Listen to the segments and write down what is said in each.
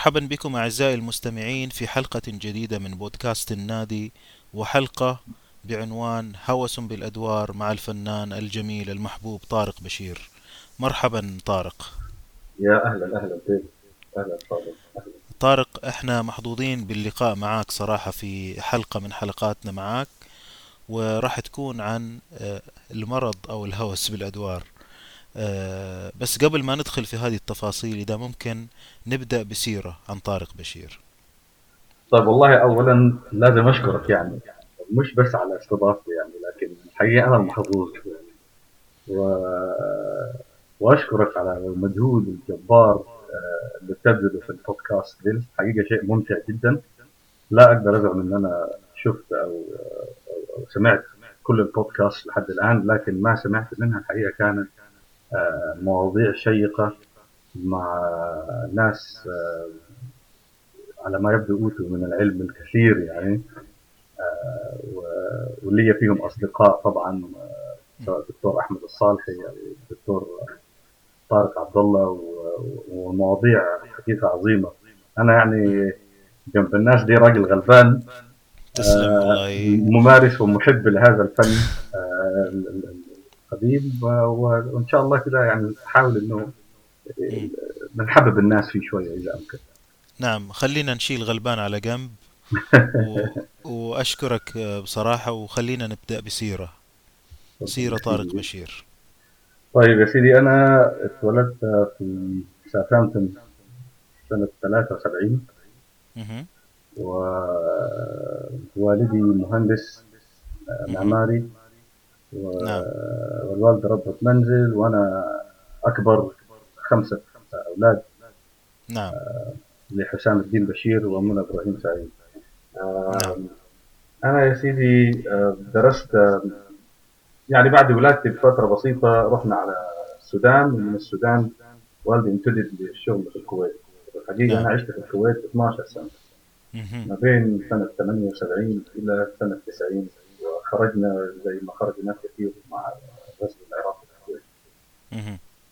مرحبا بكم أعزائي المستمعين في حلقة جديدة من بودكاست النادي وحلقة بعنوان هوس بالأدوار مع الفنان الجميل المحبوب طارق بشير. مرحبا طارق. يا أهلا أهلا بك أهلا فاضل أهلا. طارق إحنا محظوظين باللقاء معك صراحة في حلقة من حلقاتنا معك وراح تكون عن آه، المرض أو الهوس بالأدوار. آه، بس قبل ما ندخل في هذه التفاصيل إذا ممكن نبدأ بسيرة عن طارق بشير. طيب والله اولا لازم أشكرك يعني. مش بس على استضافتي يعني لكن الحقيقة أنا يعني و... وأشكرك على المجهود الجبار آه، اللي بتبذله في البودكاست دي. حقيقه شيء ممتع جدا. لا أقدر ازعم إن أنا شفت أو أو سمعت كل البودكاست لحد الآن لكن ما سمعت منها الحقيقة كانت مواضيع شيقة مع ناس آه، على ما يبدو أوتوا من العلم الكثير يعني آه، و- ولي فيهم أصدقاء طبعا آه، سواء الدكتور أحمد الصالحي أو الدكتور طارق عبد الله ومواضيع حقيقة عظيمة. أنا يعني جنب الناس دي راجل غلبان تسلم ممارس ومحب لهذا الفن و- وإن شاء الله كده يعني نحاول إنه. بنحبب الناس فيه شوية إذا أمكن. نعم خلينا نشيل غلبان على جنب. و... وأشكرك آه، بصراحة وخلينا نبدأ بسيرة. سيرة طارق بشير. طيب يا سيدي أنا اتولدت في ساوثهامبتون سنة 73 مهم. ووالدي مهندس. معماري. و- نعم. والوالده ربة منزل وأنا أكبر خمسة أولاد نعم لحسام الدين بشير ومنى إبراهيم سعيد آه، نعم. أنا يا سيدي آه، درست آه، يعني بعد ولادتي بفترة بسيطة رحنا على السودان ومن السودان والدي امتدد للشغل في الكويت الحقيقة نعم. أنا عشت في الكويت 12 سنة. ما بين سنة 78 إلى سنة 90 وخرجنا زي ما خرج ناس كثير مع غزو العراق في الكويت.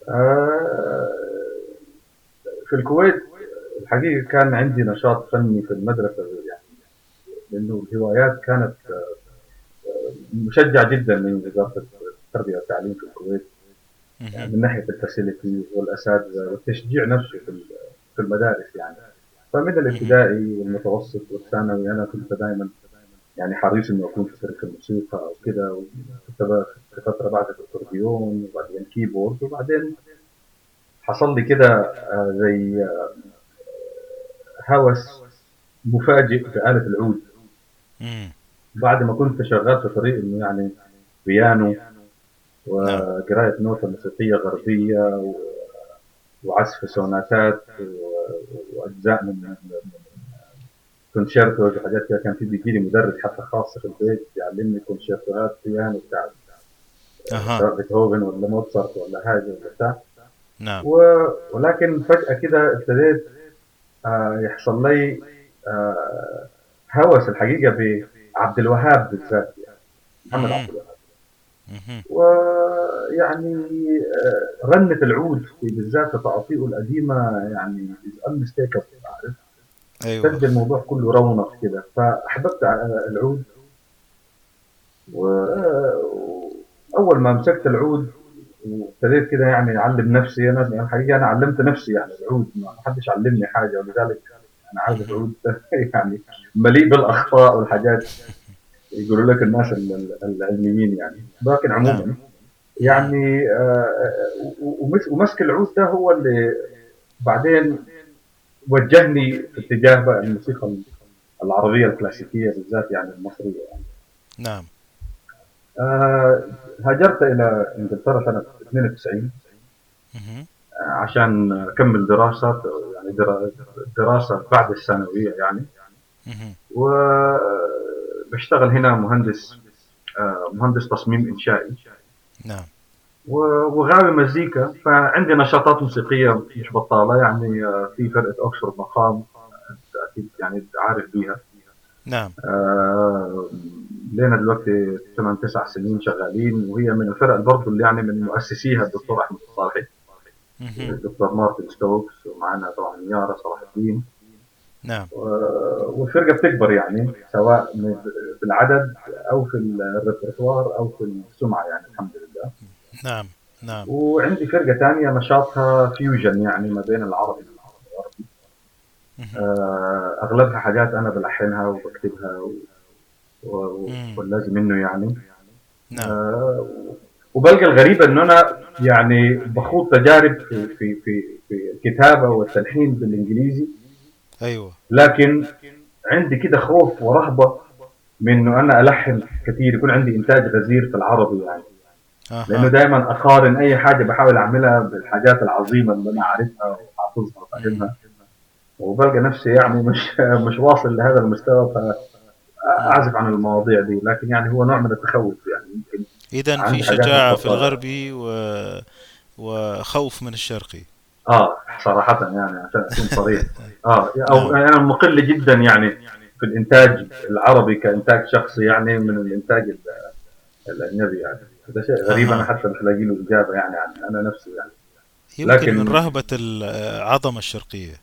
آه، في الكويت الحقيقة كان عندي نشاط فني في المدرسة يعني لأنه الهوايات كانت آه، مشجع جدا من وزارة التربية والتعليم في الكويت يعني. من ناحية ال facility والأساتذة والتشجيع نفسه في المدارس يعني فمن الابتدائي والمتوسط والثانوي أنا كنت دائما يعني حريص إنه اكون في فريق الموسيقى أو كده فتره بعد الاكورديون وبعدين keyboard وبعدين حصل لي كده آه، زي آه، هوس مفاجئ في آلة العود. بعد ما كنت شغال في طريق إنه يعني بيانو وقراءة نوتة موسيقية غربية وعزف سوناتات وأجزاء من concertos وحاجات كده كان في بيجي لي مدرس حتى خاص في البيت يعلمني كونشيرتوهات بيانو بتاع أها. سواء بيتهوفن ولا موتسارت ولا حاجة ولا بتاع نعم. و- ولكن فجأة كده ابتديت آه، يحصل لي آه، هوس الحقيقة بعبد الوهاب بالذات يعني. محمد. عبد الوهاب. ويعني آه، رنة العود بالذات تعاطيه القديمة يعني unmistakable عارف؟ أيوة. تدي الموضوع كله رونق كده. فأحببت العود. وأول ما مسكت العود وابتديت كده يعني أعلم نفسي. أنا الحقيقة أنا علمت نفسي يعني العود. ما حدش علمني حاجة ولذلك أنا عارف العود يعني مليء بالأخطاء والحاجات يقولوا لك الناس ال- ال- العلميين يعني. لكن عموما نعم. يعني آه، و- ومس- ومسك العود ده هو اللي بعدين وجهني في اتجاه بقى الموسيقى العربية الكلاسيكية بالذات يعني المصرية يعني. نعم آه، هاجرت إلى إنجلترا سنة 92 مهم. آه، عشان أكمل دراسة يعني درا- دراسة بعد الثانوية يعني مهم. وبشتغل هنا مهندس آه، مهندس تصميم إنشائي نعم و- وغاوي مزيكا فعندي نشاطات موسيقية مش بطالة يعني آه، في فرقة أوكسفورد مقام آه، أكيد يعني عارف بيها. نعم. آه، لنا دلوقتي 8 9 سنين شغالين وهي من الفرق برضه اللي يعني من مؤسسيها الدكتور أحمد الصالحي. الدكتور مارتن ستوكس ومعنا طبعا يارا صلاح الدين. نعم. والفرقة بتكبر يعني سواء في العدد أو في ال repertoire أو في السمعة يعني الحمد لله. نعم نعم. وعندي فرقة ثانية نشاطها fusion يعني ما بين العربي والغربي مهم. آه، أغلبها حاجات أنا بلحنها وبكتبها و... و... واللازم منه يعني. نعم. آه، وبلقى الغريب إنه أنا يعني بخوض تجارب في في في في الكتابة والتلحين بالإنجليزي. أيوه. لكن عندي كده خوف ورهبة من إنه أنا ألحن كثير يكون عندي إنتاج غزير في العربي يعني. لأنه أها دائما أقارن أي حاجة بحاول أعملها بالحاجات العظيمة اللي أنا عارفها وحافظها وفاهمها. وبلقى نفسي يعني مش مش واصل لهذا المستوى فاعزف عن المواضيع دي. لكن يعني هو نوع من التخوف يعني. يمكن اذا في شجاعة في. الغربي و... وخوف من الشرقي. آه صراحة يعني عشان أكون صريح. آه أو أنا مقل جدا يعني في الإنتاج العربي كإنتاج شخصي يعني من الإنتاج ال- الأجنبي يعني. هذا شيء غريب. أنا حتى مش لاقي له إجابة يعني عن أنا نفسي يعني. يمكن لكن- من رهبة العظمة الشرقية.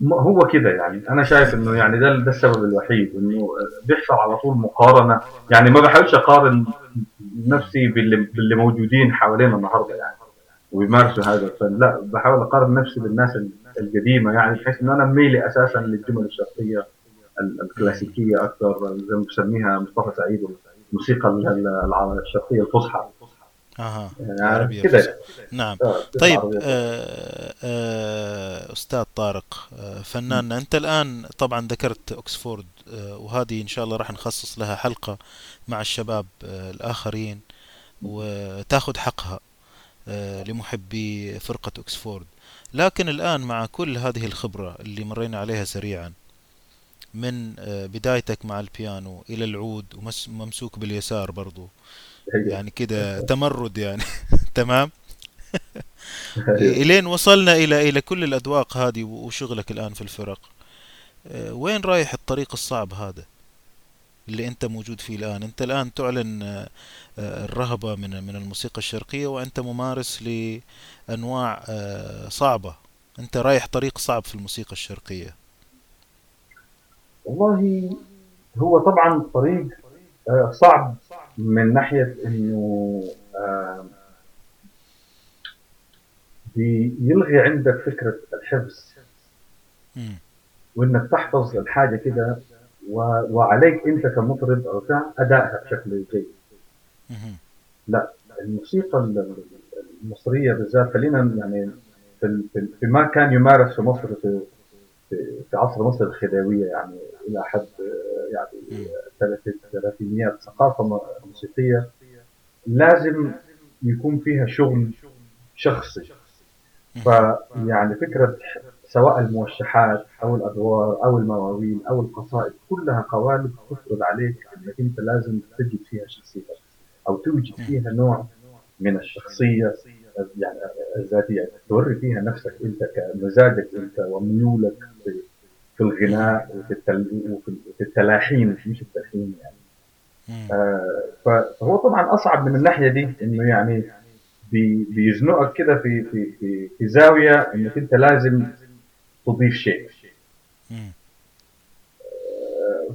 م- هو كده يعني. أنا شايف إنه يعني ده ده السبب الوحيد إنه بيحصل على طول مقارنة. يعني ما بحاولش أقارن نفسي باللي, باللي موجودين حوالينا النهارده يعني ويمارسوا هذا الفن. لا بحاول أقارن نفسي بالناس ال- القديمة يعني بحيث إنه أنا ميلي أساسا للجمل الشرقية ال- الكلاسيكية أكثر زي ما بسميها مصطفى سعيد الموسيقى ال- ال- الشرقية الفصحى. أها يعني العربية كده. نعم. آه، طيب. آه آه أستاذ طارق آه فنان أنت الآن طبعا ذكرت أكسفورد آه وهذه إن شاء الله راح نخصص لها حلقة مع الشباب آه الآخرين وتأخذ حقها آه لمحبي فرقة أكسفورد. لكن الآن مع كل هذه الخبرة اللي مرينا عليها سريعا من آه بدايتك مع البيانو إلى العود وممسوك باليسار برضو. يعني كده تمرد يعني. تمام؟ إلين وصلنا إلى إلى كل الأذواق هذه وشغلك الآن في الفرق. آه، وين رايح الطريق الصعب هذا اللي أنت موجود فيه الآن؟ أنت الآن تعلن آه، الرهبة من من الموسيقى الشرقية وأنت ممارس لأنواع صعبة. أنت رايح طريق صعب في الموسيقى الشرقية. والله هو طبعا طريق آه، صعب من ناحية إنه آه، بيلغي عندك فكرة الحفظ. وإنك تحفظ الحاجة كده وعليك أنت كمطرب أو بتاع أدائها بشكل جيد. لا الموسيقى ال- ال- المصرية بالذات خلينا يعني في فيما كان يمارس في مصر في في عصر مصر الخديوية يعني إلى حد يعني مم. ثلاث- ثلاثينيات ثقافة م- موسيقية لازم يكون فيها شغل شخصي. فيعني فكرة سواء الموشحات أو الأدوار أو المواويل أو القصائد كلها قوالب تفرض عليك أنك أنت لازم تجد فيها شخصيتك أو توجد فيها نوع من الشخصية. يعني الذاتية توري فيها نفسك أنت كمزاجك أنت وميولك في, في الغناء وفي. وفي في التلاحين مش التلحين يعني. آه، فهو طبعا أصعب من الناحية دي إنه يعني بي- بيزنقك كده في في في في زاوية إنك أنت لازم تضيف شيء.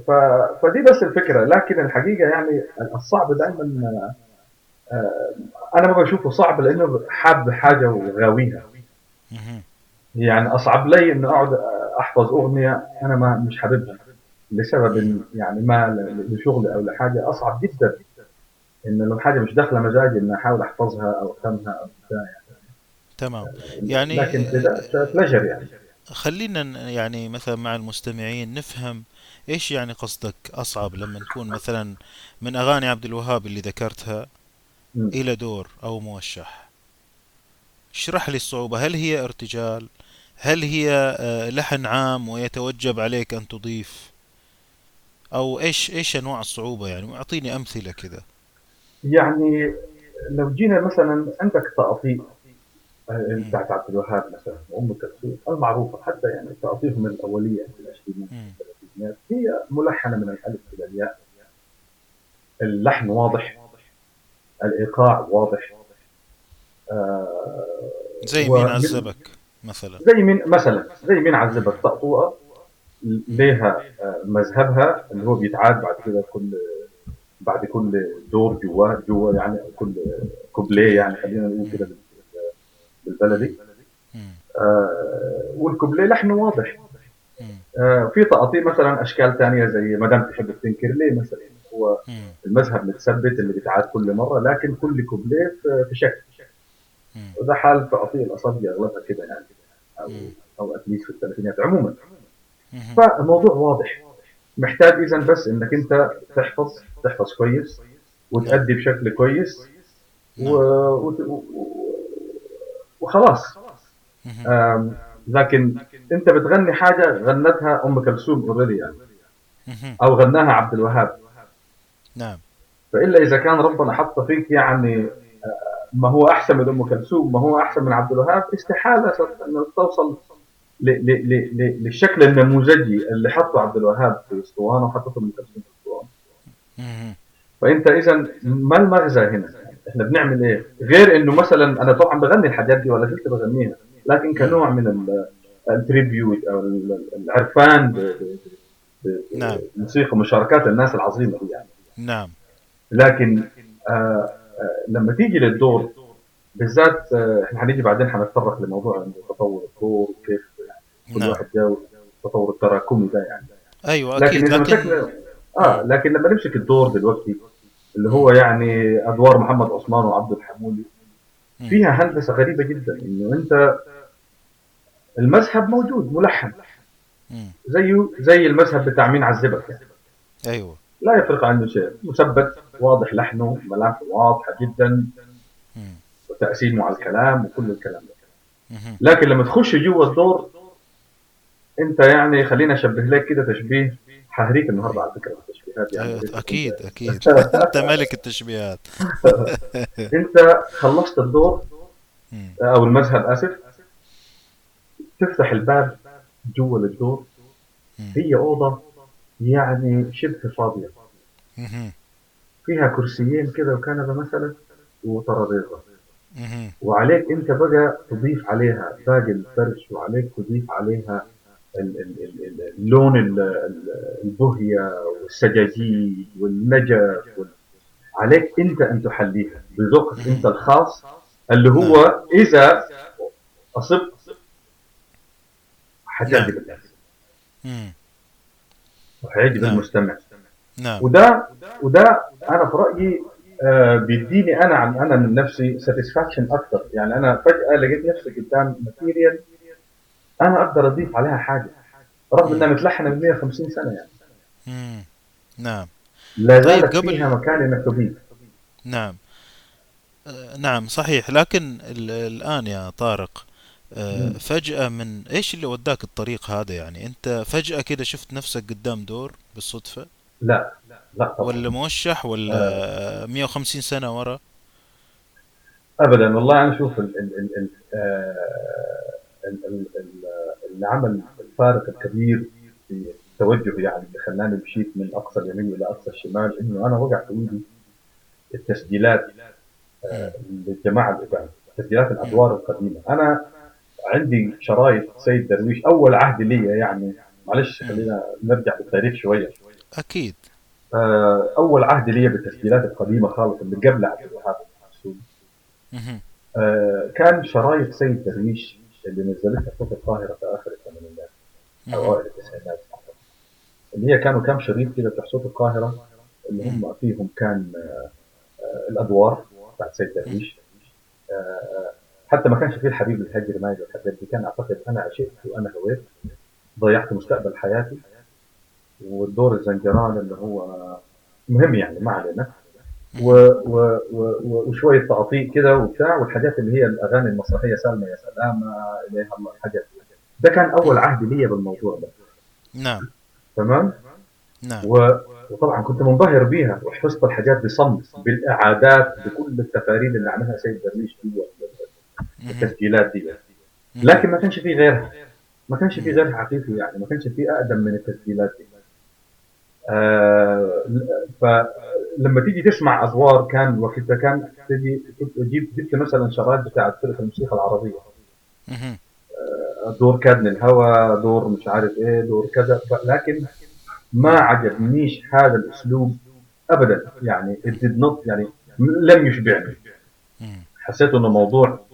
ف... فدي بس الفكرة لكن الحقيقة يعني الصعب دائما آه، أنا ما بشوفه صعب لأنه حاب حاجة وغاويها. يعني أصعب لي إنه أقعد أحفظ أغنية أنا ما مش حاببها. لسبب يعني ما لشغل أو لحاجة أصعب جدا إنه لو حاجة مش داخلة مزاجي إني أحاول أحفظها أو أفهمها أو بتاع تمام. يعني لكن بلجر يعني. خلينا يعني مثلا مع المستمعين نفهم إيش يعني قصدك أصعب لما نكون مثلا من أغاني عبد الوهاب اللي ذكرتها. مم. إلى دور أو موشح. اشرح لي الصعوبة هل هي ارتجال؟ هل هي آه، لحن عام ويتوجب عليك أن تضيف؟ أو إيش إيش أنواع الصعوبة يعني؟ أعطيني أمثلة كذا. يعني لو جينا مثلا عندك تقاطيع آه، بتاعت عبد الوهاب مثلا وام كلثوم المعروفة حتى يعني تقاطيعهم الأولية في العشرينات. والثلاثينات هي ملحنة من الألف إلى الياء. اللحن واضح. الإيقاع واضح. آه، زي مين عذبك مثلا؟ زي مين مثلا؟ زي مين عذبك؟ طقطوقه ليها آه، مذهبها اللي هو بيتعاد بعد كده كل بعد كل دور جواه جوا يعني كل كوبليه يعني خلينا نقول كده بالبلدي. آه والكوبليه لحنه واضح. آه في تقاطيع مثلا أشكال ثانية زي ما دام تحب تنكر ليه مثلا؟ هو المذهب متثبت اللي بيتعاد كل مرة لكن كل كوبليه في شكل وده حال تقاطيع الاصابع أغلبها كده يعني أو أو اتليست في الثلاثينات عموما. فالموضوع واضح. محتاج اذا بس إنك أنت تحفظ تحفظ كويس وتأدي بشكل كويس و... و... وخلاص. لكن أنت بتغني حاجة غنتها أم كلثوم already يعني. أو غناها عبد الوهاب. نعم. فإلا إذا كان ربنا حط فيك يعني ما هو أحسن من أم كلثوم ما هو أحسن من عبد الوهاب استحالة انك توصل للشكل النموذجي اللي حطه عبد الوهاب في أسطوانة وحطته ام كلثوم في اسطوانه فأنت اذا ما المغزى هنا؟ إحنا بنعمل إيه؟ غير إنه مثلا أنا طبعا بغني الحاجات دي ولا زلت بغنيها لكن كنوع من التريبيوت أو العرفان نعم. موسيقى مشاركات الناس العظيمة دي يعني. نعم. لكن آه آه لما تيجي للدور بالذات آه إحنا هنيجي بعدين حنتطرق لموضوع تطور الدور وكيف كل نعم. واحد جاء التطور التراكمي ده يعني. أيوه أكيد لكن, لكن... آه لكن لما نمسك الدور دلوقتي اللي هو يعني أدوار محمد عثمان وعبد الحمولي فيها هندسة غريبة جدا إنه أنت المذهب موجود ملحن. زيه زي المذهب بتاع مين عذبك يعني. أيوه. لا يفرق عنه شيء. مثبت واضح لحنه ملامحه واضحة جدا. وتقسيمه على الكلام وكل الكلام. ده لكن لما تخش جوا الدور أنت يعني خلينا أشبه لك كده تشبيه حهريك النهارده على فكرة التشبيهات يعني. أيوة، أكيد أكيد. أنت ملك التشبيهات. أنت خلصت الدور أو المذهب آسف. تفتح الباب جوا للدور. هي أوضة يعني شبه فاضية. فيها كرسيين كده وكنبة مثلا وترابيزة. وعليك أنت بقى تضيف عليها باقي الفرش وعليك تضيف عليها اللون البهية والسجاجيد والنجف عليك أنت أن تحليها بذوقك أنت الخاص اللي هو نعم. إذا أصبت حتعجب الناس. وحيعجب نعم. المستمع نعم. وده وده أنا في رأيي آه بيديني أنا عن أنا من نفسي satisfaction أكثر يعني أنا فجأة لقيت نفسي قدام material أنا أقدر أضيف عليها حاجة. رغم إنها متلحنة من 150 سنة يعني. امم نعم. لا زالت طيب قبل... فيها مكان إنك تضيف. نعم. آه نعم صحيح. لكن الآن يا طارق فجأة من إيش اللي وداك الطريق هذا يعني؟ أنت فجأة كده شفت نفسك قدام دور بالصدفة؟ لا لا طبعا. ولا موشح ولا آه. 150 سنة ورا؟ ابدا والله أنا أشوف ال ال ال ال آه اللي عمل الفارق الكبير في التوجه يعني اللي خلاني مشيت من أقصى اليمين إلى أقصى الشمال إنه أنا وقع في ايدي التسجيلات آه، للجماعه القدام تسجيلات الأدوار القديمة. أنا عندي شرايط سيد درويش أول عهد لي يعني. معلش خلينا نرجع بالتاريخ شوية. أكيد. آه، أول عهد لي بالتسجيلات القديمة خالص اللي قبل عبد الوهاب آه، كان شرايط سيد درويش اللي نزلتها صوت القاهرة في آخر الثمانينات أو أوائل التسعينات. اللي هي كانوا كم شريط كده بتاع صوت القاهرة اللي هم فيهم كان آه، الأدوار بتاعت سيد درويش. آه، حتى ما كانش فيه الحبيب الهجر ماجد والحاجات دي. كان أعتقد أنا عشقت وأنا هويت. ضيعت مستقبل حياتي. والدور الزنجران اللي هو مهم يعني ما علينا. و و و وشوية تقاطيع كده وبتاع. والحاجات اللي هي الأغاني المسرحية سلمى يا سلامة اليها الله الحاجات ده كان أول عهد لي بالموضوع ده. نعم. تمام؟ نعم. و... وطبعا كنت منبهر بيها. وحفظت الحاجات بصمت بالإعادات بكل التفاريد اللي عملها سيد درويش جوا التسجيلات دي. لكن ما كانش في غيرها. ما كانش في غيرها حقيقي يعني. ما كانش في أقدم من التسجيلات دي. آه فلما تيجي تسمع أدوار كان وقتها كان تجي تجيب جبت مثلا شرايط بتاعت فرقة الموسيقى العربية. مهم. دور كادن الهوى دور مش عارف إيه دور كذا. لكن ما عجبنيش هذا الأسلوب ابدا. يعني it did not يعني لم يشبعني. حسيت إنه موضوع آه،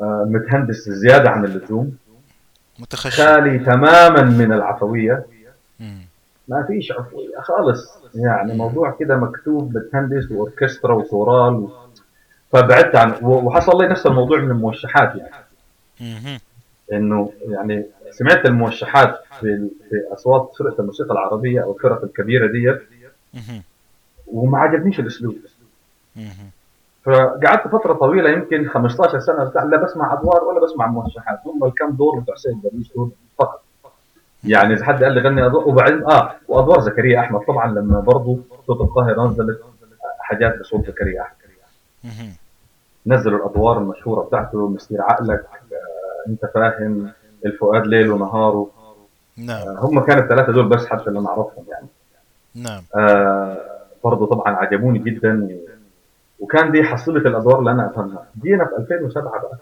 متهندس زيادة عن اللزوم متخشن خالي تماما من العفوية مم. ما فيش عفوية خالص يعني موضوع كده مكتوب متهندس وأوركسترا وكورال و... فبعدت عن وحصل لي نفس الموضوع من الموشحات يعني. إنه يعني سمعت الموشحات في في أصوات فرقة الموسيقى العربية أو الفرق الكبيرة ديت. وما عجبنيش الأسلوب. فقعدت فترة طويلة يمكن 15 سنة بتاع لا بسمع أدوار ولا بسمع موشحات هم الكم دور بتوع سيد درويش دول فقط. يعني إذا حد قال لي غني أدوار وبعدين آه وأدوار زكريا أحمد. طبعا لما برضه صوت القاهرة نزلت حاجات بصوت زكريا أحمد. نزلوا الأدوار المشهورة بتاعته مسير عقلك آه أنت فاهم الفؤاد ليل ونهاره نعم. آه هم كانوا الثلاثة دول بس حتى اللي أنا اعرفهم يعني. نعم. آه برضه طبعا عجبوني جدا. وكان دي حصيلة الأدوار اللي أنا افهمها جينا في 2007 بقى.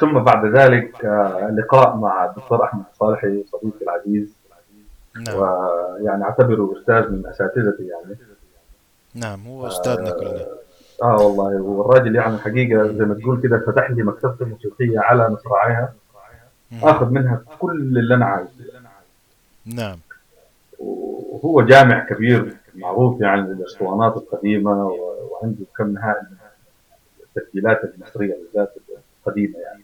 ثم بعد ذلك آه لقاء مع الدكتور أحمد صالحي صديقي العزيز. نعم. ويعني أعتبره أستاذ من أساتذتي يعني. نعم هو أستاذنا كلنا. آه والله. والراجل يعني حقيقة زي ما تقول كده فتح لي مكتبته الموسيقيه على مصراعيها. آخذ منها كل اللي أنا عايزه. نعم. وهو جامع كبير معروف يعني للاسطوانات القديمة وعنده كم هائل من التسجيلات المصرية بالذات القديمة يعني.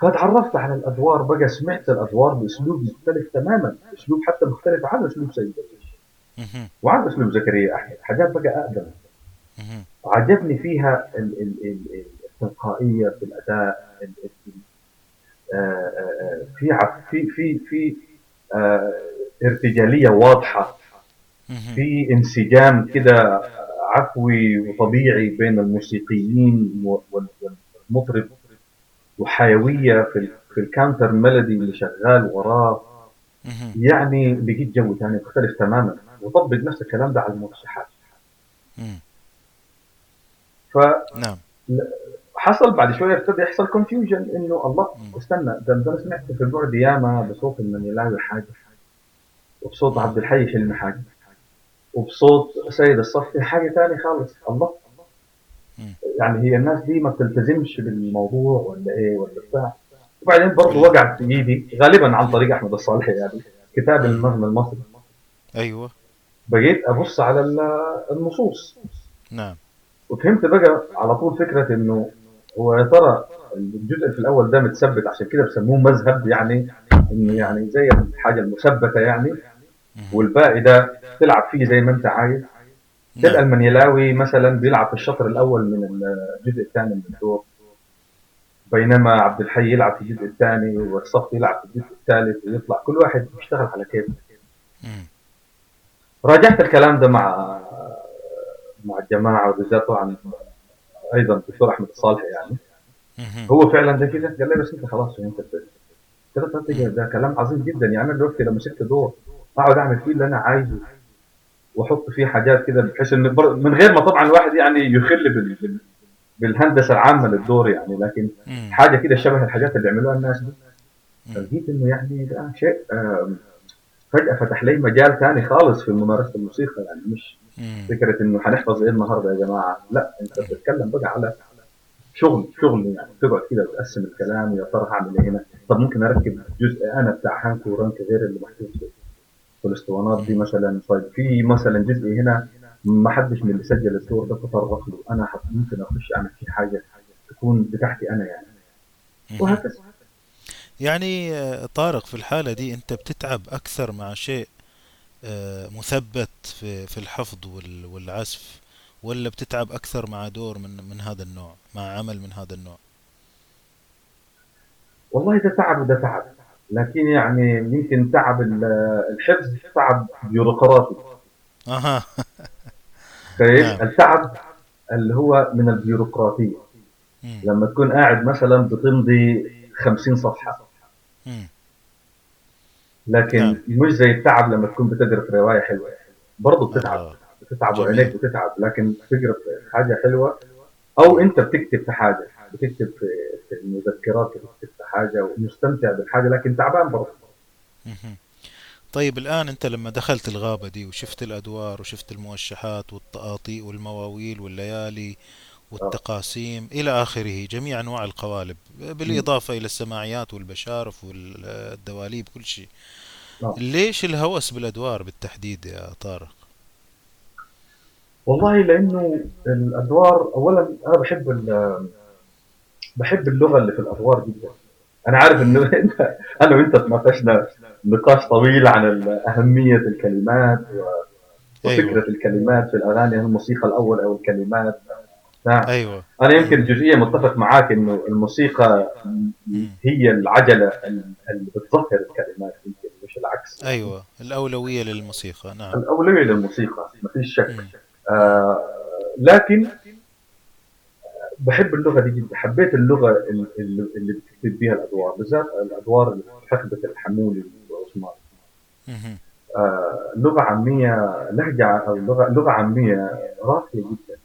فتعرفت على الأدوار بقى سمعت الأدوار بأسلوب مختلف تماما أسلوب حتى مختلف عن أسلوب سيد درويش. وعن أسلوب زكريا احمد حاجات بقى أقدم. عجبني فيها ال ال ال ال- التلقائية في الأداء ال ال آه، آه، آه، في في في في ارتجالية واضحة. في انسجام كده عفوي وطبيعي بين الموسيقيين والمطرب وحيوية في في ال counter melody اللي شغال وراه. يعني لقيت جو ثاني مختلف تماما. وطبق نفس الكلام ده على الموشحات مم. ف نعم. حصل بعد شوية ابتدى يحصل كونفيوجن إنه الله. استنى ده ده أنا سمعت في البعد ياما بصوت المنيلاوي حاجة وبصوت عبد الحي حلمي حاجة وبصوت سيد الصفي حاجة ثانية خالص. الله. يعني هي الناس دي ما بتلتزمش بالموضوع ولا إيه ولا بتاع. وبعدين برضه وقعت في إيدي غالبا عن طريق أحمد الصالحي يعني كتاب النظم المصري. أيوة. بقيت أبص على ال- النصوص. نعم. وفهمت بقى على طول فكرة إنه هو يا ترى الجزء في الأول ده متثبت عشان كده بسموه مذهب يعني إنه يعني زي الحاجة المثبتة يعني. والباقي ده تلعب فيه زي ما انت عايز. تلقى المنيلاوي مثلا بيلعب في الشطر الأول من الجزء الثاني من الدور. بينما عبد الحي يلعب في الجزء الثاني والصف يلعب في الجزء الثالث ويطلع كل واحد بيشتغل على كيفه. راجعت الكلام ده مع مع الجماعة وبالذات طبعا أيضا الدكتور أحمد الصالحي يعني. هو فعلا ده كده؟ قال لي بس أنت خلاص فهمت قلت له ده كلام عظيم جدا. يعني أنا دلوقتي لو مسكت دور اقعد اعمل فيه اللي أنا عايزه واحط فيه حاجات كده بحيث إن من غير ما طبعا الواحد يعني يخل بال... بال... بالهندسة العامة للدور يعني لكن. حاجة كده شبه الحاجات اللي بيعملوها الناس دي. فلقيت إنه يعني ده شيء فجأة فتح لي مجال ثاني خالص في ممارسة الموسيقى يعني مش. فكرة إنه هنحفظ إيه النهارده يا جماعة لا أنت بتتكلم بقى على شغل شغل يعني تقعد كده وتقسم الكلام يا ترى هعمل إيه هنا طب ممكن أركب جزء أنا بتاع هانك ورانك غير اللي محطوط في في الاسطوانات دي مثلا. طيب في مثلا جزء هنا ما حدش من اللي سجل الدور ده تطرق له. أنا ممكن أخش أعمل فيه حاجة تكون بتاعتي أنا يعني. وهكذا. يعني طارق في الحالة دي أنت بتتعب أكثر مع شيء آه، مثبت في في الحفظ وال- والعزف ولا بتتعب أكثر مع دور من من هذا النوع مع عمل من هذا النوع؟ والله ده تعب وده تعب. لكن يعني يمكن تعب ال- الحفظ تعب بيروقراطي أها طيب نعم. التعب اللي هو من البيروقراطية. لما تكون قاعد مثلا بتمضي 50 صفحة. لكن نعم. مش زي التعب لما تكون بتقرأ في رواية حلوة برضه بتتعب آه. بتتعب جميل. وعينيك بتتعب لكن تقرا في حاجة حلوة أو أنت بتكتب في حاجة بتكتب في المذكرات في حاجة ومستمتع بالحاجة لكن تعبان برضه. طيب الآن أنت لما دخلت الغابة دي وشفت الأدوار وشفت الموشحات والطقاطيق والمواويل والليالي والتقاسيم إلى آخره جميع أنواع القوالب مم. بالإضافة إلى السماعيات والبشارف والدواليب كل شيء آه ليش الهوس بالأدوار بالتحديد يا طارق؟ والله لأنه الأدوار اولا أنا بحب بحب اللغة اللي في الأدوار جدا أنا عارف إنه انت أنا وأنت تناقشنا نقاش طويل عن أهمية الكلمات أيوة. وفكرة الكلمات في الأغاني الموسيقى الأول أو الكلمات. نعم أيوة. أنا. يمكن جزئيا متفق معاك إنه الموسيقى. هي العجلة اللي بتظهر الكلمات يمكن مش العكس. أيوة. الأولوية للموسيقى نعم. الأولوية للموسيقى ما فيش شك. آه لكن بحب اللغة دي جدا حبيت اللغة ال- ال- اللي بتكتب بيها الأدوار بالذات الأدوار اللي حقبة الحمولي وعثمان. آه لغة عامية لهجة أو لغة لغة عامية راقية جدا.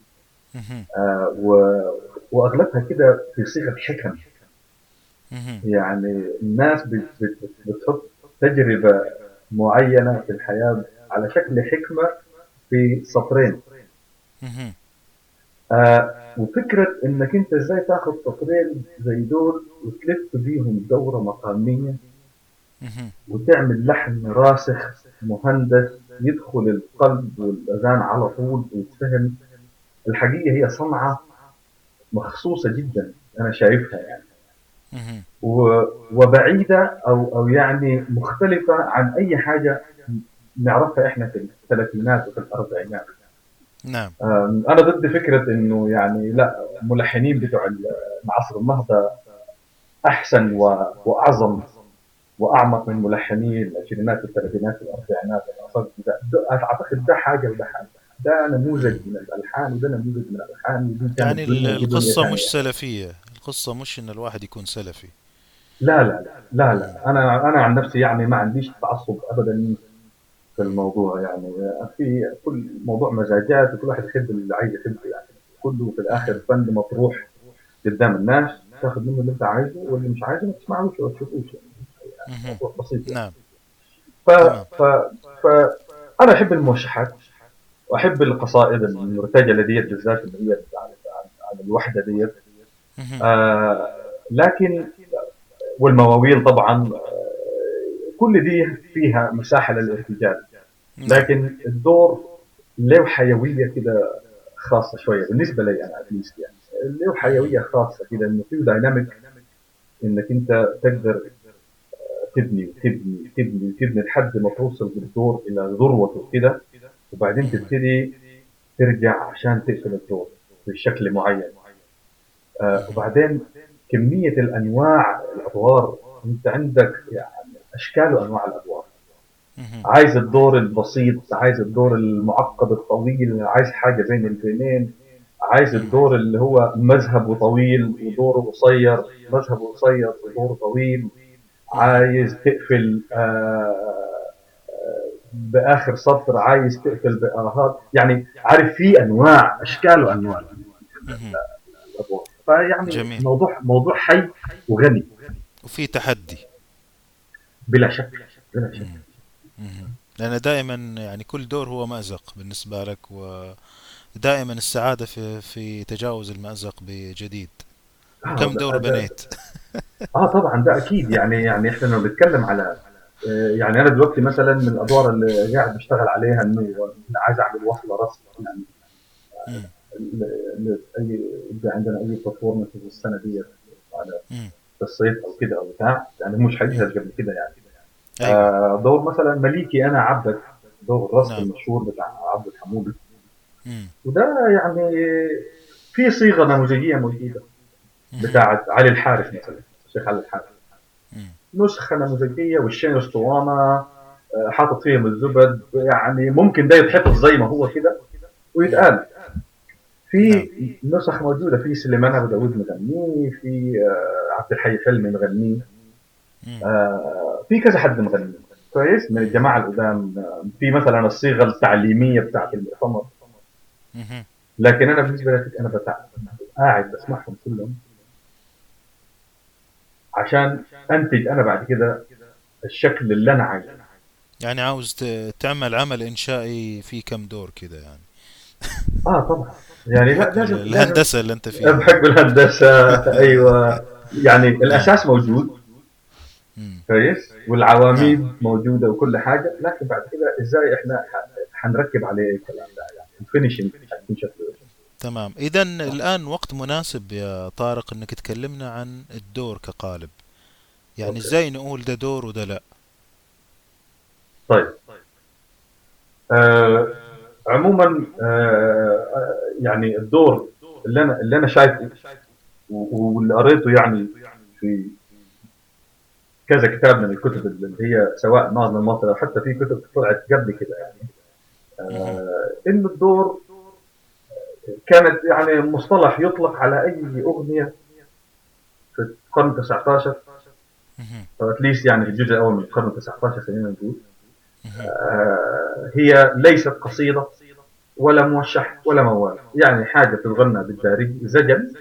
آه و وأغلبها كده في صيغة حكم. يعني الناس بت- بت- بتحط تجربة معينة في الحياة على شكل حكمة في سطرين. آه وفكرة إنك أنت إزاي تاخد سطرين زي دول وتلف بيهم دورة مقامية مهم. وتعمل لحن راسخ مهندس يدخل القلب والأذان على طول ويتفهم الحقيقة هي صنعة مخصوصة جدا أنا شايفها يعني مهم. و- وبعيدة أو أو يعني مختلفة عن أي حاجة نعرفها إحنا في الثلاثينات وفي الأربعينات نعم. أنا ضد فكرة إنه يعني لا الملحنين بتوع العصر النهضة أحسن و- وأعظم وأعمق من ملحني العشرينات والثلاثينات والاربعينات أعتقد ده حاجة وده حاجة ده نموذج من الألحان وده نموذج من الألحان. يعني كانت ال- دنيا ودي دنيا القصة مش ثانية سلفية. القصة مش إن الواحد يكون سلفي. لا لا لا لا. لا. أنا أنا عن نفسي يعني ما عنديش تعصب ابدا في الموضوع يعني. في كل موضوع مزاجات وكل واحد يحب اللي عايز يحبه يعني. كله في الآخر. فن مطروح قدام الناس تاخذ منه اللي أنت عايزه واللي مش عايزه ما تسمعوش ولا تشوفوش يعني. موضوع بسيط يعني. نعم. ف ف ف أنا أحب الموشحات واحب القصائد المرتجلة ديت بالذات اللي هي عن الوحدة ديت. آه لكن والمواويل طبعا آه كل دي فيها مساحة للارتجال. لكن الدور له حيوية كده خاصة شوية بالنسبة لي أنا اتليست يعني له. حيوية خاصة كده إنه فيه دايناميك إنك أنت تقدر تبني وتبني وتبني وتبني لحد ما توصل بالدور إلى ذروته كده وبعدين. تبتدي ترجع عشان تقفل الدور بشكل معين آه. وبعدين كمية الأنواع الأدوار أنت عندك يعني أشكال وأنواع الأدوار. عايز الدور البسيط عايز الدور المعقد الطويل عايز حاجة بين البينين عايز. الدور اللي هو مذهبه طويل ودوره قصير مذهبه قصير ودوره طويل. عايز تقفل آه بآخر سطر عايز تقفل باراهات يعني عارف في أنواع أشكال وأنواع فيعني جميل موضوع موضوع حي وغني وفي تحدي بلا شك بلا شك. لأن دائما يعني كل دور هو مأزق بالنسبة لك ودائما السعادة في في تجاوز المأزق بجديد. آه كم دور ده بنيت؟ آه طبعا ده أكيد. يعني يعني إحنا لما بنتكلم على آه، يعني أنا دلوقتي مثلا من الأدوار اللي قاعد بشتغل عليها إنه أنا عايز أعمل وصلة رسم يعني اي يبقى عندنا أي بلاتفورم في السنة دي على الصيف أو كده أو بتاع. يعني مش مم. قبل كده يعني. أيوة آه، دور مثلا مليكي أنا عبدك دور الرسم نعم المشهور بتاع عبد الحمودي مم. وده يعني في صيغة نموذجية موجودة. بتاعت علي الحارث مثلا الشيخ علي الحارث. نسخة نموذجية والشين أسطوانة آه، حاطط فيهم الزبد يعني ممكن ده يتحفظ زي ما هو كده ويتقال في نعم نسخ موجودة في سليمان أبو داوود مغنيه في آه، عبد الحي فيلمي مغنيه. آه، في كذا حد مغني. كويس؟ من. الجماعة القدام. في مثلا الصيغة التعليمية بتاعت المؤتمر. لكن أنا بالنسبة لي أنا بتاع قاعد بسمعهم كلهم. عشان أنتج أنا بعد كده الشكل اللي أنا عايزه. يعني عاوز تعمل عمل إنشائي فيه كم دور كده يعني. آه طبعا. يعني لا لازم ال- لازم الهندسة اللي أنت فيها. بحب الهندسة. أيوه. يعني الأساس موجود. كويس؟ نعم. والعواميد موجودة وكل حاجة لكن بعد كده إزاي إحنا حنركب عليه الكلام ده؟ يعني ال finishing حيكون شكله إيش. تمام. إذا الآن وقت مناسب يا طارق إنك تكلمنا عن الدور كقالب. يعني okay. إزاي نقول ده دور وده لا؟ طيب. آه عموما آه يعني الدور اللي أنا اللي أنا شايفه واللي قريته يعني في كذا كتاب من الكتب اللي هي سواء ناظم المصري أو حتى في كتب طلعت قبل كده يعني. آه إنه الدور كانت يعني مصطلح يطلق على أي أغنية في القرن 19 مهم. أو اتليست يعني في الجزء الأول من القرن 19 خلينا نقول. آه هي ليست قصيده ولا موشح ولا موال يعني حاجة تتغنى بالدارج زجل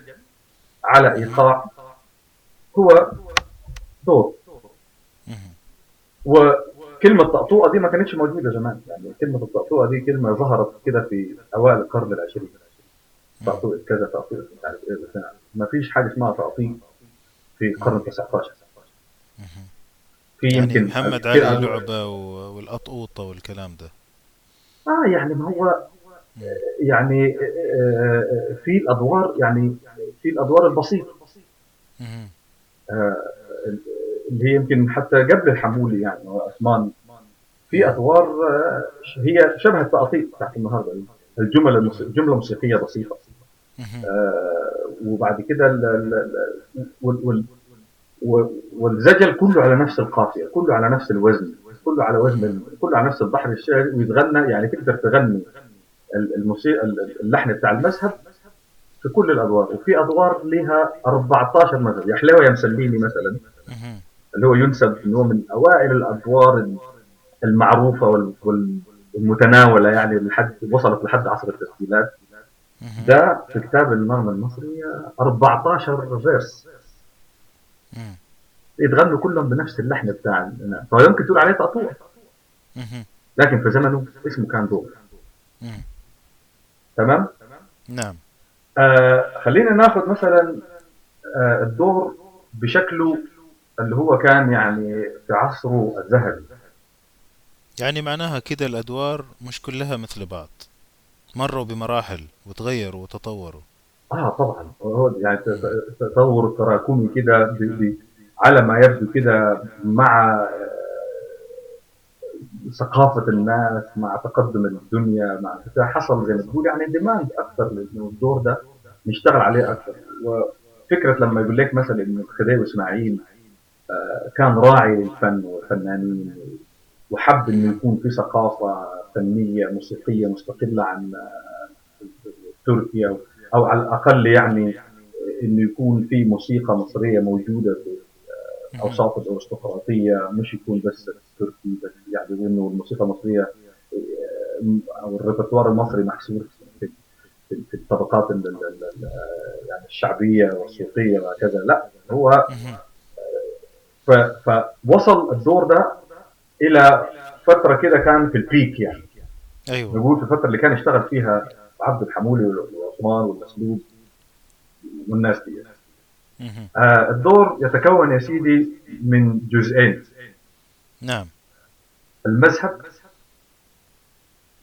على. إيقاع هو دور. وكلمة طقطوقة دي ما كانتش موجودة زمان يعني كلمة الطقطوقة دي كلمة ظهرت كده في أوائل القرن العشرين. طقطوقة كذا طقطوقة مش عارف إيه ما فيش حاجة اسمها تقطيع في القرن مم. 19 مهم. في يعني يمكن محمد في علي لعبة و- والقطوطة والكلام ده آه يعني ما هو. يعني آه، في الأدوار يعني في مهم. آه، اللي هي يمكن حتى قبل الحمولي يعني وعثمان في مم. أدوار آه، هي شبه التقطيع بتاعت النهارده. الجمل الجمله موسيقية بسيطة. آه، وبعد كده ال- ال- ال- وال- وال- وال- والزجل كله على نفس القافية كله على نفس الوزن كله على وزن. كله على نفس البحر الشعري ويتغنى يعني تقدر تغني ال- الموسيقى ال- اللحن بتاع المذهب في كل الأدوار وفي أدوار لها 14 مذهب يا حلاوه يا مسليني مثلا. اللي هو ينسب انه هو من أوائل الأدوار المعروفة وال- وال- والمتناولة يعني لحد وصلت لحد عصر التسجيلات. ده في كتاب النغم المصري 14 فيرس. يتغنوا كلهم بنفس اللحن بتاع فيمكن تقول عليه تقطوع. لكن في زمنه اسمه كان دور. تمام نعم آه خلينا ناخذ مثلا آه الدور بشكله اللي هو كان يعني في عصره الذهبي. يعني معناها كده الأدوار مش كلها مثل بعض. مروا بمراحل وتغيروا وتطوروا. آه طبعا. هو يعني تطور تراكمي كده على ما يبدو كده مع آه، ثقافة الناس مع تقدم الدنيا مع حصل زي ما تقول يعني ديماند أكثر لأنه الدور ده نشتغل عليه أكثر. وفكرة لما يقول لك مثلا إنه الخديوي إسماعيل كان راعي للفن والفنانين وحب مهم. يكون في ثقافة فنية موسيقية مستقلة عن آه، تركيا أو على الأقل يعني إنه يكون في موسيقى مصرية موجودة في مهم. أوساط الأرستقراطية مش يكون بس تركي بس يعني انه الموسيقى المصرية آه، أو الريperتوار المصري محصور في الطبقات ال- ال- ال- ال- يعني الشعبية والسوقيه وهكذا لا هو فوصل الدور ده إلى فترة كده كان في البيك يعني. أيوة. نقول في الفترة اللي كان يشتغل فيها عبد الحمولي وعثمان والمسلوب والناس دي. آه، الدور يتكون يا سيدي من جزئين. نعم. المذهب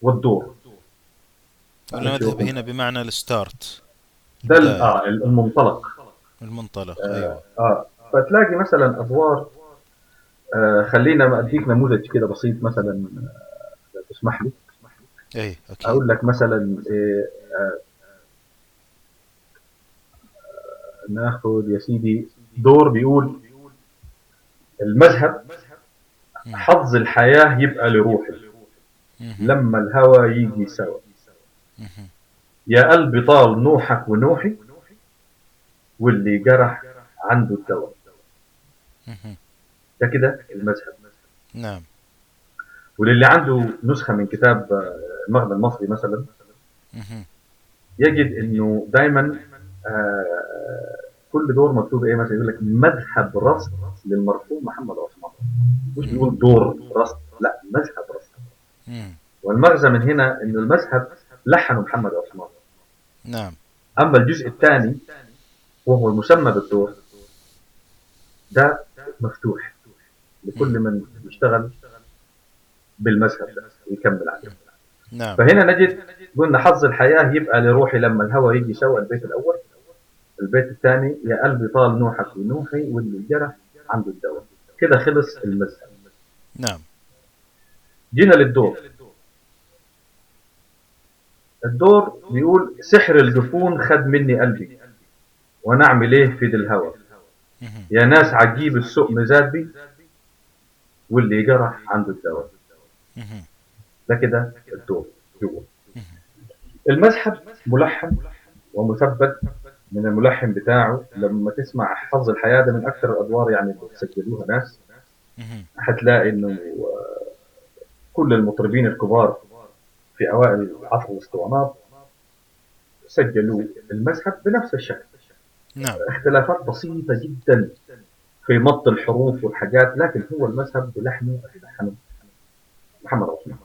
والدور. والمذهب هنا بمعنى الستارت. ده آه المنطلق. المنطلق أيوة. آه فتلاقي مثلا أدوار آه خلينا أديك نموذج كده بسيط مثلا آه، تسمح لي أي أكيد أقول لك مثلا آه آه ناخذ يا سيدي دور بيقول المذهب. حظ الحياة يبقى لروحي. لما الهوى يجي سوا. يا قلبي طال نوحك ونوحي واللي جرح عنده الدواء. ده كده المذهب. نعم. وللي عنده نسخة من كتاب آه، المغنى المصري مثلا. يجد إنه دائما آه كل دور مكتوب إيه؟ مثلا يقول لك مذهب رصد للمرحوم محمد عثمان. مش بيقول دور رصد لا مذهب رصد. والمغزى من هنا انه المذهب لحنه محمد عثمان. نعم. أما الجزء الثاني وهو المسمى بالدور ده مفتوح. لكل من يشتغل بالمذهب ده ويكمل عليه. نعم. فهنا نجد قلنا حظ الحياة يبقى لروحي لما الهوى يجي سوى البيت الأول. البيت الثاني يا قلبي طال نوحك ونوحي واللي جرح عنده الدواء. كده خلص المذهب. نعم. جينا للدور. الدور بيقول سحر الجفون خد مني قلبي وأنا اعمل إيه في دي الهوى. يا ناس عجيب السؤم زاد بي واللي جرح عنده الدواء. ده كده الدور جوه المذهب ملحن ومثبت من الملحن بتاعه. لما تسمع حظ الحياة ده من أكثر الأدوار يعني اللي سجلوها ناس. هتلاقي إنه آه، كل المطربين الكبار في أوائل عصر الأسطوانات سجلوا المذهب بنفس الشكل. نعم. اختلافات بسيطة جدا في مط الحروف والحاجات لكن هو المذهب بلحنه لحنه محمد عثمان.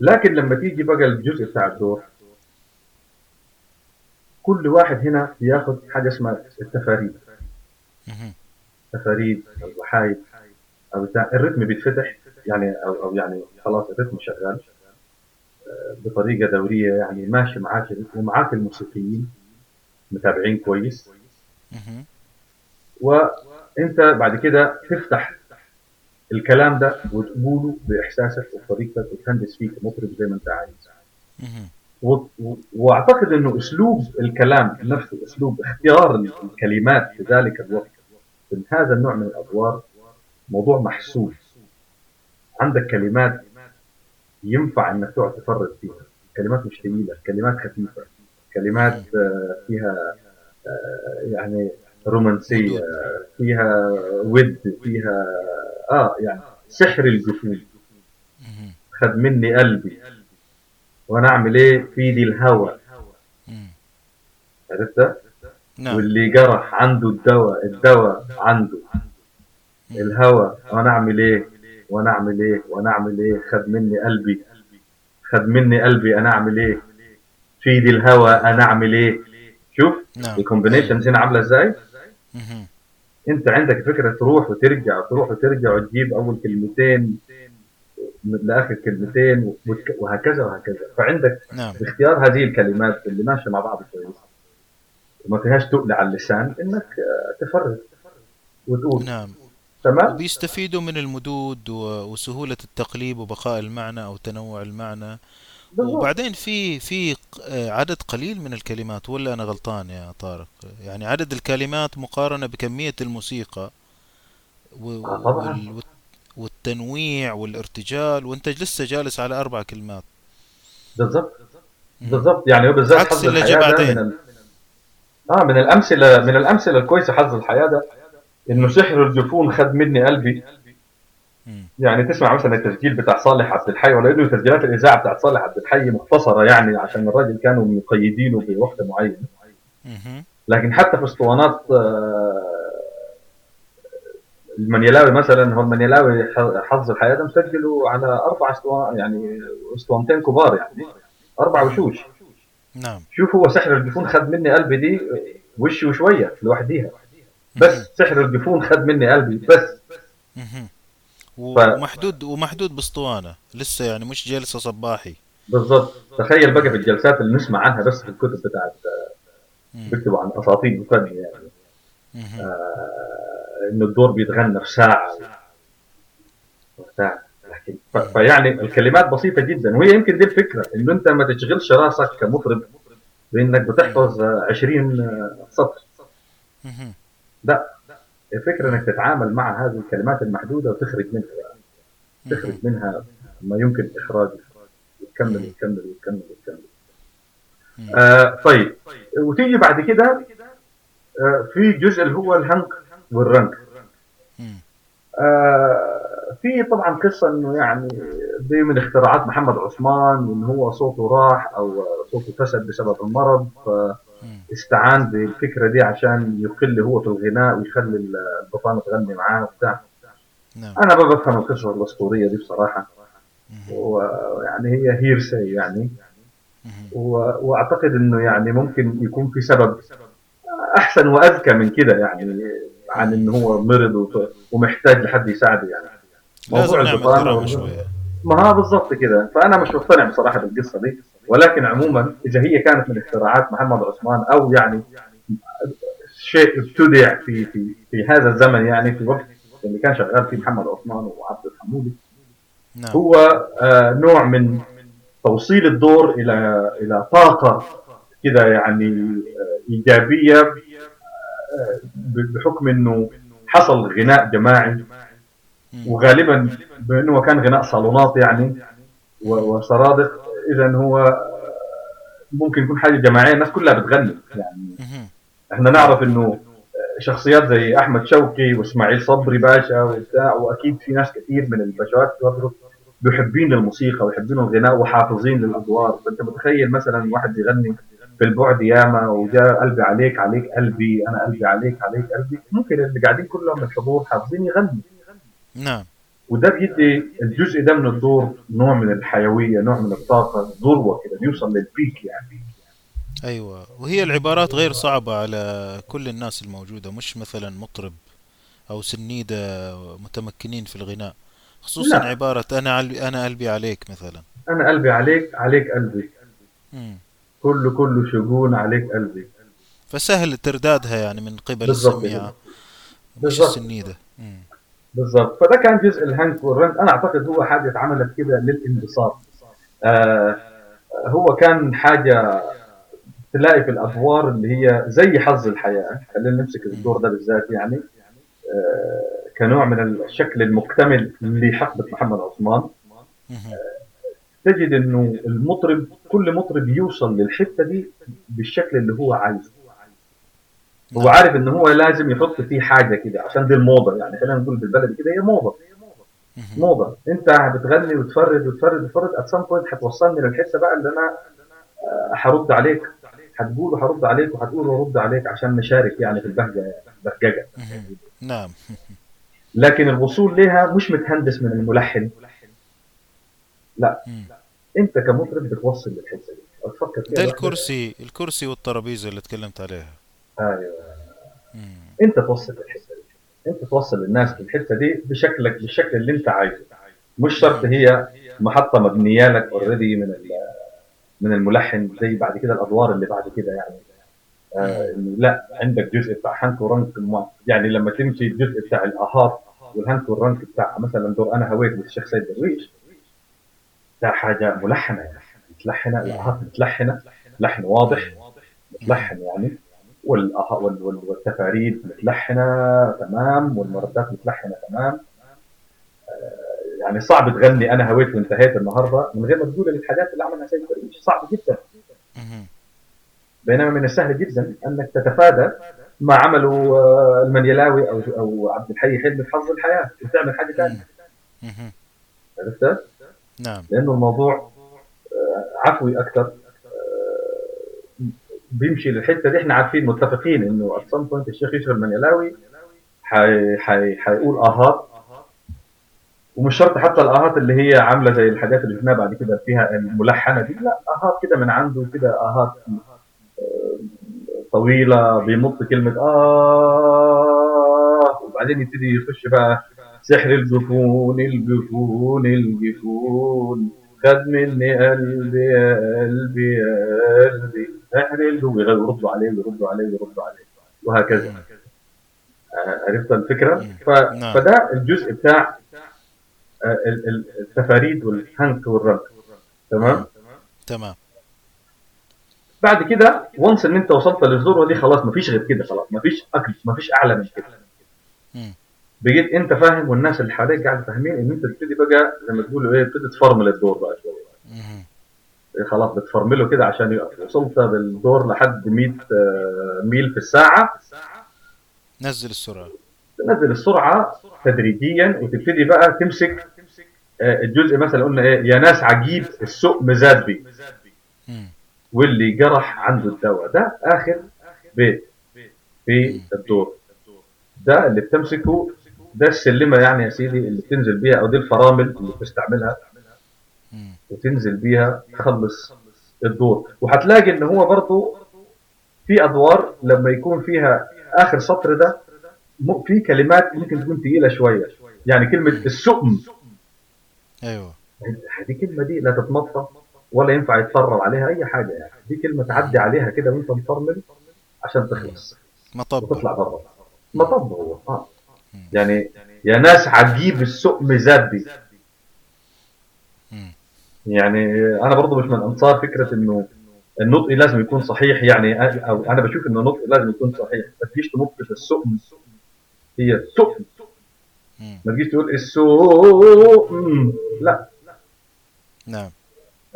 لكن لما تيجي بقى الجزء بتاع الدور كل واحد هنا بياخد حاجة اسمها التفاريد. تفاريد أو وحايد أو بتاع الريتم بيتفتح يعني أو, أو يعني خلاص الريتم شغال. بطريقة دورية يعني ماشي معاك ومعاك الموسيقيين متابعين كويس. وانت بعد كده تفتح الكلام ده وتقوله بإحساسك وبطريقتك وتهندس فيه كمطرب زي ما انت عايز. واعتقد انه اسلوب الكلام نفسه اسلوب اختيار الكلمات في ذلك الوقت من هذا النوع من الأدوار موضوع محسوب. عندك كلمات ينفع إنك تقعد تفرد فيها. كلمات مش ثقيله كلمات خفيفة كلمات آه، فيها آه، يعني رومانسية فيها ود فيها آه يعني سحر الجفون. خد مني قلبي. وأنا أعمل إيه؟ في دي الهوى. عرفت نعم. واللي جرح عنده الدواء الدواء عنده. الهوى وأنا أعمل إيه؟ وأنا اعمل إيه؟ وأنا اعمل إيه؟ خد مني قلبي. خد مني قلبي أنا اعمل إيه؟ في دي الهوى أنا اعمل إيه؟ شوف نعم. الكومبينيشنز هنا عاملة إزاي. انت عندك فكرة تروح وترجع تروح وترجع وتجيب أول كلمتين لآخر كلمتين وهكذا وهكذا. فعندك نعم. باختيار هذه الكلمات اللي ماشية مع بعض كويس. وما فيهاش تقل على اللسان إنك آه، تفرد وتقول. نعم. تمام وبيستفيدوا من المدود وسهولة التقليب وبقاء المعنى أو تنوع المعنى بالضبط. وبعدين في في عدد قليل من الكلمات ولا أنا غلطان يا طارق يعني عدد الكلمات مقارنة بكمية الموسيقى و- آه،. وال- والت- والتنويع والارتجال وأنت لسه جالس على أربع كلمات بالضبط. بالضبط يعني هو بالذات عكس اللي الحياة ده بعدين. من ال... آه من الامثله من الأمثلة الكويسة حظ الحياة ده إنه سحر الجفون خد مني قلبي. يعني تسمع مثلا التسجيل بتاع صالح عبد الحي ولا انه تسجيلات الإذاعة بتاعت صالح عبد الحي مختصرة يعني عشان الراجل كانوا مقيدينه بوقت معين مهم. لكن حتى في أسطوانات آه، المنيلاوي مثلا هو المنيلاوي حظ الحياة ده مسجله على أربع اسطوانات يعني أسطوانتين كبار يعني أربع وشوش. نعم. شوف هو سحر الجفون خد مني قلبي دي وش وشوية لوحديها. بس سحر الجفون خد مني قلبي بس. ومحدود ومحدود باسطوانة. لسه يعني مش جلسة صباحي. بالضبط. تخيل بقى في الجلسات اللي نسمع عنها بس في الكتب بتاعت مم. بيكتبوا عن أساطير الفن يعني. آه إنه الدور بيتغنى في ساعة. لكن ف- فيعني الكلمات بسيطة جدا. وهي يمكن دي الفكرة إنه أنت ما تشغلش راسك كمطرب بانك بتحفظ آه، 20 آه، سطر. مهم. لا. الفكرة إنك تتعامل مع هذه الكلمات المحدودة وتخرج منها تخرج منها ما يمكن إخراجه. وتكمل وتكمل وتكمل وتكمل. آه طيب. وتيجي بعد كده آه في جزء اللي هو الهنك والرنك. آه في طبعا قصة إنه يعني دي من اختراعات محمد عثمان وان هو صوته راح أو صوته فسد بسبب المرض. فاستعان بالفكرة دي عشان يقل هو في الغناء ويخلي البطانه تغني معاه وبتاع. نعم. أنا ما بفهم القصة الأسطورية دي بصراحة. ويعني هي هيرسي يعني. و- وأعتقد إنه يعني ممكن يكون في سبب أحسن وأذكى من كده يعني عن إنه هو مرض ومحتاج لحد يساعده يعني. لازم موضوع شوية. ما ها بالضبط كده. فأنا مش مقتنع بصراحة بالقصة دي. ولكن عموما إذا هي كانت من اختراعات محمد عثمان أو يعني شيء ابتدع في في في هذا الزمن يعني في وقت اللي كان شغال فيه محمد عثمان وعبد الحمودي نعم. هو آه، نوع من توصيل الدور إلى إلى طاقة كده يعني آه، إيجابية آه، بحكم إنه حصل غناء جماعي. وغالبا بأنه كان غناء صالونات يعني و- وصرادق. إذا هو ممكن يكون حاجة جماعية الناس كلها بتغني. يعني. إحنا نعرف إنه شخصيات زي أحمد شوقي وإسماعيل صبري باشا وبتاع وأكيد في ناس كثير من الباشوات محبين للموسيقى ويحبين الغناء وحافظين للأدوار. فأنت متخيل مثلا واحد يغني في البعد ياما وجاء قلبي عليك عليك قلبي أنا قلبي عليك عليك قلبي. ممكن اللي قاعدين كلهم من الحضور حافظين يغني. نعم. وده بيدي الجزء ده من الدور نوع من الحيوية نوع من الطاقة ذروه كده بيوصل للبيك يعني أيوه وهي العبارات غير صعبة على كل الناس الموجودة مش مثلا مطرب أو سنيدة متمكنين في الغناء خصوصا لا. عبارة أنا قلبي أنا قلبي عليك مثلا أنا قلبي عليك عليك قلبي مم. كله كله شجون عليك قلبي فسهل تردادها يعني من قبل السميعة مش. السنيدة مم. بالضبط. فده كان جزء الهانك والرنك أنا أعتقد هو حاجة اتعملت كده للانبساط. آه هو كان حاجة تلاقي في الأدوار اللي هي زي حظ الحياة. خلينا نمسك الدور ده بالذات يعني. آه كنوع من الشكل المكتمل لحقبة محمد عثمان. مم. تجد إنه المطرب كل مطرب يوصل للحتة دي بالشكل اللي هو عايزه. هو نعم. عارف ان هو لازم يحط فيه حاجة كده عشان دي الموضة يعني خلينا نقول بالبلدي كده هي موضة. موضة أنت بتغني وتفرد وتفرد وتفرد ات سام بوينت هتوصلني للحته بقى اللي أنا آه، هرد عليك هتقول وهرد عليك وهتقول وارد عليك عشان نشارك يعني في البهجة بهججة. نعم لكن الوصول لها مش متهندس من الملحن مم. أنت كمطرب بتوصل للحته دي ده. الكرسي الكرسي والترابيزة اللي تكلمت عليها أيوه. أنت توصل للحته دي. أنت توصل للناس للحته دي بشكلك بالشكل اللي أنت عايزه. مش شرط هي محطة مبنية لك already من من الملحن زي بعد كده الأدوار اللي بعد كده يعني. آه لا عندك جزء بتاع هانك ورنك يعني لما تمشي الجزء بتاع الأهات والهانك والرنك بتاع مثلا دور أنا هويت للشيخ سيد درويش. ده حاجة ملحنة يعني. متلحنه الأهات متلحنه لحن واضح متلحن يعني. والتفاريد متلحنة تمام والمردات متلحنة تمام آه، يعني صعب تغني أنا هويت وانتهيت النهارده من غير ما تقول الحاجات اللي عملها سيد درويش صعب جدا. بينما من السهل جدا أنك تتفادى ما عمله آه، المنيلاوي أو أو عبد الحي حلمي في حظ الحياة وتعمل حاجة ثانية. عرفت؟ نعم لأنه الموضوع آه، عفوي أكثر بيمشي للحتة دي. إحنا عارفين متفقين إنه ات سم بوينت الشيخ يوسف المنيلاوي حيقول آهات. ومش شرط حتى الآهات اللي هي عاملة زي الحاجات اللي شفناها بعد كده فيها الملحنة دي. لا آهات كده من عنده كده آهات طويلة بيمط كلمة آه. وبعدين يبتدي يخش بقى سحر الجفون الجفون الجفون. خد مني قلبي يا قلبي يا قلبي. الجفون ويردوا عليه ويردوا عليه ويردوا عليه. وهكذا. آه، عرفت الفكرة؟ ف... نعم. فده الجزء بتاع آه، ال- ال- التفاريد والهنك والرنك تمام؟ تمام. بعد كده وانس إن أنت وصلت للذروة دي خلاص مفيش غير كده خلاص مفيش أكل مفيش أعلى من كده. بقيت انت فاهم والناس اللي حواليك قاعدة فاهمين ان انت تبتدي بقى زي ما تقولوا إيه تبتدي تفرمل الدور بقى شوية. إيه خلاص بتفرمله كده عشان وصلت بالدور لحد 100 آه، ميل في الساعة. نزل السرعة. تنزل السرعة تدريجيا وتبتدي بقى تمسك آه، الجزء مثلا قلنا إيه يا ناس عجيب السوق مزاد بي. واللي جرح عنده الدواء ده آخر بيت في الدور. ده اللي بتمسكه ده السلمة يعني يا سيدي اللي بتنزل بيها أو دي الفرامل اللي بتستعملها. وتنزل بيها تخلص الدور. وهتلاقي إن هو برضو في أدوار لما يكون فيها آخر سطر ده في كلمات ممكن تكون تقيلة شوية. يعني كلمة السؤم أيوه. دي كلمة دي لا تتمطى ولا ينفع يتفرم عليها أي حاجة يعني. دي كلمة تعدي عليها كده وانت مفرمل عشان تخلص. مطب. وتطلع بره. مطب هو. آه. يعني يا ناس عجيب السؤم زاد بي مم. يعني أنا برضو مش من أنصار فكرة إنه النطق لازم يكون صحيح يعني أو أنا بشوف إنه النطق لازم يكون صحيح ما تجيش تنط في السؤم هي السؤم. ما تجيش تقول السؤم لا نعم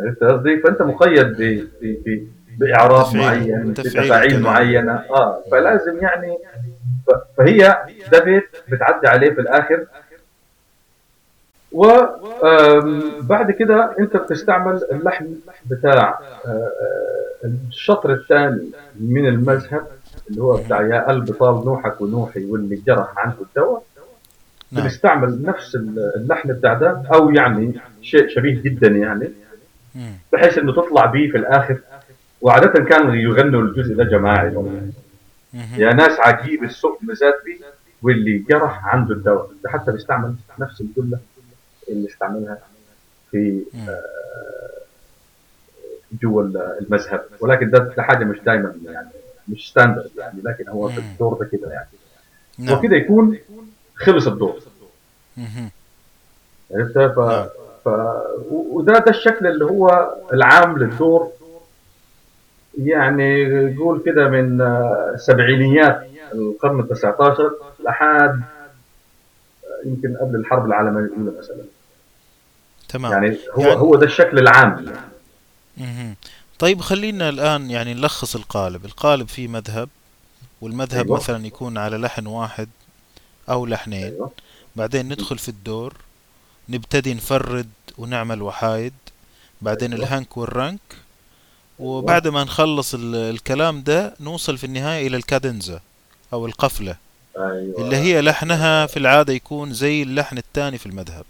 عرفت قصدي فأنت مقيد ب باعراب. معين بتفاعيل. معينة آه فلازم يعني فهي ده بيت بتعدي عليه في الآخر وبعد كده أنت بتستعمل اللحن بتاع آه، الشطر الثاني من المذهب اللي هو بتاع يا قلب طال نوحك ونوحي واللي جرح عنه الدواء نعم بنستعمل نفس اللحن بتاع ده أو يعني شيء شبيه جدا يعني. بحيث إنه تطلع بيه في الآخر وعادة كانوا يغنوا الجزء ده جماعي. يا ناس عجيب السوق مزاد بي واللي جرح عنده الدواء ده حتى بيستعمل نفس الجملة اللي استعملها في مم. جوا المذهب ولكن ده ده حاجة مش دايما يعني مش ستاندرد يعني لكن هو في. الدور ده كده يعني نعم وكده يكون خلص الدور. عرفت ف... نعم. ف... وده ده الشكل اللي هو العام للدور يعني قول كده من آه، سبعينيات القرن ال 19 لحد آه، يمكن قبل الحرب العالمية الأولى مثلا. تمام. يعني هو يعني- هو ده الشكل العام. مهم. طيب خلينا الآن يعني نلخص القالب. القالب فيه مذهب والمذهب أيوة. مثلا يكون على لحن واحد أو لحنين. أيوه. بعدين ندخل في الدور نبتدي نفرد ونعمل وحايد. بعدين أيوة. الهنك والرنك. وبعد ما نخلص ال- الكلام ده نوصل في النهاية إلى الكادنزا أو القفلة أيوه. اللي هي لحنها في العادة يكون زي اللحن الثاني في المذهب.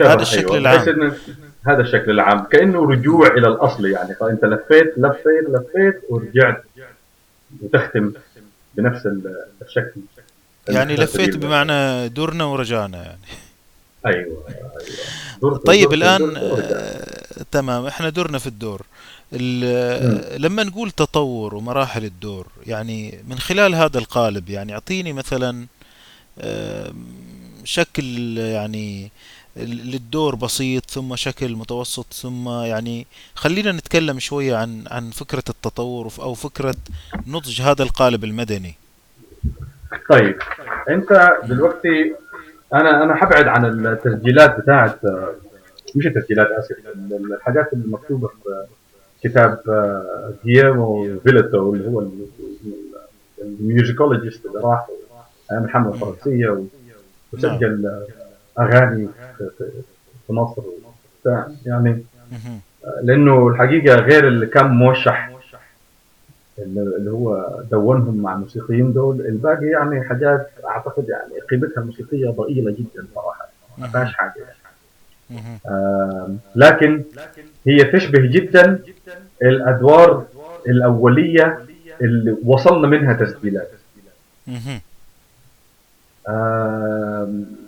هذا الشكل أيوة. العام. هذا الشكل العام كأنه رجوع إلى الأصل يعني. فأنت لفيت لفيت لفيت ورجعت وتختم بنفس ال- الشكل. يعني لفيت. بمعنى درنا ورجعنا يعني. أيوه أيوه. دور- طيب دور- الآن دور- آه، تمام. إحنا درنا في الدور. ال- لما نقول تطور ومراحل الدور يعني من خلال هذا القالب يعني أعطيني مثلا شكل يعني للدور بسيط ثم شكل متوسط ثم يعني خلينا نتكلم شوية عن عن فكرة التطور أو فكرة نضج هذا القالب المدني. طيب أنت دلوقتي أنا أنا حبعد عن التسجيلات بتاعت مش التسجيلات أسف الحاجات اللي مكتوبه في كتاب جيوم فيوتو اللي هو ال- ال musicologist اللي راح أيام الحمله الفرنسية وسجل أغاني في- في في مصر يعني. لأنه الحقيقة غير اللي كان موشح اللي هو دونهم مع الموسيقيين دول الباقي يعني حاجات أعتقد يعني قيمتها الموسيقية ضئيلة جدا صراحة ما فيهاش حاجة يعني. لكن هي تشبه جدا الأدوار الأولية اللي وصلنا منها تسجيلات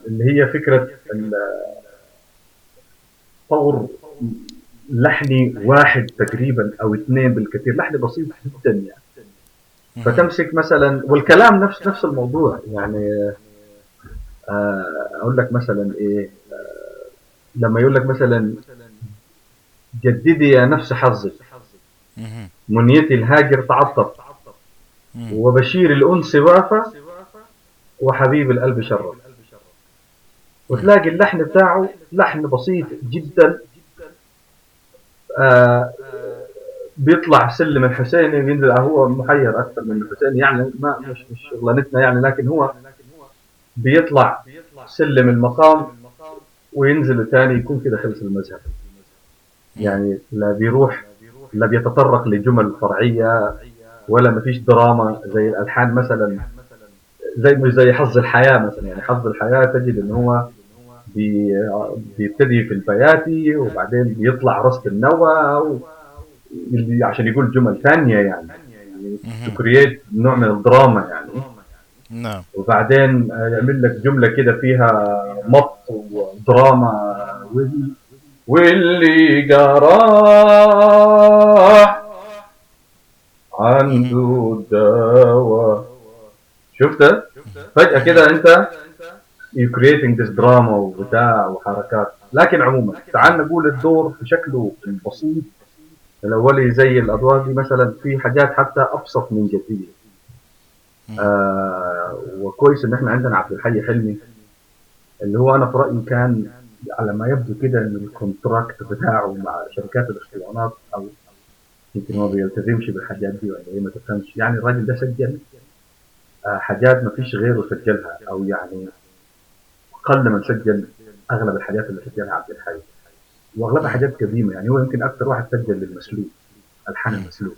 اللي هي فكرة طور لحني واحد تقريبا أو اثنين بالكثير لحن بسيط جدا يعني. فتمسك مثلا والكلام نفس نفس الموضوع يعني آه، أقول لك مثلا إيه آه، لما يقول لك مثلا جددي يا نفس حظك. منيتي الهاجر مهم. وبشير الانس وافى وحبيب القلب شرف. وتلاقي اللحن بتاعه لحن بسيط جدا. آه بيطلع سلم الحسيني بينزل هو محير أكثر من الحسيني يعني ما مش مش شغلانتنا يعني لكن هو بيطلع سلم المقام وينزل تاني يكون كده خلص المذهب. يعني لا بيروح لا بيتطرق لجمل فرعية ولا مفيش دراما زي الألحان مثلا زي مش زي حظ الحياة مثلا. يعني حظ الحياة تجد إن هو بي بيبتدي في البياتي وبعدين بيطلع رصد النوى عشان يقول جمل ثانية يعني. تكريت نوع من الدراما يعني. نعم. وبعدين يعمل لك جملة كده فيها مط ودراما وال- واللي جراح عنده دواء شفت؟ فجأة كده أنت you creating this drama وبتاع وحركات. لكن عموما تعال نقول الدور بشكله البسيط. الأولي زي الادوار دي مثلا في حاجات حتى أبسط من جدية آه وكويس إن إحنا عندنا عبد الحي حلمي اللي هو أنا في رأيي كان على ما يبدو كده إن الكونتراكت بتاعه مع شركات الاسطوانات أو يمكن ما بيلتزمش بالحاجات دي ولا إيه؟ ما تفهمش. يعني الراجل ده سجل. آه حاجات ما فيش غيره سجلها. أو يعني قل من سجل أغلب الحاجات اللي سجلها عبد الحي. وأغلبها حاجات قديمة. يعني هو يمكن أكثر واحد سجل للمسلوب. ألحان المسلوب.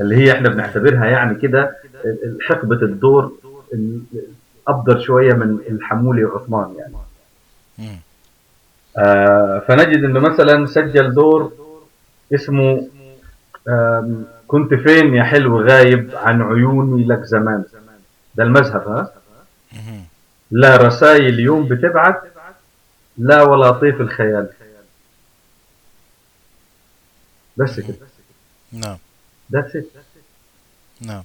اللي هي إحنا بنعتبرها يعني كده حقبة الدور ال- افضل شوية من الحمولي وعثمان يعني. آه فنجد إنه مثلا سجل دور اسمه كنت فين يا حلو غايب عن عيوني لك زمان. ده المذهب ها. لا رسائل يوم بتبعت لا ولا طيف الخيال. بس كده. نعم. That's it. نعم.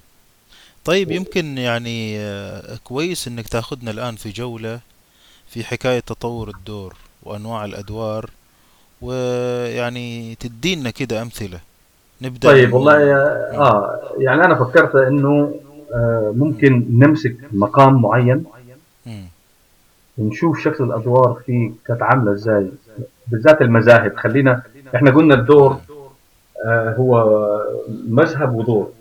طيب يمكن يعني آه، كويس إنك تأخذنا الآن في جولة في حكاية تطور الدور وأنواع الأدوار. ويعني تدينا كده أمثلة. نبدأ طيب والله يا- آه يعني أنا فكرت إنه آه ممكن نمسك مقام معين. ونشوف شكل الأدوار فيه كانت عاملة إزاي. بالذات المذاهب. خلينا إحنا قلنا الدور آه هو مذهب ودور.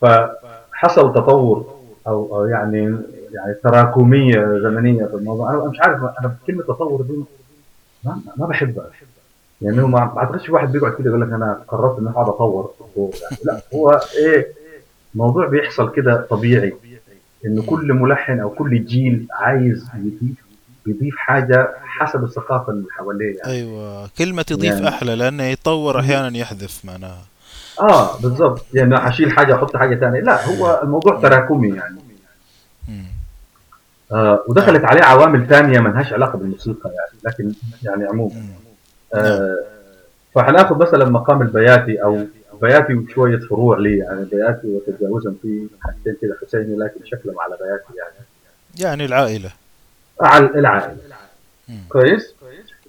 فحصل تطور أو أو يعني يعني تراكمية زمنية في الموضوع. أنا مش عارف أنا كلمة تطور دي ما, ما بحبها يعني هو ما اعتقدش واحد بيقعد كده يقول لك أنا قررت إني أقعد أطور. يعني لا هو إيه؟ موضوع بيحصل كده طبيعي. انه كل ملحن أو كل جيل عايز يضيف يضيف حاجة حسب الثقافة اللي حواليه يعني. أيوه كلمة تضيف يعني- أحلى لأنه يتطور أحيانا يحذف معناها. آه بالضبط. يعني حشيل حاجة أحط حاجة ثانية لا هو الموضوع تراكمي يعني. مم. آه ودخلت عليه عوامل ثانية ما لهاش علاقة بالموسيقى يعني لكن يعني عموما. آه فحناخذ مثلا مقام البياتي أو بياتي وشوية فروع لي يعني بياتي وتتجاوزهم في حاجتين كده حسيني لكن شكلهم على بياتي يعني. يعني العائلة. على العائلة. مم. كويس؟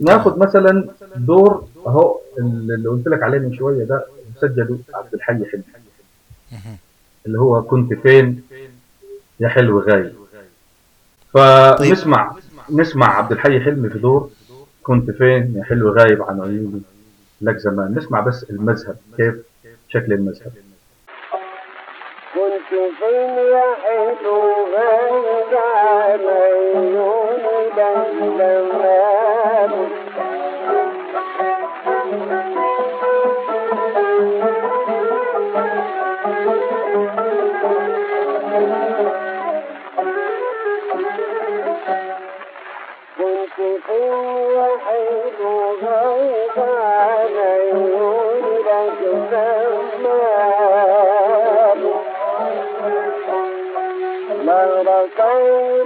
ناخذ مثلا دور أهو اللي قلت لك عليه من شوية ده سجله عبد الحي حلمي. اللي هو كنت فين؟ يا حلو غايب طيب. فنسمع نسمع عبد الحي حلمي في دور. كنت فين يا حلو غايب عن عيوني. لك زمان. نسمع بس المذهب. كيف؟ شكل المذهب. كنت فين يا حلو غايب عن عيوني. ده زمان. مرة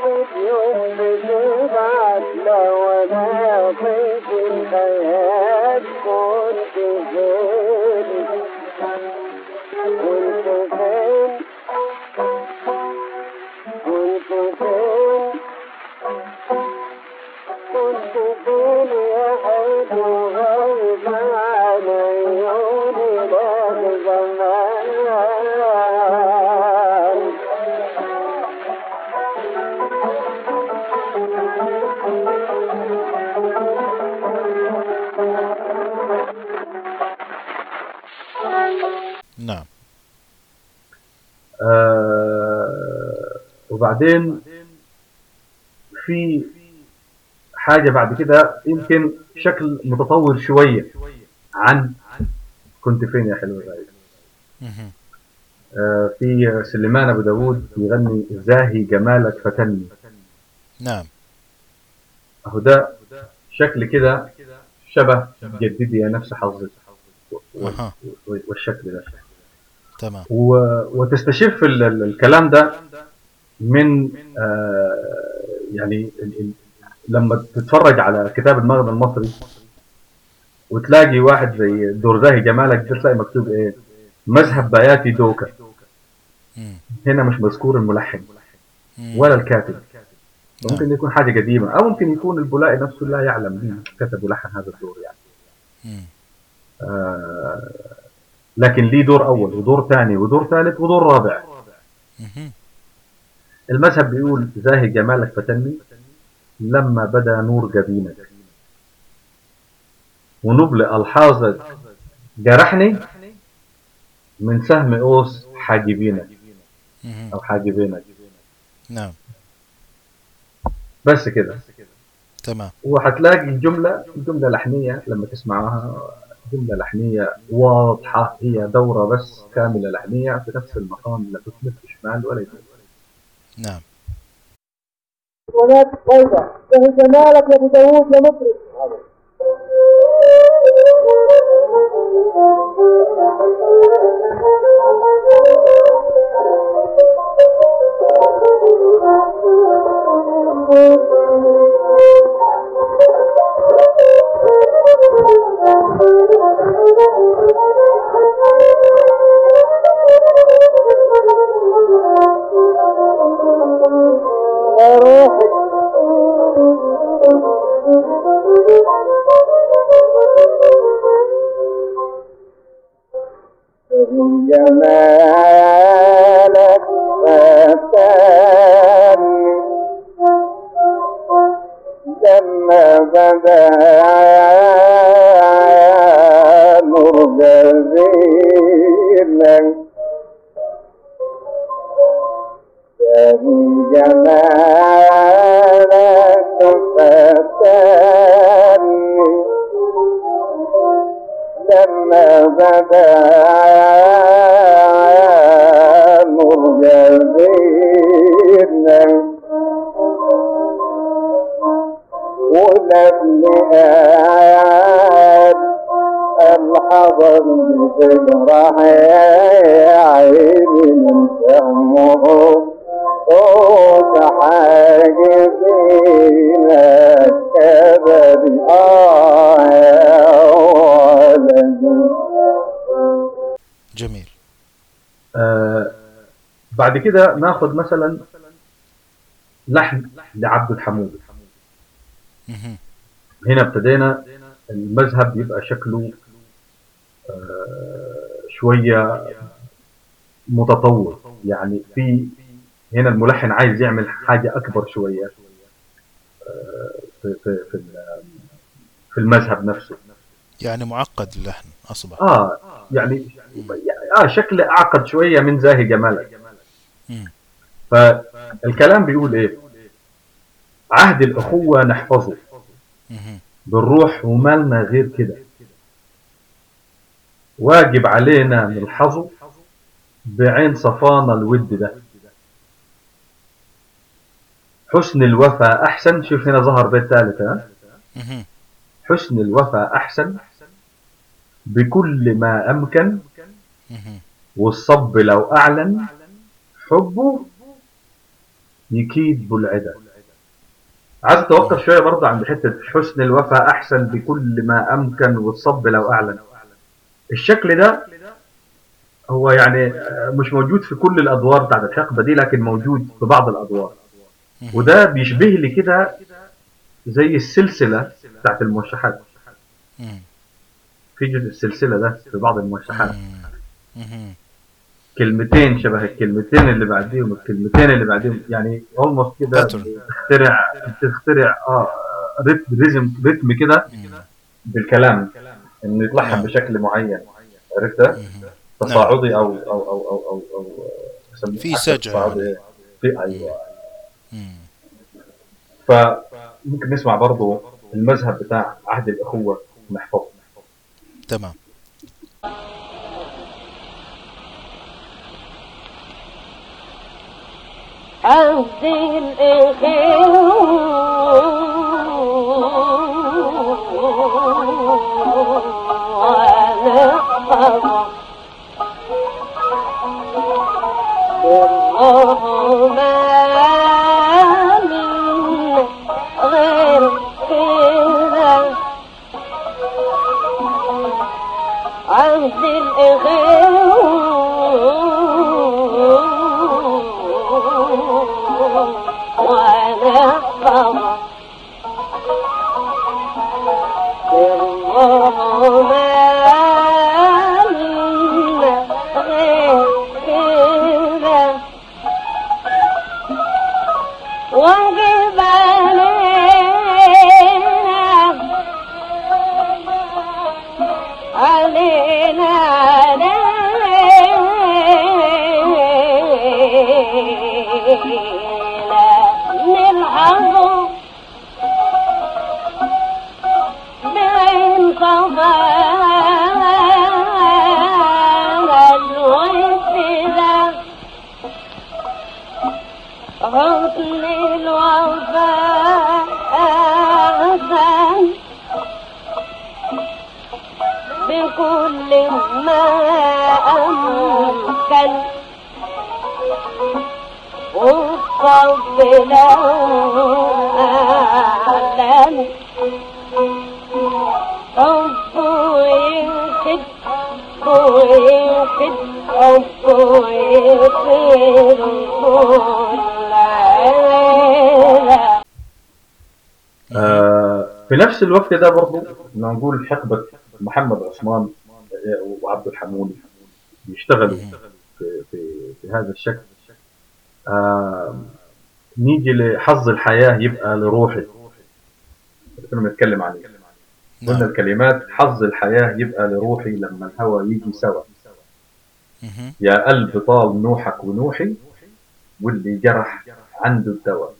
وبعدين في حاجة بعد كده يمكن شكل متطور شوية عن كنت فين يا حلوة غايب مهم. آه، في سليمان أبو داود يغني زاهي جمالك فتني. نعم. أهو ده شكل كده شبه جددي يا نفس حظك والشكل ده. تمام. وتستشف ال- ال- الكلام ده من آه، يعني لما تتفرج على كتاب المغرب المصري وتلاقي واحد زي دورزاهي جمالك ده تلاقي مكتوب إيه مذهب بياتي دوكا. هنا مش مذكور الملحن. ولا الكاتب. ممكن يكون حاجة قديمة أو ممكن يكون البولائي نفسه لا يعلم مين كتب ولحن هذا الدور يعني. آه لكن ليه دور أول ودور ثاني ودور ثالث ودور رابع. المذهب بيقول زاهي جمالك فتني لما بدا نور جبينك. ونبل ألحاظك جرحني من سهم أوس حاجبينك. أو حاجبينك. نعم. بس كده. تمام. وهتلاقي الجملة جملة لحنية لما تسمعها جملة لحنية واضحة هي دورة بس كاملة لحنية في نفس المقام لا تثبت شمال ولا يمين نعم. هناك فوضى له جمالك يا أبو داوود يا مطرب. يا روحي جمالك فتاني لما بدا نور جزيلا الحضر بتجرح عيني من فهمه جميل. آه بعد كده ناخذ مثلا لحن لعبد الحمود. هنا ابتدينا المذهب يبقى شكله آه شوية متطور. يعني في هنا الملحن عايز يعمل حاجة أكبر شوية آه في, في, في, في المذهب نفسه. يعني معقد اللحن أصبح. آه يعني آه شكله أعقد شوية من زاهي جمالك. فالكلام بيقول إيه؟ عهد الأخوة نحفظه. بالروح ومالنا غير كده. واجب علينا نلحظه بعين صفانا الود ده. حسن الوفا أحسن شوف هنا ظهر بيت ثالث. حسن الوفا أحسن بكل ما أمكن. والصب لو أعلن حبه يكيد بالعدا عايز أتوقف شوية برضه عند حتة حسن الوفا أحسن بكل ما أمكن والصب لو أعلن الشكل ده هو يعني مش موجود في كل الأدوار بتاعت الحقبة دي لكن موجود في بعض الأدوار. وده بيشبه لي كده زي السلسلة بتاعت الموشحات. في جزء السلسلة ده في بعض الموشحات. كلمتين شبه الكلمتين اللي بعديهم الكلمتين اللي بعديهم يعني اولموست كده. بتخترع بتخترع آه رتم ريزم رتم كده. بالكلام إنه يتلحن نعم. بشكل معين عرفت. تصاعدي أو أو أو أو أو, أو يسموه في سجع. في أيوه. فممكن نسمع برضو المذهب بتاع عهد الأخوة نحفظه تمام. عهد الإخوة. والله والله ما حسن الوفاء بكل ما أمكن. والصب له أعلم حب ينشد وينشد حب يصير كل عيلة آه في نفس الوقت ده برضو بدنا نقول حقبة محمد عثمان وعبد الحمولي بيشتغلوا في, في, في هذا الشكل. آه نيجي لحظ الحياة يبقى لروحي كنا بنتكلم عليه. قلنا نعم. الكلمات حظ الحياة يبقى لروحي لما الهوى يجي سوا. يا قلب طال نوحك ونوحي واللي جرح عنده الدواء.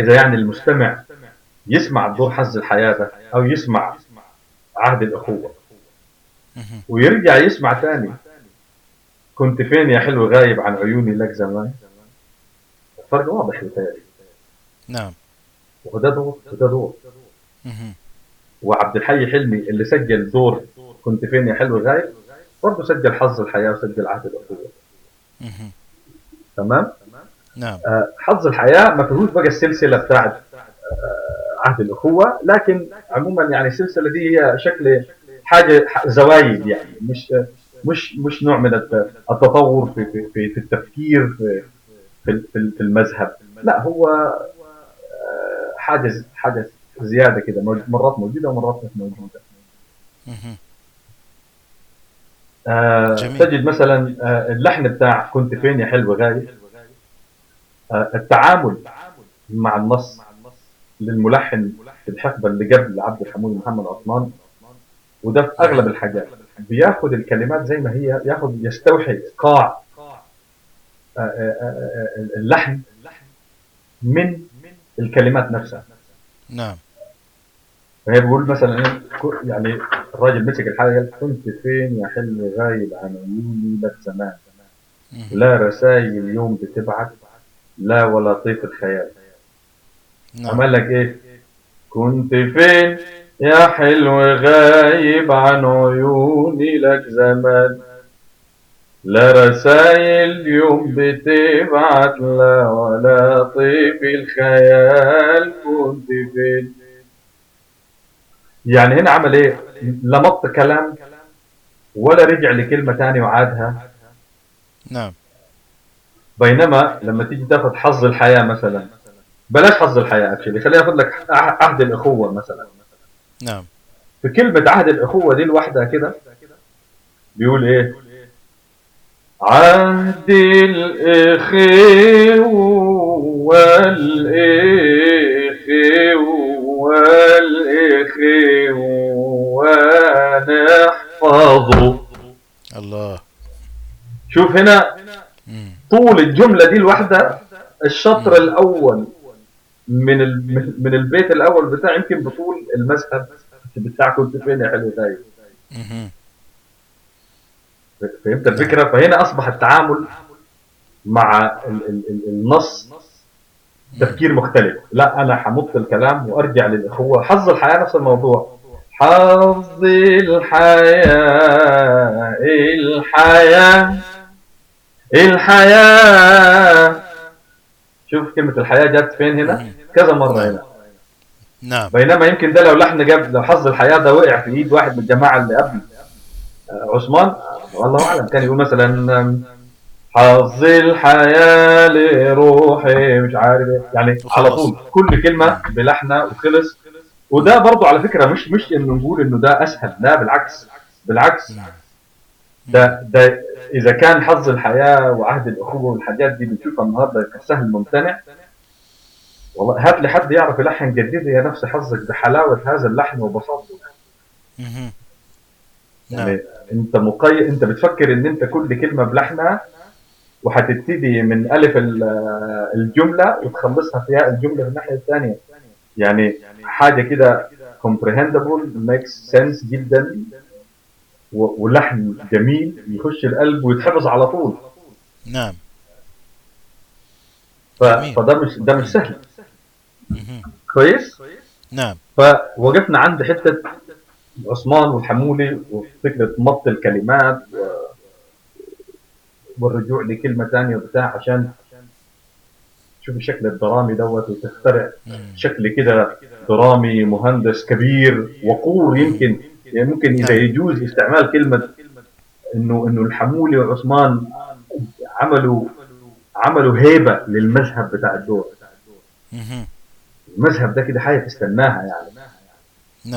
فإذا يعني المستمع يسمع دور حظ الحياة ده أو يسمع عهد مهم. ويرجع يسمع تاني كنت فين يا حلو غايب عن عيوني لك زمان الفرق واضح بتهيألي نعم وده دور وده دور. وعبد الحي حلمي اللي سجل دور كنت فين يا حلو غايب برضه سجل حظ الحياة وسجل عهد الأخوة مهم. تمام نعم آه، حظ الحياة ما فيهوش بقى السلسلة بتاعت آه، عهد الأخوة لكن عموما يعني السلسلة دي هي شكل حاجة زوايد يعني مش مش مش نوع من الت- التطور في في في, في التفكير في في في المذهب لا هو حاجة حاجة زيادة كده مرات موجودة ومرات مش موجودة. آه. تجد مثلا آه اللحن بتاع كنت فين يا حلو غايب التعامل مع النص للملحن في الحقبة اللي قبل عبد الحميد محمد عثمان وده في أغلب الحاجات. بياخد الكلمات زي ما هي ياخد يستوحي ايقاع آه، آه، آه، آه، اللحن من الكلمات نفسها. نعم. فهي بيقول مثلا كو- يعني الراجل مسك الحاجة قال كنت فين يا حلو غايب عن عيوني لك زمان. لا رسائل اليوم بتبعت لا ولا طيف الخيال. نعم. عمل لك إيه؟ كنت فين يا حلو غايب عن عيوني لك زمان. لا رسائل اليوم بتبعت لا ولا طيف الخيال. كنت فين؟ يعني هنا عمل إيه؟ لمط كلام ولا رجع لكلمة تانية وعادها؟ نعم. بينما لما تيجي تاخذ حظ الحياة مثلا بلاش حظ الحياة اكشلي خلينا ناخذ لك عهد الأخوة مثلا نعم في كلمة عهد الأخوة دي لوحدها كده بيقول إيه؟ عهد الإخوة والإخوة والإخوة نحفظه الله شوف هنا. طول الجملة دي لوحدها الشطر الأول من من البيت الأول بتاع يمكن بطول المذهب. بتاع كنت فين يا حلو دايب مهم. فهمت الفكرة؟ فهنا أصبح التعامل مع ال- ال- ال- النص تفكير مختلف. لا أنا حمط الكلام وأرجع للإخوة. حظ الحياة نفس الموضوع. حظ الحياة الحياة. الحياة. شوف كلمة الحياة جت فين هنا؟ كذا مرة هنا. نعم. بينما يمكن ده لو لحن جاب لو حظ الحياة ده وقع في إيد واحد من الجماعة اللي قبل. آه، عثمان؟ والله أعلم. كان يقول مثلا حظ الحياة لروحي مش عارف إيه. يعني على طول كل كلمة بلحنه وخلص. وده برضو على فكرة مش مش إنه نقول إنه ده أسهل. لا بالعكس. بالعكس. ده ده إذا كان حظ الحياة وعهد الأخوة والحاجات دي بنشوفها النهارده كسهل ممتنع. والله هات لي حد يعرف يلحن جديد هي نفس حظك بحلاوة هذا اللحن وبساطته مهم. نعم. يعني أنت مقيد أنت بتفكر إن أنت كل كلمة بلحنها وهتبتدي من ألف ال- الجملة وتخلصها في الجملة في الناحية الثانية. يعني حاجة كده comprehensible makes sense جدا. ولحن جميل يخش القلب ويتحفظ على طول نعم ف... جميل. فده مش ده مش سهل. كويس نعم فوقفنا عند حتة عثمان والحمولي وفكرة مط الكلمات و... والرجوع لكلمة ثانية وبتاع عشان تشوف الشكل الدرامي دوت وتخترع. شكل كده درامي مهندس كبير وقور يمكن يعني ممكن إذا نعم. يجوز استعمال كلمة انه إنه الحمولي وعثمان عملوا عملوا هيبة للمذهب بتاع الدور. المذهب ده كده حاجة تستناها يعني.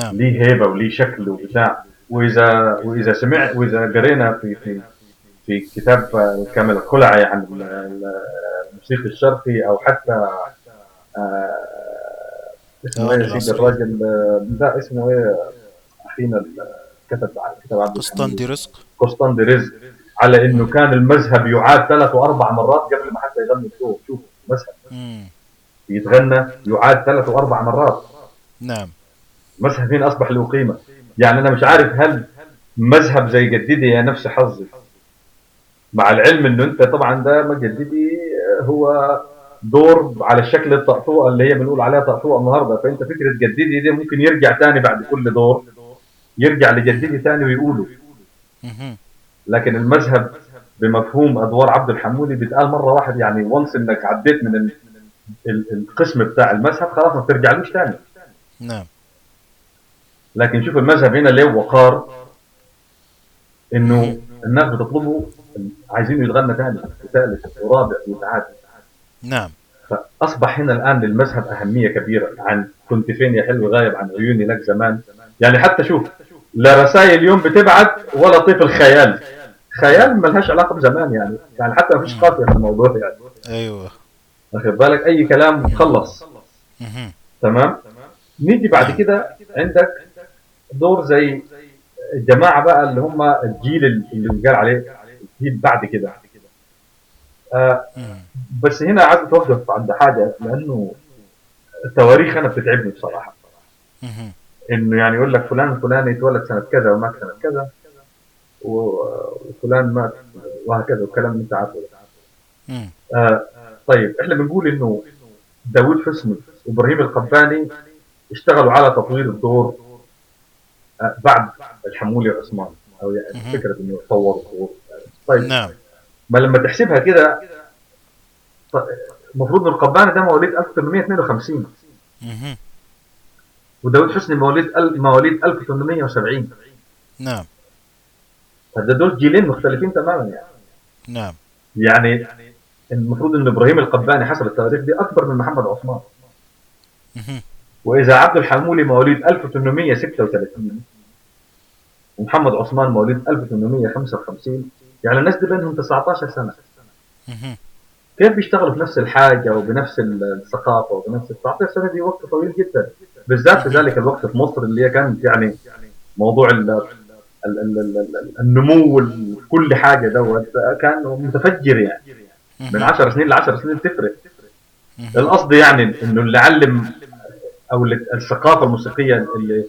نعم. ليه هيبة وليه شكل وبتاع. واذا وإذا سمع وإذا قرينا في في في كتاب كامل الخلعي عن ال- ال- الموسيقى الشرقي أو حتى آه، اسمه إيه؟ سيدي الراجل آه، ده اسمه إيه؟ ال- كتب كتب عبد قسطندي رزق. قسطندي رزق. على إنه كان المذهب يعاد ثلاث وأربع مرات قبل ما حتى يغني الصوت شوف مذهب. يتغنى يعاد ثلاث وأربع مرات. نعم. مذهب هنا أصبح له قيمة. يعني أنا مش عارف هل مذهب زي جددي يا نفس حظي. مع العلم إنه أنت طبعا ده ما جددي هو دور على الشكل الطقطوقة اللي هي بنقول عليها طقطوقة النهارده. فأنت فكرة جددي دي ممكن يرجع تاني بعد كل دور. يرجع لجددي تاني ويقوله. لكن المذهب بمفهوم أدوار عبد الحمولي بيتقال مرة واحدة يعني وانس إنك عديت من ال- ال- القسم بتاع المذهب خلاص ما بترجعلوش تاني. نعم. لكن شوف المذهب هنا ليه وقار إنه الناس بتطلبه عايزينه يتغنى ثاني وثالث ورابع وتعاد نعم. فأصبح هنا الآن للمذهب أهمية كبيرة. عن كنت فين يا حلو غايب عن عيوني لك زمان. يعني حتى شوف لا رسائل اليوم بتبعت ولا طيف الخيال. خيال ملهاش علاقة بزمان يعني. يعني حتى ما فيش قافيه في الموضوع يعني. أيوه. واخد بالك؟ أي كلام خلص. تمام؟ نيجي بعد كده عندك دور زي الجماعة بقى اللي هم الجيل اللي قال عليه الجيل بعد كده. آه. بس هنا عايز أتوقف عند حاجة لأنه التواريخ أنا بتتعبني بصراحة. إنه يعني يقول لك فلان الفلاني اتولد سنة كذا ومات سنة كذا وفلان مات وهكذا اللي أنت عارفه. آه طيب إحنا بنقول إنه داوود حسني وإبراهيم القباني اشتغلوا على تطوير الدور آه بعد الحمولي عثمان أو يعني. فكرة إنه يطوروا الدور. طيب نعم. ما لما تحسبها كده المفروض ان القباني ده مواليد 1852 مهم. وداوود حسني مواليد ال- مواليد 1870 نعم. فده دول جيلين مختلفين تماما يعني. نعم. يعني المفروض إن إبراهيم القباني حسب التواريخ دي أكبر من محمد عثمان. وإذا عبد الحمولي مواليد 1836 ومحمد عثمان مواليد 1855 يعني الناس دي بينهم 19 سنة. كيف بيشتغلوا في نفس الحاجة وبنفس الثقافة وبنفس 19 سنه دي وقت طويل جدا. بالذات في ذلك الوقت في مصر اللي هي كانت يعني موضوع ال ال ال ال ال النمو وكل حاجة دوت كان متفجر يعني من 10 سنين ل 10 سنين تفرق. القصد يعني إنه اللي علم أو اللي الثقافة الموسيقية اللي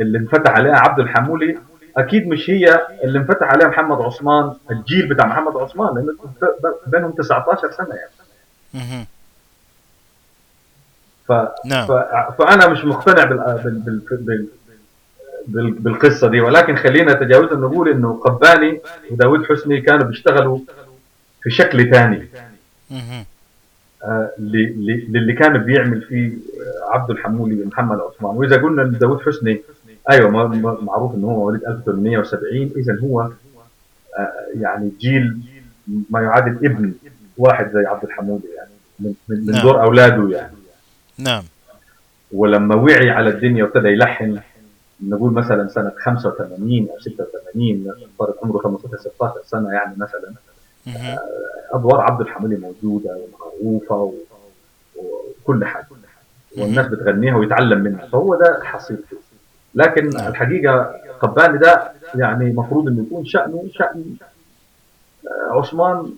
اللي انفتح عليها عبد الحمولي أكيد مش هي اللي انفتح عليها محمد عثمان الجيل بتاع محمد عثمان لأنه بينهم 19 سنة يعني. ف... نعم. ف... فأنا مش مقتنع بال... بال... بال... بال... بال... بالقصة دي. ولكن خلينا تجاوزا نقول إنه قباني وداود حسني كانوا بيشتغلوا في شكل ثاني. آه، ل- ل- للي كان بيعمل فيه آه، عبد الحمولي ومحمد عثمان. وإذا قلنا إن داود حسني أيوه معروف إنه هو مواليد 1870 اذا هو آه، يعني جيل ما يعادل ابن واحد زي عبد الحمولي يعني من, من من نعم. دور أولاده يعني. نعم. ولما وعي على الدنيا وابتدى يلحن نقول مثلا سنة 85 أو 86 فرض عمره 15 16 سنة يعني مثلا. ادوار عبد الحمولي موجوده ومعروفه وكل حاجة. والناس بتغنيها ويتعلم منها. فهو ده حصيلته. لكن نعم. الحقيقة قباني ده يعني المفروض إنه يكون شأنه شأن آه، عثمان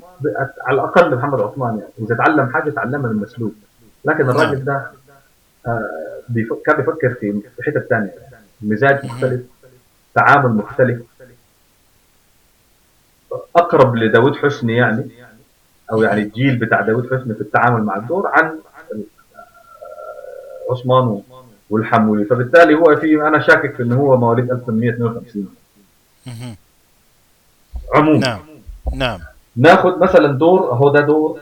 على الأقل محمد عثمان يعني. إذا تعلم حاجة تعلمها من مسلوب لكن الراجل ده آه، كان بيفكر في حتة ثانية مزاج مختلف تعامل مختلف. أقرب لداود حسني يعني أو يعني الجيل بتاع داود حسني في التعامل مع الدور عن آه، عثمان والحمولي فبالتالي هو في أنا شاكك في إنه هو مواليد 1852 مهم. عموما. نعم. نعم. ناخذ مثلا دور هو ده دور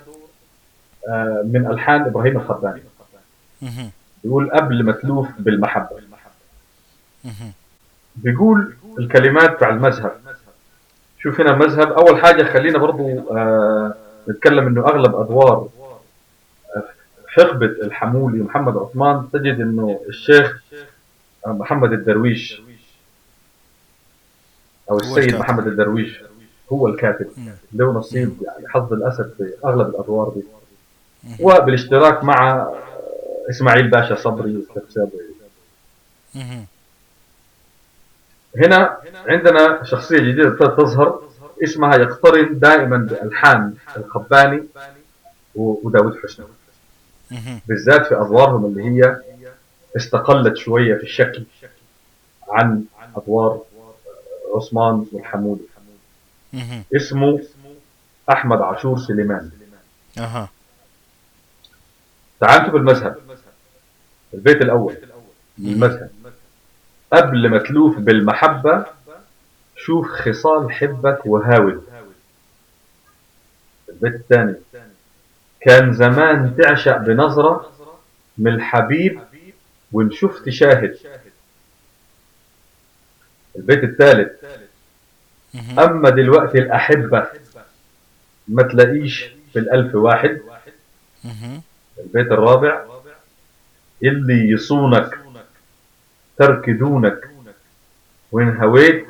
من ألحان إبراهيم الخباني مهم. بيقول قبل متلوف بالمحبة. بيقول الكلمات بتاع المذهب شوف هنا المذهب أول حاجة خلينا برضو آه نتكلم إنه أغلب أدوار آه، حقبة الحمولي ومحمد عثمان تجد إنه الشيخ آه، محمد الدرويش أو السيد. محمد الدرويش هو الكاتب. له نصيب يعني حظ الأسد في أغلب الأدوار دي. وبالاشتراك مع إسماعيل باشا صبري مهم. هنا عندنا شخصية جديدة تظهر. اسمها يقترن دائما بألحان الخباني وداود حسني. بالذات في أدوارهم اللي هي استقلت شوية في الشكل عن أدوار عثمان والحمودي. اسمه أحمد عاشور سليمان. أها. تعال نشوف المذهب. البيت الأول. المذهب. قبل ما تلوف بالمحبة شوف خصال حبك وهاود البيت الثاني. كان زمان تعشق بنظرة من الحبيب وإن شفت شاهد. البيت الثالث. أما دلوقتي الأحبة ما تلاقيش في الألف واحد. البيت الرابع. اللي يصونك ترك دونك وإن هويت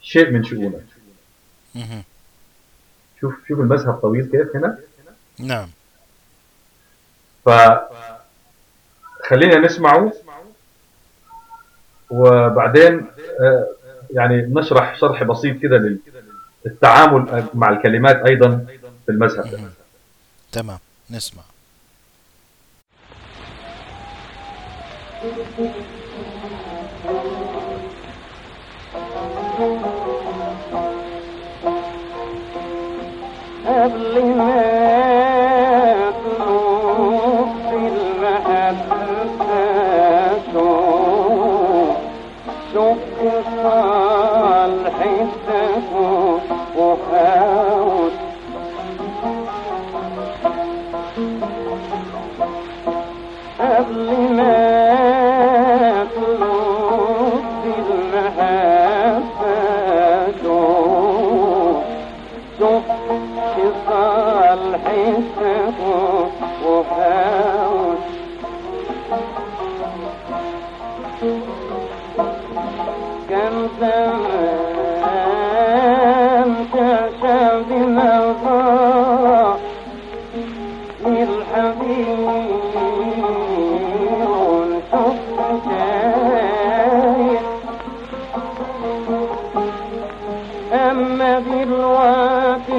شيء من شؤونك. شوف شوف المذهب طويل كيف هنا. نعم. فخلينا نسمعه وبعدين آه، يعني نشرح شرح بسيط كده للتعامل مع الكلمات أيضا في المذهب. تمام. نسمع قبل ما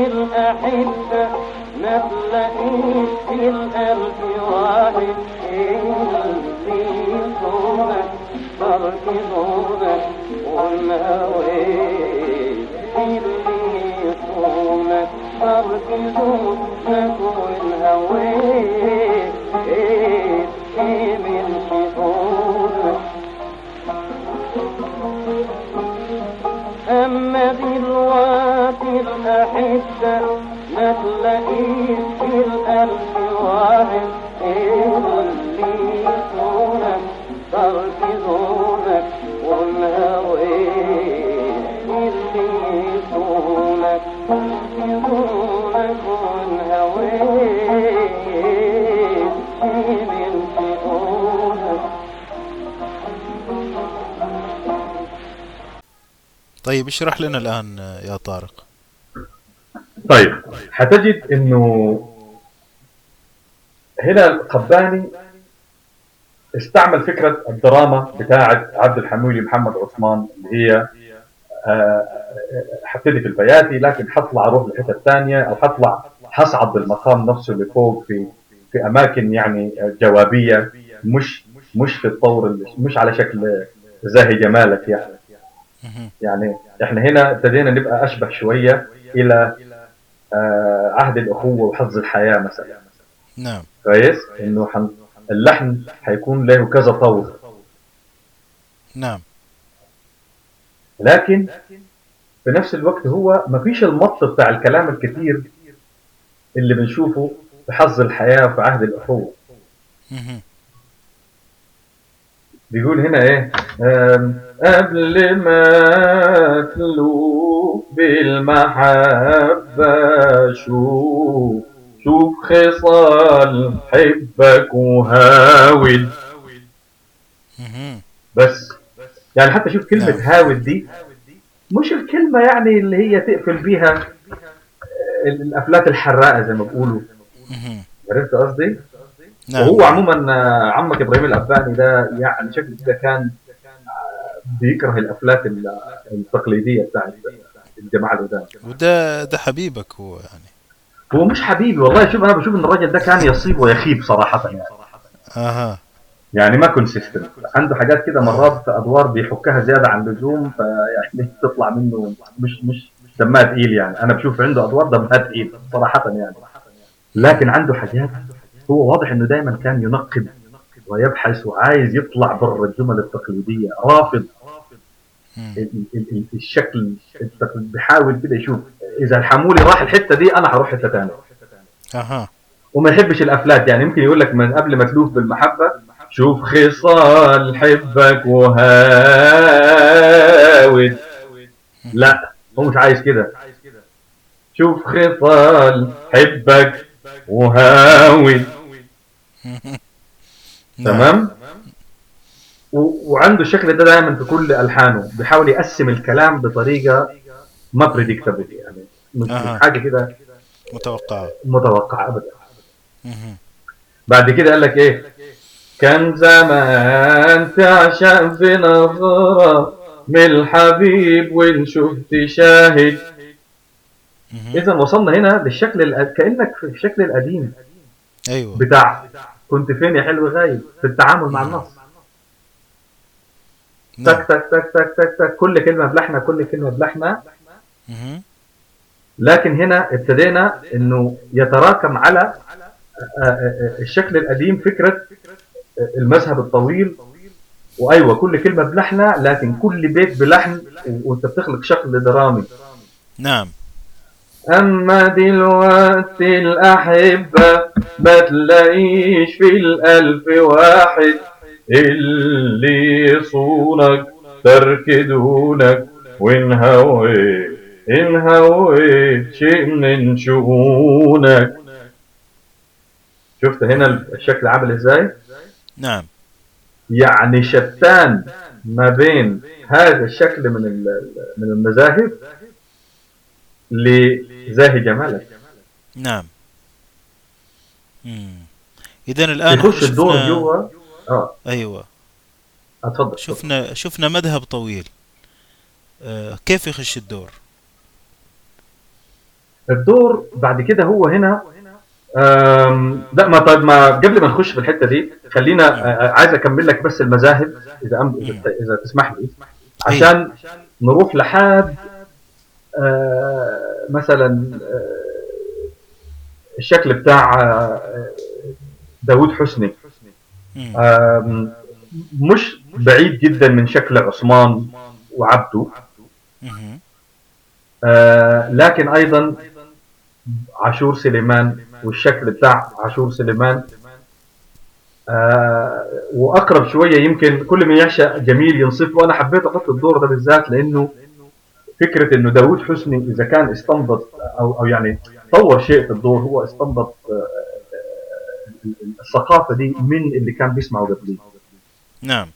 الأحبة تلاقيش في القلب واحد صورك ترك دونك والهويت اللي صونك ترك دونك والهويت من شدونك أما دلوقتي الأحبة ما تلاقيش في القلب واحد اللي يصونك تركزونك طيب اشرح لنا الآن يا طارق. طيب حتجد إنه هنا القباني استعمل فكرة الدراما بتاعة عبد الحمولي محمد عثمان اللي هي حبتدي في البياتي لكن حطلع أروح لحتة ثانية أو حطلع حصعد بالمقام نفسه لفوق في في أماكن يعني جوابية مش مش في الطور اللي- مش على شكل زاهي جمالك يعني. يعني إحنا هنا ابتدينا نبقى أشبه شوية إلى آه، عهد الأخوة وحظ الحياة مثلا. نعم. كويس؟ إنه حن اللحن حيكون له كذا طور. نعم. لكن في نفس الوقت هو ما فيش المط بتاع الكلام الكثير اللي بنشوفه في حظ الحياة وفي عهد الأخوة مهم. بيقول هنا إيه قبل ما تلوب بالمحبة شوف شوف خصال حبك وهاود. بس يعني حتى شوف كلمة نعم. هاود دي مش الكلمة يعني اللي هي تقفل بيها ال- الأفلات الحراقة زي ما بيقولوا. عرفت قصدي؟ نعم. وهو عموما آه، عمك إبراهيم الأباني ده يعني شكله كده كان آه، بيكره الأفلات ال- التقليدية بتاعت الجماعة القدام وده ده حبيبك هو يعني. هو مش حبيبي والله. شوف أنا بشوف إن الراجل ده كان يصيب ويخيب صراحة يعني. أها. يعني ما كونسيستنت عنده حاجات كده مرات في أدوار بيحكها زيادة عن اللزوم فيعني تطلع منه مش مش دمها تقيل يعني. أنا بشوف عنده أدوار دمها تقيل صراحة يعني. لكن عنده حاجات هو واضح إنه دائما كان ينقب ويبحث وعايز يطلع بره الجمل التقليدية. رافض الشكل التقليدي. بيحاول كده يشوف. إذا الحمولي راح الحتة دي أنا هروح حتة ثانية أها. وما يحبش الأفلات يعني. يمكن يقول لك من قبل ما تلوف بالمحبة شوف خصال حبك وهاود لا هو مش عايز كده شوف خصال حبك وهاود. نعم. تمام وعنده الشكل ده دائما في كل ألحانه بيحاول يقسم الكلام بطريقة ما بريدكتبل يعني مش. حاجة كده متوقعة متوقعة ابدا. بعد كده قال لك إيه كان زمان تعشق في نظرة من الحبيب وإن شفت شاهد. اذا وصلنا هنا للشكل الأ- كأنك في الشكل القديم. أيوه. بتاع كنت فين يا حلو غايب؟ في التعامل مع النص. نعم. تك تك تك تك تك تك. كل كلمة بلحنة كل كلمة بلحنة. مهم. لكن هنا ابتدينا إنه يتراكم على الشكل القديم فكرة المذهب الطويل. وأيوة كل كلمة بلحنه لكن كل بيت بلحن وأنت بتخلق شكل درامي. نعم. أما دلوقتي الأحبة ما تلاقيش في الألف واحد. اللي يصونك ترك دونك وإن هويت إن هويت شيء من شؤونك. شفت هنا الشكل عامل إزاي؟ نعم. يعني شتان ما بين هذا الشكل من من المذاهب لزاهي جمالك نعم. اذا الآن يخش الدور جوا. آه. أيوه. اتفضل. شفنا شفنا مذهب طويل. آه كيف يخش الدور؟ الدور بعد كده هو هنا لا ما طيب ما قبل ما نخش في الحتة دي خلينا آه، آه، عايز أكمل لك بس المذاهب إذا أم إذا إذا تسمح لي. عشان نروح لحد آه، مثلا آه، الشكل بتاع آه، داوود حسني. مش بعيد جدا من شكل عثمان وعبده. لكن أيضا عاشور سليمان. والشكل بتاع عاشور سليمان. آه، وأقرب شوية يمكن كل من يعشق جميل ينصف وأنا حبيت أحط الدور ده بالذات لأنه فكرة إنه داوود حسني إذا كان استنبط أو أو يعني طور شيء في الدور هو استنبط آه، الثقافة دي من اللي كان بيسمعوا قبليه نعم.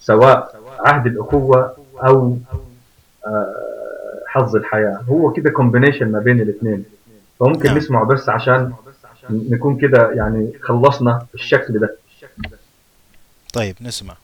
سواء عهد الأخوة أو آه، حظ الحياة. هو كده كومبينيشن ما بين الاثنين. فممكن نعم. نسمعه بس عشان نكون كده يعني خلصنا الشكل ده طيب نسمع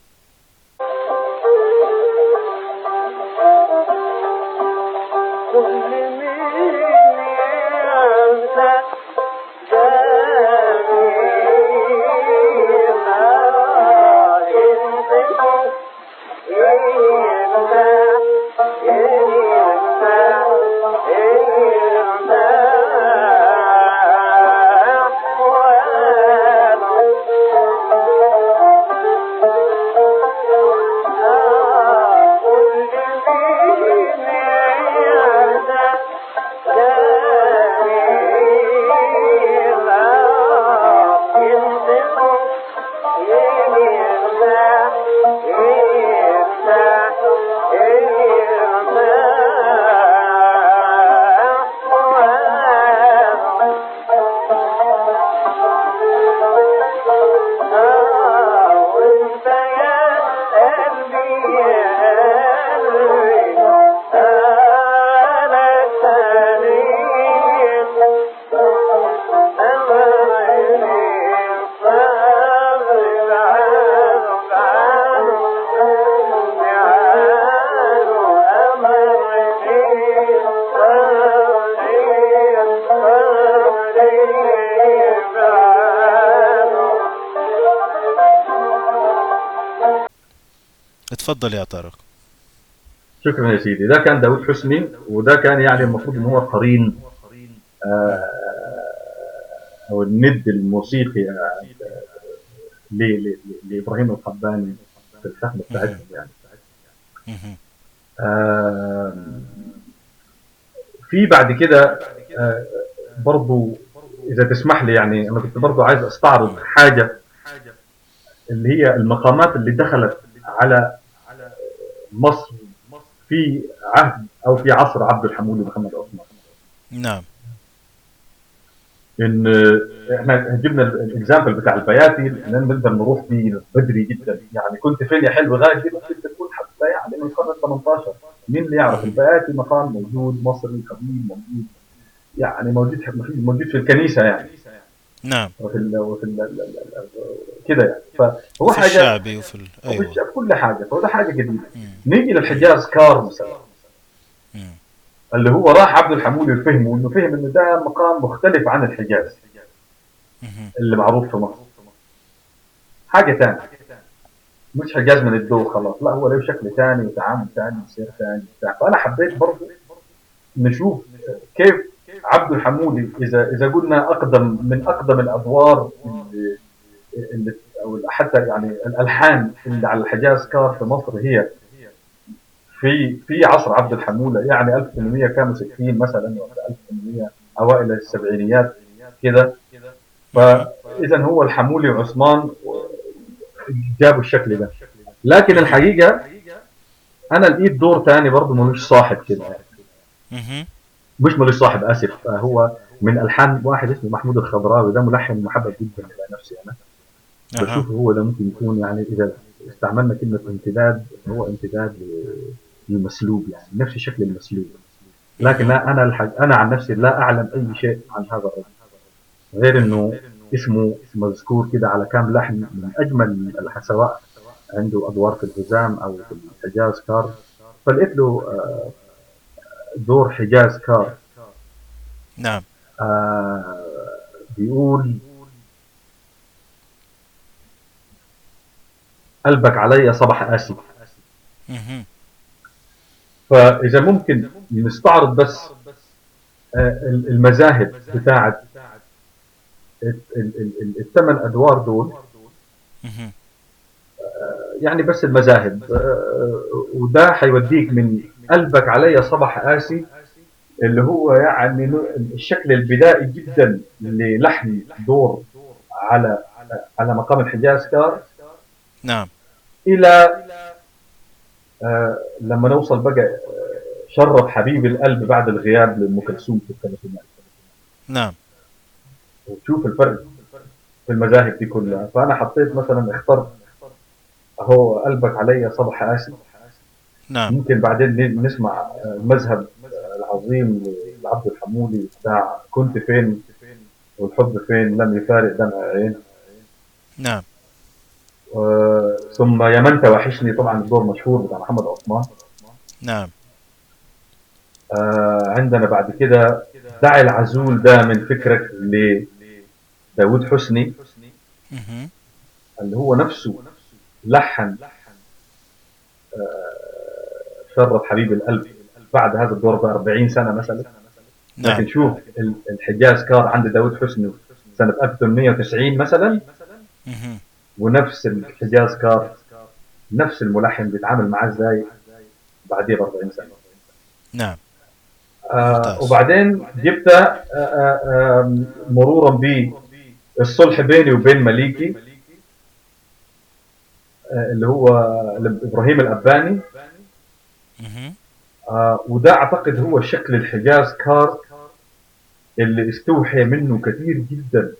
اتفضل يا طارق. شكرا يا سيدي. ده كان داود حسني وده كان يعني المفروض إن هو قرين. آه، أو الند الموسيقي آه، لإبراهيم القباني في الفهم بتاعتهم يعني. آم، في بعد كده آه، برضو إذا تسمح لي يعني أنا كنت برضو عايز أستعرض حاجة اللي هي المقامات اللي دخلت على مصر في عهد أو في عصر عبد الحمود محمد عثمان. نعم. إن إحنا جبنا الاكزامبل بتاع البياتي لأن نقدر نروح فيه بدري جدا. يعني كنت فين يا حلو غاية دي ممكن تكون حتى يعني من القرن ال 18 مين اللي يعرف البياتي؟ مقام موجود مصري قديم موجود. يعني موجود موجود في الكنيسة يعني. نعم. وفي ال وفي ال كده يعني. فهو في حاجة الشعبي وفي ال... وفي كل حاجة فده حاجة جديدة. نيجي للحجاز كار مثلا. اللي هو راح عبد الحمولي وفهمه إنه فهم انه ده مقام مختلف عن الحجاز. اللي معروف في مصر. حاجة ثانية مش حجاز من الدو خلاص. لا هو له شكل ثاني وتعامل ثاني وسير ثاني فأنا حبيت برضه نشوف كيف عبد الحمولي إذا إذا قلنا أقدم من أقدم الأدوار اللي, اللي أو حتى يعني الألحان اللي على الحجاز كار في مصر هي في في عصر عبد الحموله يعني 1860 مثلا ولا 1800 أوائل السبعينيات كده. فاذا هو الحمولي وعثمان جابوا الشكل ده. لكن الحقيقة أنا لقيت دور ثاني برضه ملوش صاحب كده. مش ملوش صاحب آسف هو من ألحان واحد اسمه محمود الخضراوي ده ملحن محبب جدا إلى نفسي أنا. أها. بشوف هو ده ممكن يكون يعني إذا استعملنا كلمة امتداد هو امتداد للمسلوب يعني نفس شكل المسلوب. لكن لا أنا الحج أنا عن نفسي لا أعلم أي شيء عن هذا الرجل. غير إنه اسمه مذكور كده على كام لحن من أجمل سواء عنده أدوار في الهزام أو في الحجاز كار. فلقيت له آه، دور حجاز كار. نعم. آه، بيقول قلبك علي صبح قاسي مهم. فإذا ممكن نستعرض بس آه، المذاهب ال- الثمان أدوار دول. مهم. يعني بس المذاهب. آه، وده حيوديك من قلبك علي صبح قاسي اللي هو يعني الشكل البدائي جدا للحن دور على على مقام الحجاز كار. نعم. إلى آه لما نوصل بقى آه، شرف حبيب القلب بعد الغياب لأم كلثوم في الثلاثينات نعم. وتشوف الفرق في المذاهب دي كلها. فأنا حطيت مثلا اخترت أهو قلبك علي صبح قاسي. نعم. ممكن بعدين نسمع آه، المذهب آه، العظيم لعبد الحمولي بتاع كنت فين والحب فين لم يفارق دمع عين. نعم. آه، ثم يا من توحشني طبعا الدور مشهور بتاع محمد عثمان. نعم. آه، عندنا بعد كده دع العزول ده من فكرك لداود حسني. اللي هو نفسه لحن شرف حبيب القلب بعد هذا الدور ب 40 سنة مثلا نعم لكن شوف ال- الحجاز كار عند داود حسني سنة 1890 مثلا. ونفس الحجاز كار نفس الملحن بيتعامل معاه إزاي بعديه ب 40 سنة نعم آه. وبعدين جبت آه آه آه مرورا بالصلح بيني وبين مليكي آه اللي هو إبراهيم الأباني. آه وده أعتقد هو شكل الحجاز كار اللي استوحي منه كثير جدا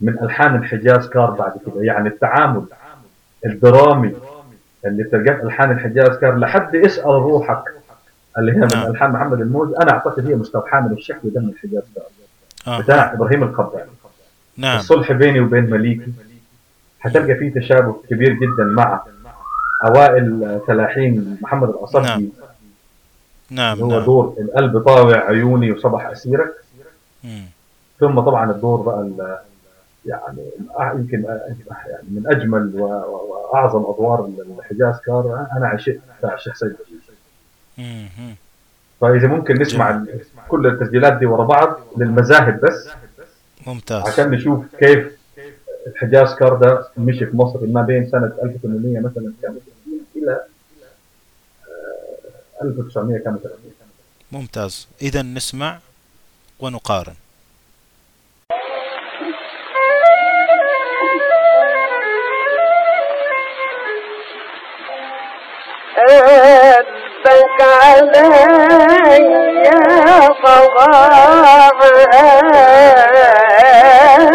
من ألحان الحجاز كار بعد كده. يعني التعامل الدرامي اللي بتلقاه في ألحان الحجاز كار لحد اسأل روحك اللي هي من نعم. ألحان محمد الموز. أنا أعتقد هي مستوحاة من الشكل ده من الحجاز كار. آه. بتاع إبراهيم القباني نعم. الصلح بيني وبين مليكي. هتلقى فيه تشابه كبير جدا مع أوائل تلاحين محمد القصبجي نعم. نعم هو نعم. دور القلب طاوع عيوني وصبح أسيرك. مم. ثم طبعا الدور بقى يعني يمكن يعني من أجمل وأعظم أدوار الحجاز كار. أنا عشقت بتاع الشيخ سيد. فإذا ممكن نسمع ال- كل التسجيلات دي ورا بعض للمذاهب بس. ممتاز. عشان نشوف كيف الحجاز كار ده مشي في مصر ما بين سنة 1800 مثلا كان إلى آه، 1900 كان مثلا ممتاز. إذا نسمع ونقارن. قلبك علي صباح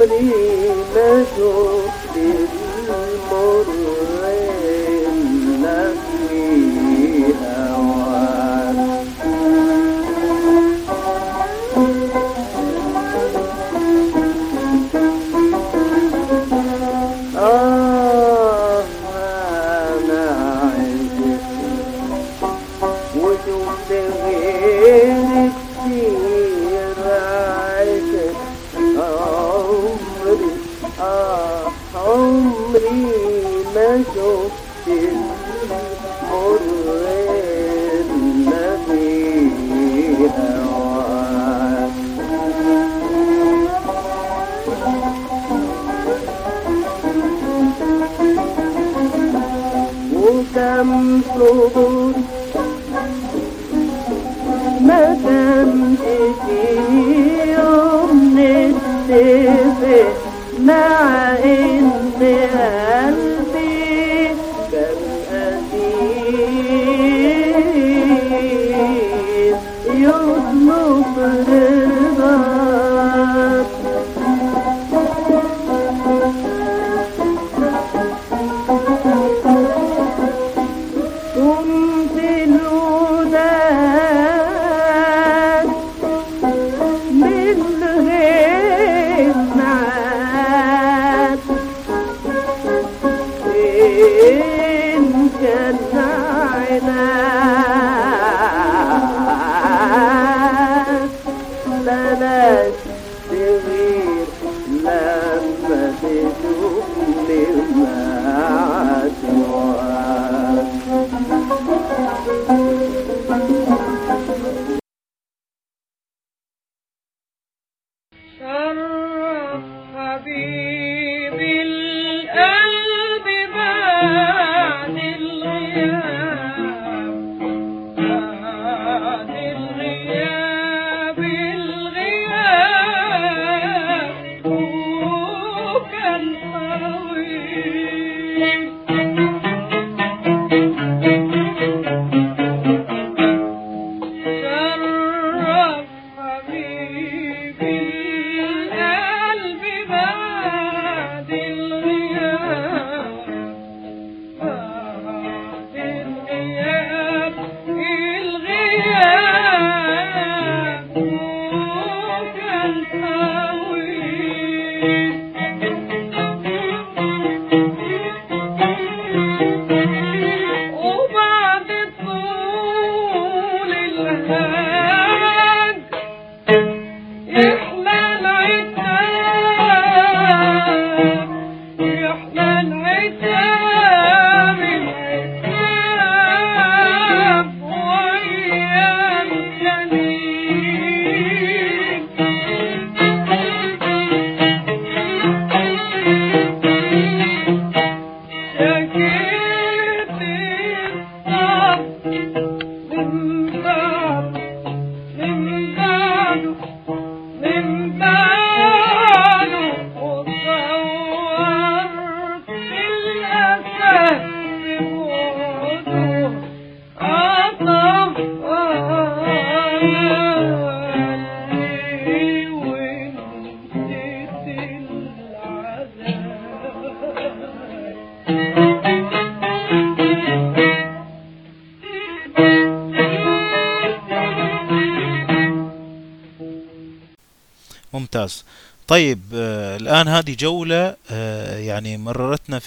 عمري ما شفت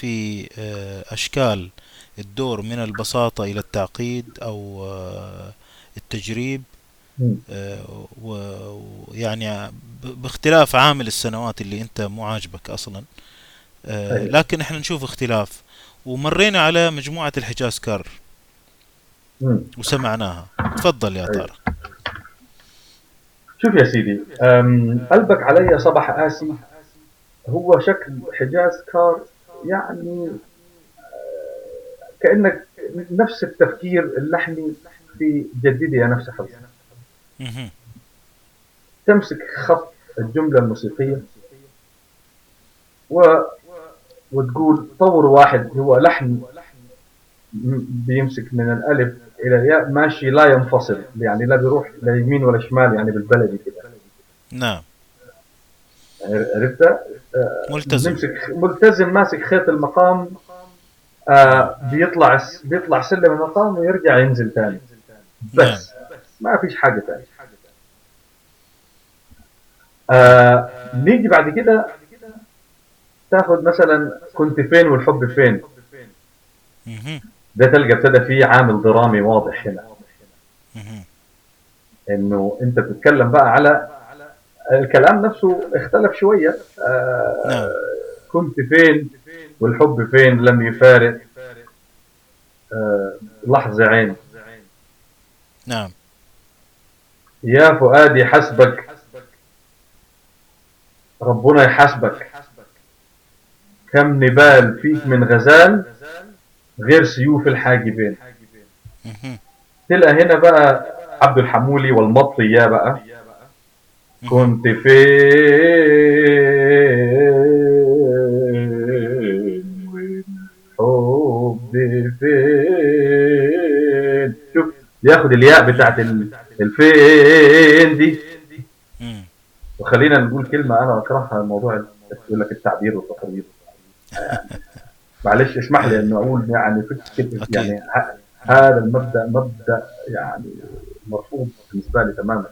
في آه، أشكال الدور من البساطة إلى التعقيد أو آه، التجريب. آه، ويعني باختلاف عامل السنوات اللي أنت مو عاجبك أصلا أيوة. لكن إحنا نشوف اختلاف ومرينا على مجموعة الحجاز كار. وسمعناها تفضل يا أيوة. طارق شوف يا سيدي قلبك علي صبح قاسي هو شكل حجاز كار يعني آه، كأنك نفس التفكير اللحني في جددي يا نفس حظي. تمسك خط الجملة الموسيقية و... وتقول طور واحد هو لحن بيمسك من الألف إلى الياء ماشي لا ينفصل يعني لا بيروح لا يمين ولا شمال يعني بالبلدي كده نعم عرفت؟ ملتزم. نمسك ملتزم ماسك خيط المقام آه بيطلع بيطلع سلم المقام ويرجع ينزل ثاني بس ما فيش حاجة ثانية آه نيجي بعد كده تاخذ مثلا كنت فين والحب فين. ده تلقى ابتدى فيه عامل درامي واضح هنا. إنه أنت بتتكلم بقى على الكلام نفسه اختلف شوية. آه نعم. كنت فين والحب فين لم يفارق. آه لحظة عين. نعم. يا فؤادي حسبك. ربنا يحاسبك. كم نبال فيك من غزال غير سيوف الحاجبين. تلقى هنا بقى عبد الحمولي والمطي يا بقى. كنت فين والحب فين شوف ياخد الياء بتاعت ال- الفين دي. وخلينا نقول كلمة أنا أكرهها موضوع يقول لك التعبير والتقرير. معلش اسمح لي إنه أقول يعني فكرة. يعني هذا المبدأ مبدأ يعني مرفوض بالنسبة لي تماما.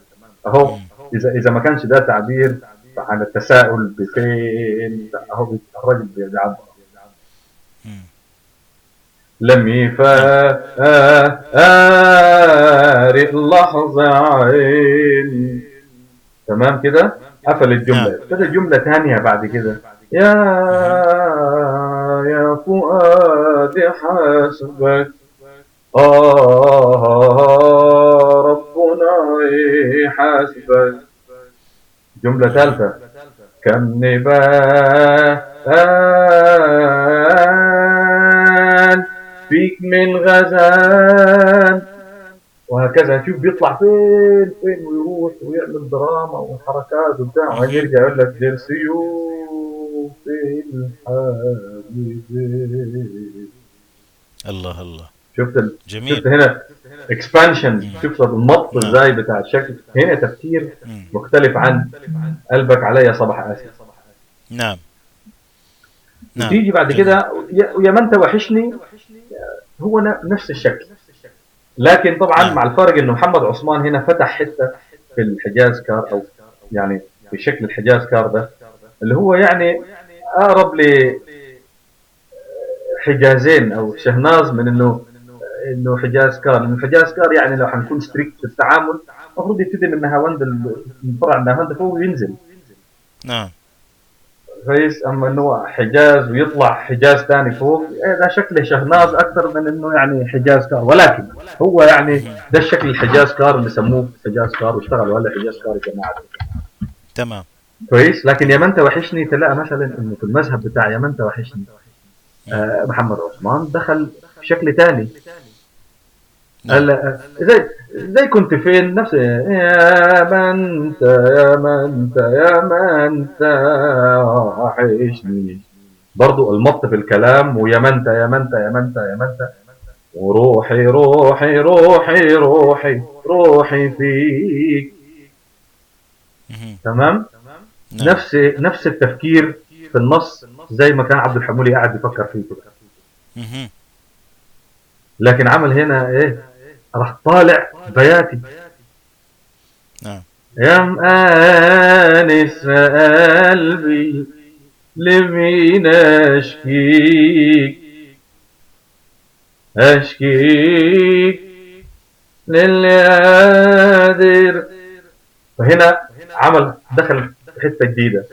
أهو. مم. إذا إذا ما كانش ده تعبير عن التساؤل بفين أهو الراجل مم. لم يفارق لحظة عين تمام كده قفل الجملة نعم. ابتدى جملة ثانية بعد كده يا يا فؤاد حسبك آه ربنا يحاسبك جملة ثالثة. كم نبال فيك من غزال. وهكذا شوف بيطلع فين فين ويروح ويعمل دراما وحركات وبتاع. وبعدين يرجع يقول لك دير سيوف الحبيبين الله الله. شفت ال... شفت جميل هنا expansion شفت المط نعم. إزاي بتاع الشكل هنا تفكير مم. مختلف عن قلبك عليه صبح أسيرك نعم نعم تيجي بعد. كده يا يا ما انت وحشني هو نفس الشكل لكن طبعا نعم. مع الفرق إنه محمد عثمان هنا فتح حتة في الحجاز كار أو يعني في شكل الحجاز كار ده اللي هو يعني أقرب ل حجازين أو شهناز من إنه إنه حجاز كار. لأنه حجاز كار يعني لو حنكون strict في التعامل المفروض يبتدي من نهاوند ال- من فرع نهاوند فوق وينزل نعم. كويس؟ أما إنه حجاز ويطلع حجاز ثاني فوق إيه ده شكله شهناز أكثر من إنه يعني حجاز كار. ولكن هو يعني ده الشكل الحجاز كار اللي سموه حجاز كار واشتغلوا هلا حجاز كار يا جماعة. تمام. كويس؟ لكن يا من انت وحشني تلاقى مثلا إنه في المذهب بتاع يا من انت وحشني آه، محمد عثمان دخل بشكل ثاني هلا زي زي كنت فين؟ نفس يا من انت يا من انت يا من انت وحشني. برضو المط في الكلام ويا من انت يا من انت يا من انت يا من انت وروحي روحي روحي روحي روحي فيك. تمام؟ نعم. نفس نفس التفكير في النص زي ما كان عبد الحمولي قاعد يفكر فيه كده. لكن عمل هنا إيه؟ راح طالع بياتي. نعم. يا مآنس قلبي لمين أشكيك؟ أشكيك للي قادر. فهنا عمل دخل حتة جديدة.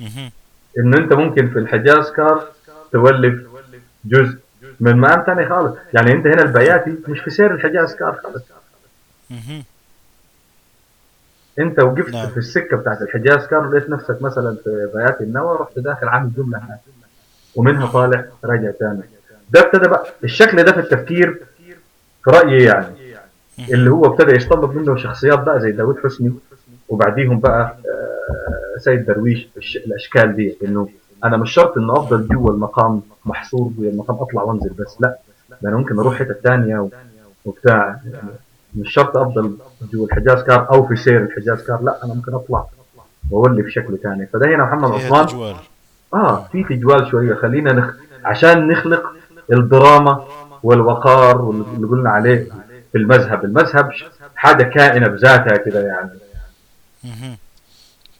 مهم. إن أنت ممكن في الحجاز كار تولف جزء. من مقام ثاني خالص. يعني انت هنا البياتي مش في سير الحجاز كار خالص. انت وقفت نعم. في السكة بتاعت الحجاز كار لقيت نفسك مثلا في بيات النوى رحت داخل عامل جمله هناك. ومنها طالع راجع تاني. ده ابتدى بقى الشكل ده في التفكير في رأيي يعني. اللي هو ابتدى يستنبط منه شخصيات بقى زي داوود حسني وبعديهم بقى آه، سيد درويش الأشكال دي إنه أنا مش شرط إنه أفضل جوا المقام محصور جوا المقام أطلع وأنزل بس لا. ده أنا ممكن أروح حتة ثانية وبتاع. مش شرط أفضل جوا الحجاز كار أو في سير الحجاز كار لا أنا ممكن أطلع واولي بشكل ثاني فده هنا محمد عثمان آه في تجوال شوية. خلينا نخ... عشان نخلق الدراما والوقار واللي قلنا عليه في المذهب. المذهب حاجة كائنة بذاتها كده يعني.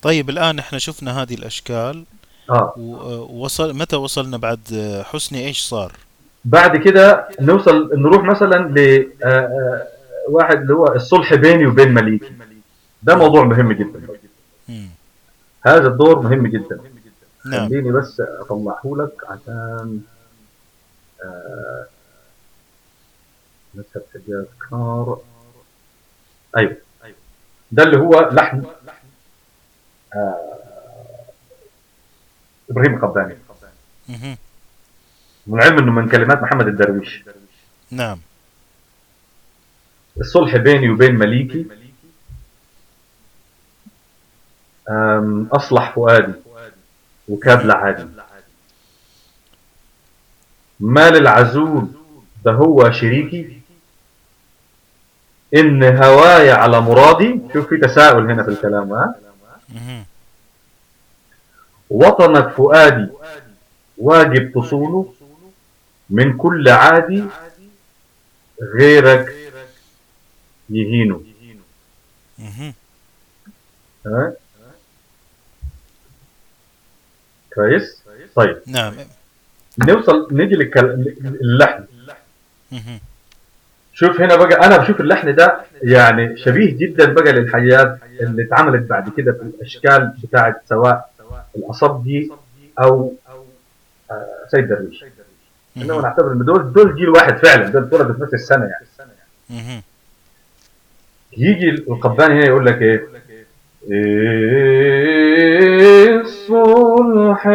طيب الآن إحنا شفنا هذه الأشكال. آه. ووصل متى وصلنا بعد حسني؟ إيش صار؟ بعد كده نوصل نروح مثلا ل آه، آه، واحد اللي هو الصلح بيني وبين مليكي ده موضوع مهم جدا. مم. هذا الدور مهم جدا. نعم. خليني بس أطلعه لك عشان آه، حجاز كار؟ أيوه. ده اللي هو لحن. آه، إبراهيم القباني. مهم. من علم إنه من كلمات محمد الدرويش. نعم. الصلح بيني وبين مليكي. آم، أصلح فؤادي وكابل عادي مال العزول ده هو شريكي. إن هواي على مرادي. شوف في تساؤل هنا في الكلام ها؟ وطنك فؤادي واجب تصونه من كل عادي غيرك يهينه. ها؟ كويس؟ طيب. نعم. نوصل نيجي للحن. شوف هنا بقى أنا بشوف اللحن ده يعني شبيه جدا بقى للحيات اللي اتعملت بعد كده في الأشكال بتاعت سواء الاصبجي أو آه، سيد درويش إنما. نعتبر إن دول دول جيل واحد فعلا دول اتولدوا في نفس السنة يعني. يجي القباني هنا يقول لك إيه إيه الصلح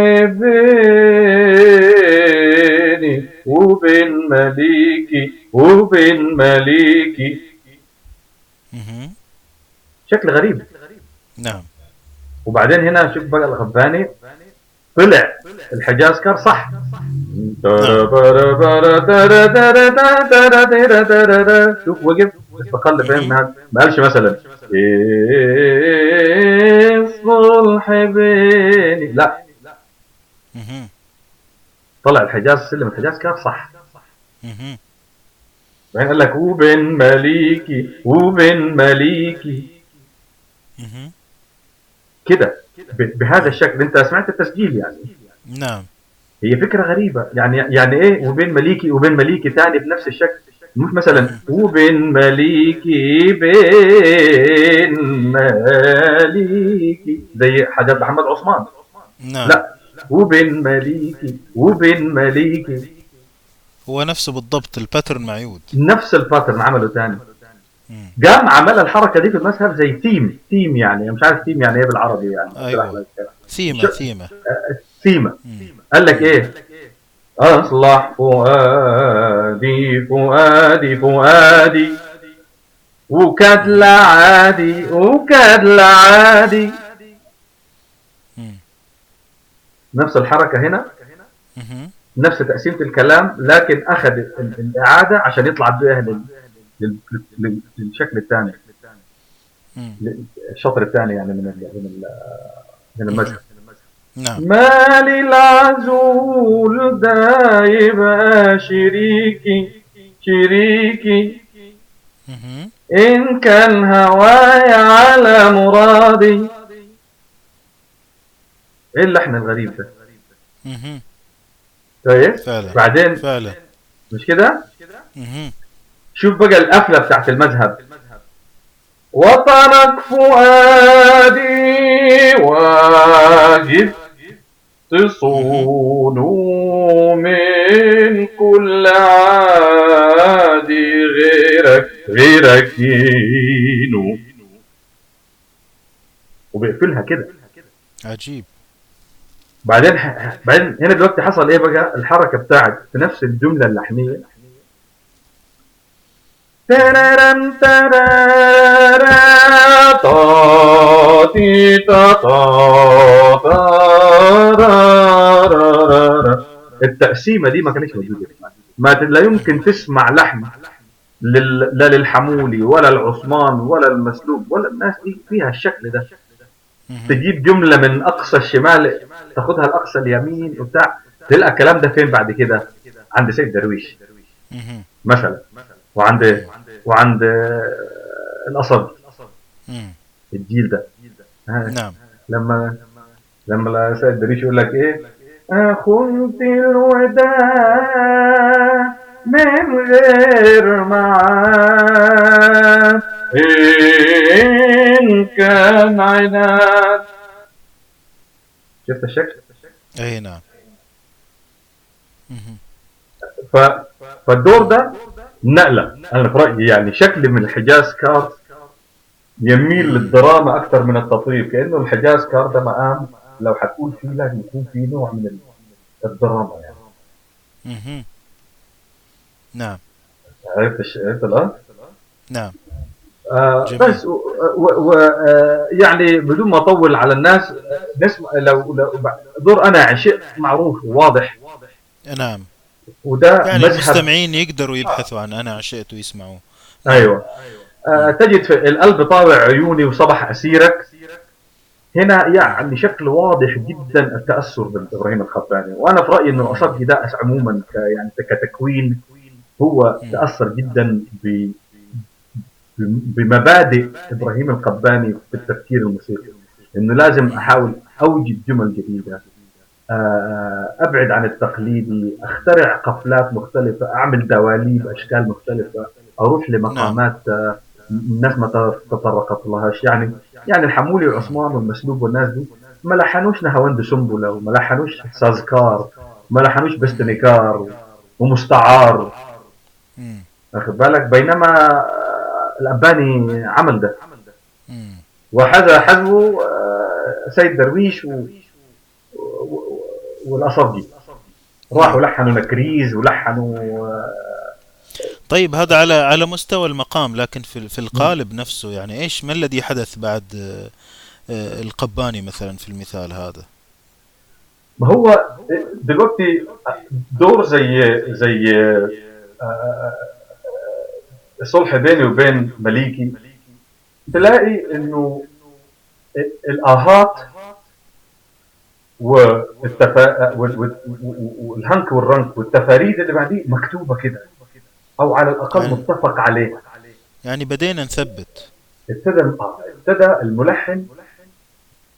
بيني وبين مليكي وبين مليكي. شكل غريب نعم وبعدين هنا شوف بقى الغباني. طلع. الحجاز كار صح. شوف وقف. استقل فين ما قالش مثلا. الصلح بيني. لا. طلع الحجاز سلم. الحجاز كار صح. بعدين قال لك وبين مليكي وبين مليكي. كده بهذا الشكل. انت سمعت التسجيل يعني؟ نعم. هي فكرة غريبة. يعني يعني إيه؟ وبين مليكي وبين مليكي ثاني بنفس الشكل. مش مثلا وبين مليكي بين مليكي. زي حاجات محمد عثمان. نعم. لا. وبين مليكي وبين مليكي. هو نفسه بالضبط ال pattern معيود نفس ال pattern عمله ثاني. قام عمل الحركة دي في المذهب زي theme. theme يعني مش عارف تيم يعني إيه بالعربي يعني. أيوة. ثيمة شو- ثيمة مم. قال لك إيه؟ أصلح فؤادي فؤادي فؤادي. وكاد لا عادي وكاد لا عادي. مم. نفس الحركة هنا. نفس تقسيمة الكلام لكن أخذ ال- الإعادة عشان يطلع بيها للشكل الثاني. الشطر الثاني يعني من ال من ال من المذهب نعم. ما للعزول ده يبقى شريكي شريكي. إن كان هواي على مرادي إيه اللحن الغريب ده. كويس فعلا. بعدين؟ فعلا. مش كده؟ مهم. شوف بقى القفلة بتاعت المذهب. وطنك فؤادي واجب. تصونه من كل عادي غيرك غيرك ينو وبيقفلها كده. عجيب. بعدين بعدين هنا دلوقتي حصل إيه بقى؟ الحركة بتاعت في نفس الجملة اللحنية. ترارم ترارا طا تي تا تارارارارا. التقسيمة دي ما كانتش موجودة ما لا يمكن تسمع لحن لل... لا للحمولي ولا العثمان ولا المسلوب ولا الناس دي فيها الشكل ده. تجيب جملة من أقصى الشمال تاخدها لأقصى اليمين وبتاع تلقى الكلام ده فين بعد كده عند سيد درويش. مثلا وعند وعند مم. الجيل ده. نعم. لما لما سيد درويش يقول لك إيه؟ أخنت الوداع من غير معاد. إن كان عناد. شفت الشكل؟ اي نعم. ف... فالدور ده نقلة أنا في رأيي يعني شكل من الحجاز كار يميل للدراما أكثر من التطريب كأنه الحجاز كار ده مقام لو حتقول فيه لازم يكون فيه نوع من ال- الدراما يعني مهم. نعم عرفت. عرفت الآن؟ نعم آه جميل. بس و... و... و... آه يعني بدون ما أطول على الناس نسمع لو لو دور أنا عشق معروف وواضح نعم وده يعني مذهب المستمعين يقدروا يبحثوا عن أنا عشقت ويسمعوه أيوه. آه تجد في القلب طاوع عيوني وصبح أسيرك. هنا يعني شكل واضح جدا التأثر بابراهيم الخباني وأنا في رأيي إنه الاصابجي ده عموما يعني كتكوين هو تأثر جدا ب بمبادئ إبراهيم القباني في التفكير الموسيقي. إنه لازم أحاول أوجد جمل جديدة. أبعد عن التقليدي أخترع قفلات مختلفة أعمل دواليب أشكال مختلفة أروح لمقامات آه، الناس ما تطرقت لهاش. يعني يعني الحمولي وعثمان والمسلوب والناس دي ما لحنوش نهاوند سنبلة وما لحنوش سازكار ما لحنوش بستنيكار ومستعار. واخد بالك؟ بينما آه، الأباني عمل ده. وحذا حذو آه، سيد درويش و... و... والاصابجي راحوا لحنوا نكريز ولحنوا آه، طيب هذا على على مستوى المقام لكن في في القالب نفسه يعني إيش ما الذي حدث بعد آه، آه، القباني مثلا في المثال هذا؟ ما هو دلوقتي دور زي زي آه، الصلح بيني وبين مليكي تلاقي إنه الآهات والتفا... وال- وال- والهنك والرنك والتفاريد اللي بعديه مكتوبة كده. أو على الأقل يعني- متفق عليها يعني بدينا نثبت. ابتدى ابتدى الملحن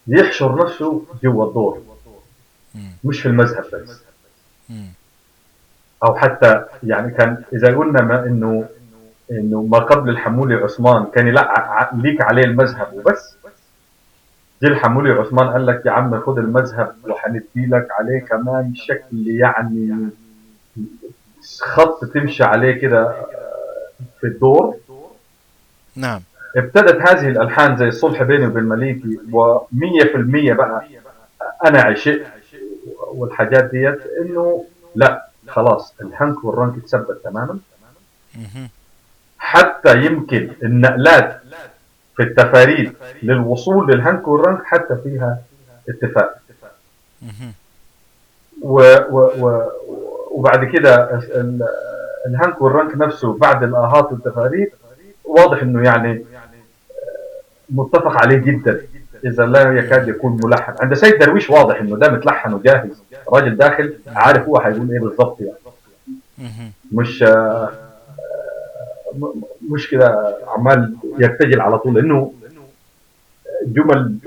يحشر نفسه جوا الدور. مش في المذهب بس. أو حتى يعني كان إذا قلنا ما انه إنه ما قبل الحمولي عثمان كان ع- ليك عليه المذهب وبس. جه الحمولي عثمان قال لك يا عم خد المذهب وحندي لك عليه كمان شكل يعني خط تمشي عليه كده في الدور. نعم. ابتدت هذه الألحان زي الصلح بيني وبين مليكي و100% بقى أنا عشق والحاجات ديت إنه لا خلاص الهنك والرنك اتثبت تماما. حتى يمكن النقلات في التفاريد للوصول للهنك والرنك حتى فيها اتفاق. و و و وبعد كده ال- الهنك والرنك نفسه بعد الأهات والتفاريد واضح إنه يعني متفق عليه جدا إذا لا يكاد يكون ملحن عند سيد درويش واضح إنه ده متلحن وجاهز راجل داخل عارف هو هيقول إيه بالضبط يعني. مش م- مش كده عمال يرتجل على طول لأنه جمل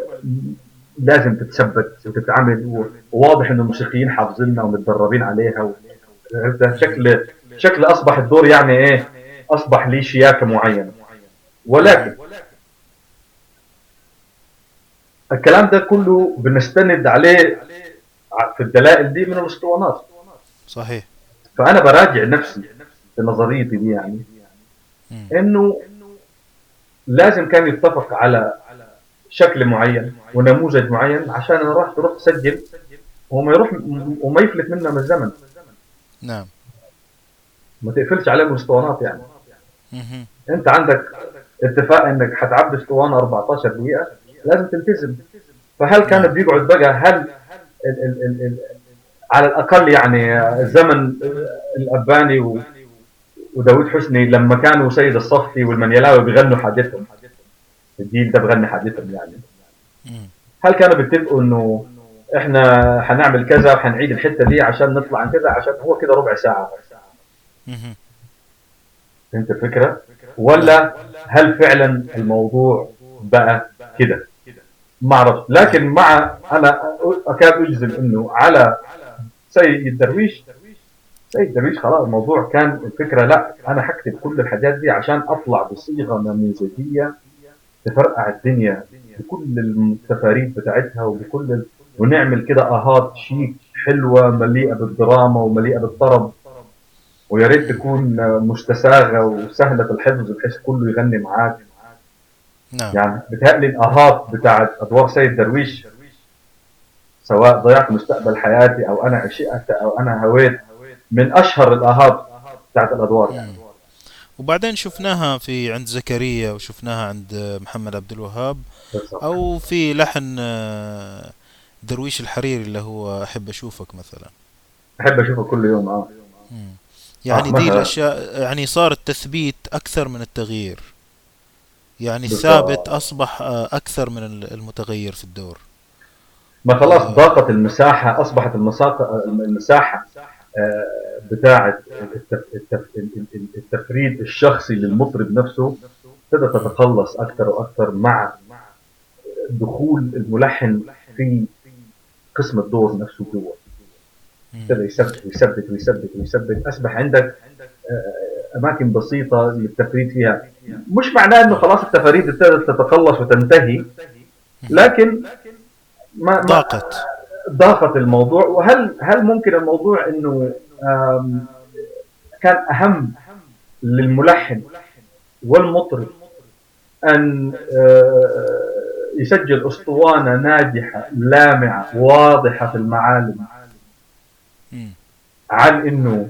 لازم تتثبت وتتعمل وواضح ان الموسيقيين حافظينها ومتدربين عليها؟ شكل شكل أصبح الدور يعني إيه أصبح ليه شياكة معينة ولكن الكلام ده كله بنستند عليه في الدلائل دي من الأسطوانات صحيح فأنا براجع نفسي في نظريتي دي يعني. إنه لازم كان يتفق على شكل معين ونموذج معين عشان أنا راح تروح تسجل وما يروح وما يفلت منهم الزمن. نعم. ما تقفلش عليهم الاسطوانات يعني. مهم. أنت عندك اتفاق إنك هتعبي اسطوانة 14 دقيقة؟ لازم تلتزم. فهل كان بيقعد بقى؟ هل ال ال ال ال على الأقل يعني الزمن الاباني و وداود حسني لما كانوا سيد الصفتي والمنيلاوي بيغنوا حاجتهم الجيل ده بغني حاجتهم يعني. هل كانوا بيتفقوا إنه إحنا هنعمل كذا وهنعيد الحتة دي عشان نطلع عن كذا عشان هو كده ربع ساعة. فهمت الفكرة؟ ولا هل فعلا الموضوع بقى كده؟ ما أعرف لكن مع أنا أكاد أجزم إنه على سيد درويش سيد درويش خلاص الموضوع كان الفكرة لا أنا هكتب كل الحاجات دي عشان أطلع بصيغة نموذجيه تفرقع الدنيا بكل التفاريد بتاعتها وبكل. ونعمل كده أهات شيك حلوة مليئة بالدراما ومليئة بالطرب ويا ريت تكون مستساغة وسهلة الحفظ بحيث كله يغني معاك نعم يعني بتهيألي الأهات بتاعت أدوار سيد درويش سواء ضيعت مستقبل حياتي أو أنا عشقت أو أنا هويت من أشهر الاهات بتاعت الأدوار يعني. وبعدين شفناها في عند زكريا وشفناها عند محمد عبد الوهاب. أو في لحن آه، درويش الحريري اللي هو أحب أشوفك مثلا أحب اشوفه كل يوم آه مم. يعني آه، دي. الأشياء يعني صار التثبيت أكثر من التغيير يعني. الثابت أصبح آه، أكثر من المتغير في الدور ما خلاص ضاقت المساحة أصبحت المساحه المساحة بتاعة التف... التف... التفريد الشخصي للمطرب نفسه ابتدت تتقلص أكثر وأكثر مع دخول الملحن في قسم الدور نفسه جوا. ابتدى يثبت ويثبت ويثبت ويثبت أصبح عندك آه، أماكن بسيطة للتفريد فيها. مش معناه إنه خلاص التفاريد ابتدت تتقلص وتنتهي لكن ما ما ضاقت ضاقت الموضوع وهل هل ممكن الموضوع إنه كان أهم للملحن والمطرب أن آه، يسجل أسطوانة ناجحة لامعة واضحة في المعالم. عن إنه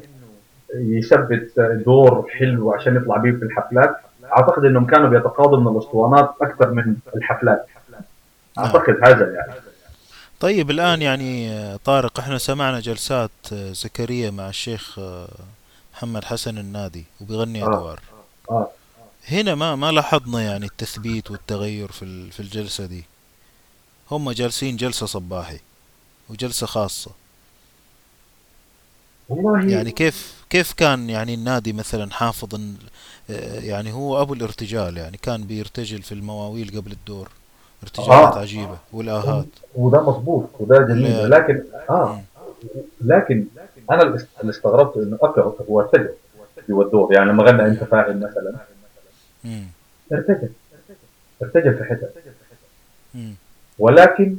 يثبت دور حلو عشان يطلع بيه في الحفلات؟ أعتقد إنهم كانوا بيتقاضوا من الأسطوانات أكثر من الحفلات. أعتقد هذا يعني. طيب الآن يعني آه، طارق إحنا سمعنا جلسات آه، زكريا مع الشيخ آه، محمد حسن النادي وبيغني آه. أدوار. آه. هنا ما ما لاحظنا يعني التثبيت والتغير في في الجلسة دي. هم جالسين جلسة صباحي وجلسة خاصة. والله يعني كيف كيف كان يعني النادي مثلا حافظ آه، يعني هو أبو الارتجال يعني كان بيرتجل في المواويل قبل الدور؟ ارتجالات آه. عجيبة والآهات وده مظبوط وده جميل. لكن آه. لكن أنا اللي است- اللي استغربت إنه okay هو ارتجل جوا الدور يعني لما غنى أنت فاعل مثلا. ارتجل ارتجل في حتت مم. ولكن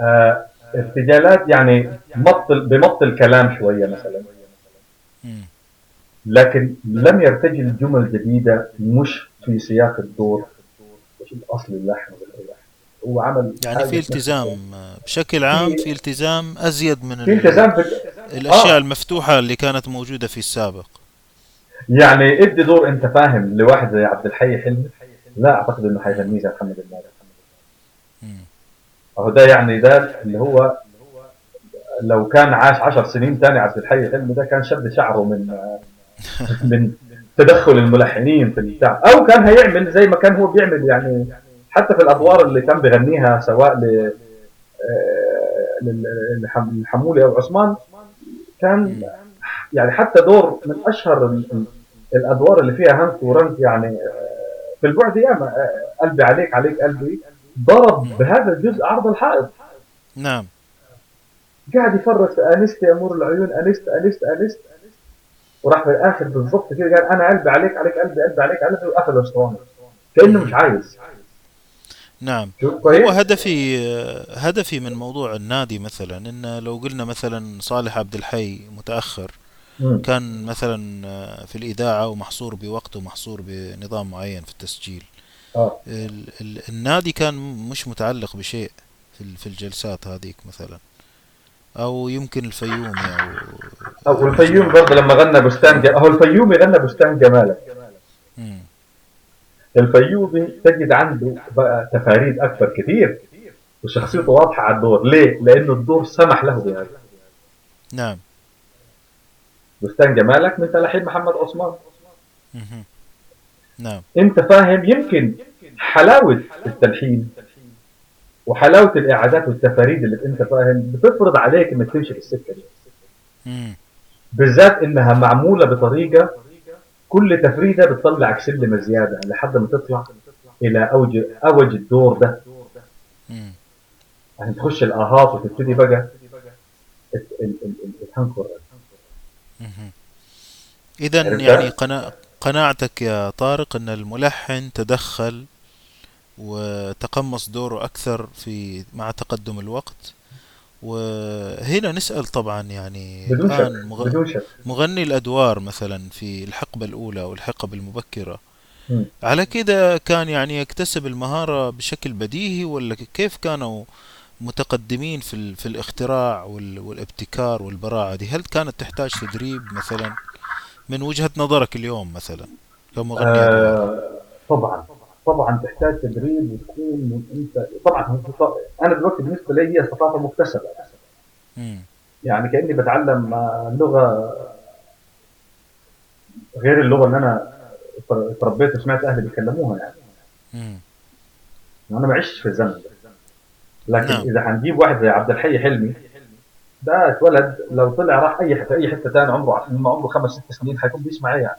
آه ارتجالات يعني مط بمط الكلام شوية مثلا. لكن لم يرتجل جمل جديده مش في سياق الدور. الأصل اللحن والإلحان. هو عمل يعني في التزام آه، بشكل عام في التزام أزيد من في ال- التزام في الأشياء آه. المفتوحة اللي كانت موجودة في السابق يعني ادي دور أنت فاهم لواحد زي عبد الحي حلمي لا أعتقد إنه حيغنيه زي محمد المالك. أهو ده يعني ده اللي هو لو كان عاش عشر سنين تاني عبد الحي حلمي ده كان شد شعره من من تدخل الملحنين في البتاع. أو كان هيعمل زي ما كان هو بيعمل يعني حتى في الأدوار اللي كان بيغنيها سواء ل آه، لل- للحم- للحمولي أو عثمان كان يعني حتى دور من أشهر ال- ال- الأدوار اللي فيها هنك ورنك يعني آه، في البعد ياما آه، قلبي عليك عليك قلبي ضرب بهذا الجزء عرض الحائط. نعم. قاعد يفرج في أنست يا امور العيون أنست أنست أنست. وراح في الآخر بالضبط كده قال أنا قلبي عليك عليك قلبي قلبي عليك قلبي وقفل الأسطوانة. كأنه مش عايز. نعم. هو هدفي هدفي من موضوع النادي مثلا إن لو قلنا مثلا صالح عبد الحي متأخر مم. كان مثلا في الإذاعة ومحصور بوقت ومحصور بنظام معين في التسجيل. ال ال النادي كان مش متعلق بشيء في الجلسات هذيك مثلا. أو يمكن الفيومي أو أو الفيوم برضه لما غنى بستان جمالك هو الفيومي غنى بستان جمالك. الفيومي تجد عنده بقى تفاريد أكثر كثير وشخصيته واضحة على الدور. ليه؟ لأنه الدور سمح له بهذا. نعم. بستان جمالك من تلحين محمد عثمان. نعم. أنت فاهم يمكن حلاوة التلحين. وحلاوة الإعادات والتفاريد اللي أنت فاهم بتفرض عليك إنك تمشي في السكة دي. بالذات إنها معمولة بطريقة كل تفريدة بتطلعك سلمه زيادة لحد ما تطلع إلى اوج أوج الدور ده. عشان تخش الآهات وتبتدي بقى ال- ال- ال- ال- الهنكر عرفت؟ يعني قنا... قناعتك يا طارق أن الملحن تدخل وتقمص دوره أكثر في مع تقدم الوقت وهنا نسأل طبعا يعني الآن مغني الأدوار مثلا في الحقبة الأولى أو الحقبة المبكرة. على كده كان يعني يكتسب المهارة بشكل بديهي ولا كيف كانوا متقدمين في. في الاختراع وال... والابتكار والبراعة دي هل كانت تحتاج تدريب مثلا من وجهة نظرك اليوم مثلا كمغني أدوار آه طبعا طبعا تحتاج تدريب وتكون من انت طبعا أنا دلوقتي بالنسبة لي هي ثقافه مكتسبة. يعني كأني بتعلم لغة غير اللغة اللي أنا اتربيت وسمعت أهلي بيتكلموها يعني مم. أنا ما عشتش في الزمن ده لكن نعم. إذا هنجيب واحد زي عبد الحي حلمي ده اتولد لو طلع راح أي حتة أي حتة ثانية عمره عمره خمس ست سنين حيكون بيسمع إيه يعني